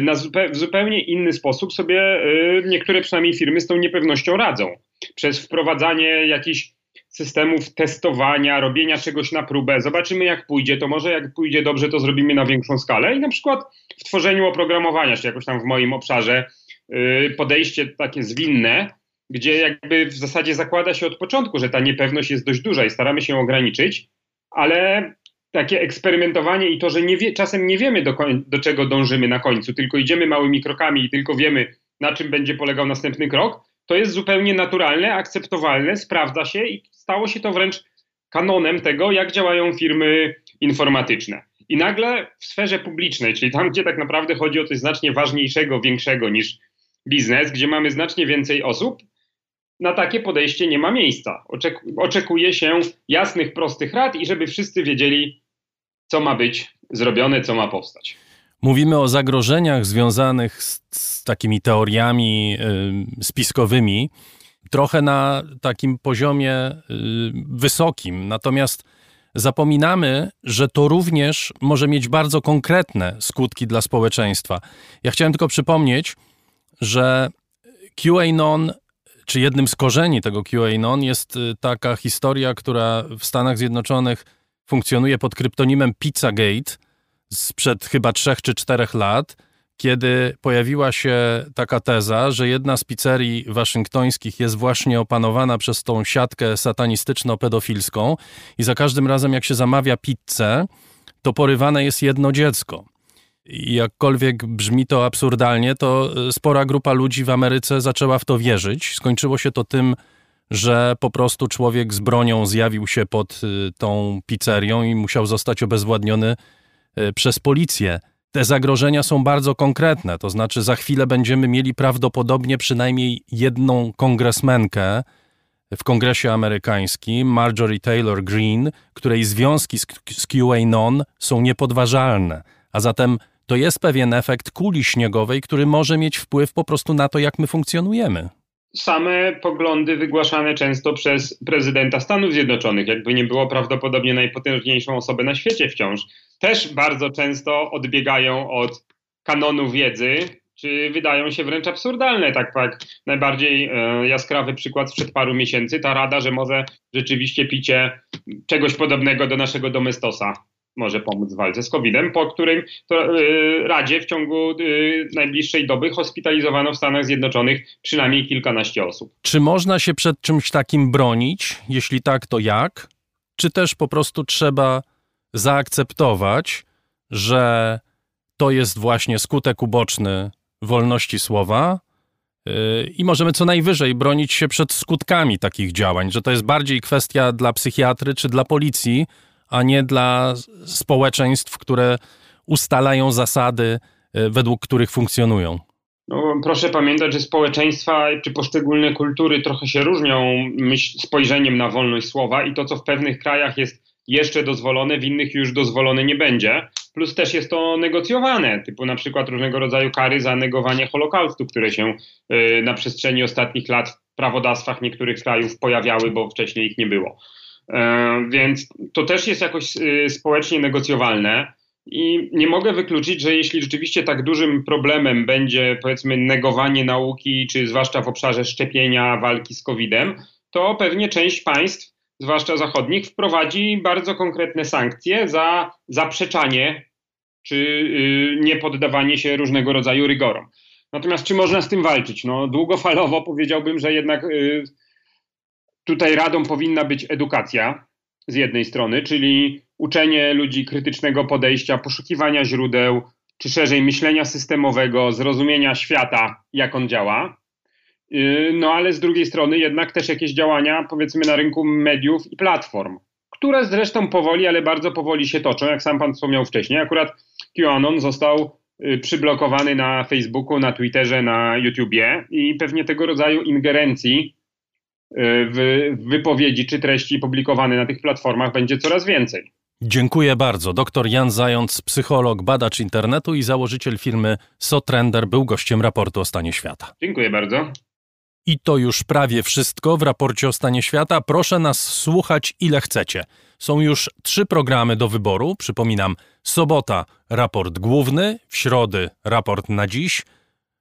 na zupe w zupełnie inny sposób sobie e, niektóre przynajmniej firmy z tą niepewnością radzą. Przez wprowadzanie jakichś systemów testowania, robienia czegoś na próbę. Zobaczymy, jak pójdzie. To może jak pójdzie dobrze, to zrobimy na większą skalę. I na przykład w tworzeniu oprogramowania, czy jakoś tam w moim obszarze, yy, podejście takie zwinne, gdzie jakby w zasadzie zakłada się od początku, że ta niepewność jest dość duża i staramy się ograniczyć, ale takie eksperymentowanie i to, że nie wie, czasem nie wiemy, do, do czego dążymy na końcu, tylko idziemy małymi krokami i tylko wiemy, na czym będzie polegał następny krok, to jest zupełnie naturalne, akceptowalne, sprawdza się i stało się to wręcz kanonem tego, jak działają firmy informatyczne. I nagle w sferze publicznej, czyli tam, gdzie tak naprawdę chodzi o coś znacznie ważniejszego, większego niż biznes, gdzie mamy znacznie więcej osób, na takie podejście nie ma miejsca. oczekuje się jasnych, prostych rad i żeby wszyscy wiedzieli, co ma być zrobione, co ma powstać. Mówimy o zagrożeniach związanych z, z takimi teoriami y, spiskowymi, trochę na takim poziomie y, wysokim. Natomiast zapominamy, że to również może mieć bardzo konkretne skutki dla społeczeństwa. Ja chciałem tylko przypomnieć, że QAnon, czy jednym z korzeni tego QAnon jest y, taka historia, która w Stanach Zjednoczonych funkcjonuje pod kryptonimem Pizzagate sprzed chyba trzech czy czterech lat, kiedy pojawiła się taka teza, że jedna z pizzerii waszyngtońskich jest właśnie opanowana przez tą siatkę satanistyczno-pedofilską i za każdym razem jak się zamawia pizzę, to porywane jest jedno dziecko. I jakkolwiek brzmi to absurdalnie, to spora grupa ludzi w Ameryce zaczęła w to wierzyć. Skończyło się to tym, że po prostu człowiek z bronią zjawił się pod y, tą pizzerią i musiał zostać obezwładniony y, przez policję te zagrożenia są bardzo konkretne. To znaczy, za chwilę będziemy mieli prawdopodobnie przynajmniej jedną kongresmenkę w kongresie amerykańskim, Marjorie Taylor Greene, której związki z, z QAnon są niepodważalne. A zatem to jest pewien efekt kuli śniegowej, który może mieć wpływ po prostu na to, jak my funkcjonujemy. Same poglądy wygłaszane często przez prezydenta Stanów Zjednoczonych, jakby nie było prawdopodobnie najpotężniejszą osobę na świecie wciąż, też bardzo często odbiegają od kanonu wiedzy, czy wydają się wręcz absurdalne. Tak jak najbardziej e, jaskrawy przykład sprzed paru miesięcy, ta rada, że może rzeczywiście picie czegoś podobnego do naszego domestosa może pomóc w walce z COVID-em, po którym to, y, Radzie w ciągu y, najbliższej doby hospitalizowano w Stanach Zjednoczonych przynajmniej kilkanaście osób. Czy można się przed czymś takim bronić? Jeśli tak, to jak? Czy też po prostu trzeba zaakceptować, że to jest właśnie skutek uboczny wolności słowa yy, i możemy co najwyżej bronić się przed skutkami takich działań, że to jest bardziej kwestia dla psychiatry czy dla policji, a nie dla społeczeństw, które ustalają zasady, yy, według których funkcjonują. No, proszę pamiętać, że społeczeństwa czy poszczególne kultury trochę się różnią spojrzeniem na wolność słowa i to, co w pewnych krajach jest jeszcze dozwolone, w innych już dozwolone nie będzie. Plus też jest to negocjowane, typu na przykład różnego rodzaju kary za negowanie Holokaustu, które się y, na przestrzeni ostatnich lat w prawodawstwach niektórych krajów pojawiały, bo wcześniej ich nie było. E, więc to też jest jakoś y, społecznie negocjowalne. I nie mogę wykluczyć, że jeśli rzeczywiście tak dużym problemem będzie, powiedzmy, negowanie nauki, czy zwłaszcza w obszarze szczepienia, walki z COVID-em, to pewnie część państw zwłaszcza zachodnich, wprowadzi bardzo konkretne sankcje za zaprzeczanie czy y, niepoddawanie się różnego rodzaju rygorom. Natomiast czy można z tym walczyć? No, długofalowo powiedziałbym, że jednak y, tutaj radą powinna być edukacja z jednej strony, czyli uczenie ludzi krytycznego podejścia, poszukiwania źródeł, czy szerzej myślenia systemowego, zrozumienia świata, jak on działa. Y, no ale z drugiej strony jednak też jakieś działania, powiedzmy, na rynku mediów i platform, które zresztą powoli, ale bardzo powoli się toczą, jak sam pan wspomniał wcześniej. Akurat QAnon został y, przyblokowany na Facebooku, na Twitterze, na YouTubie i pewnie tego rodzaju ingerencji w wypowiedzi czy treści publikowane na tych platformach będzie coraz więcej. Dziękuję bardzo. Dr Jan Zając, psycholog, badacz internetu i założyciel firmy Sotrender był gościem raportu o stanie świata. Dziękuję bardzo. I to już prawie wszystko w raporcie o stanie świata. Proszę nas słuchać ile chcecie. Są już trzy programy do wyboru. Przypominam, sobota raport główny, w środę raport na dziś,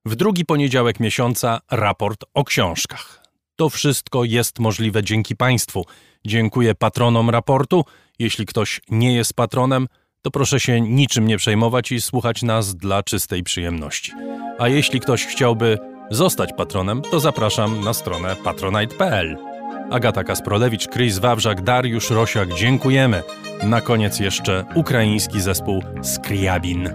w drugi poniedziałek miesiąca raport o książkach. To wszystko jest możliwe dzięki Państwu. Dziękuję patronom raportu. Jeśli ktoś nie jest patronem, to proszę się niczym nie przejmować i słuchać nas dla czystej przyjemności. A jeśli ktoś chciałby zostać patronem, to zapraszam na stronę patronite.pl. Agata Kasprolewicz, Chris Wawrzak, Dariusz Rosiak, dziękujemy. Na koniec jeszcze ukraiński zespół Skriabin.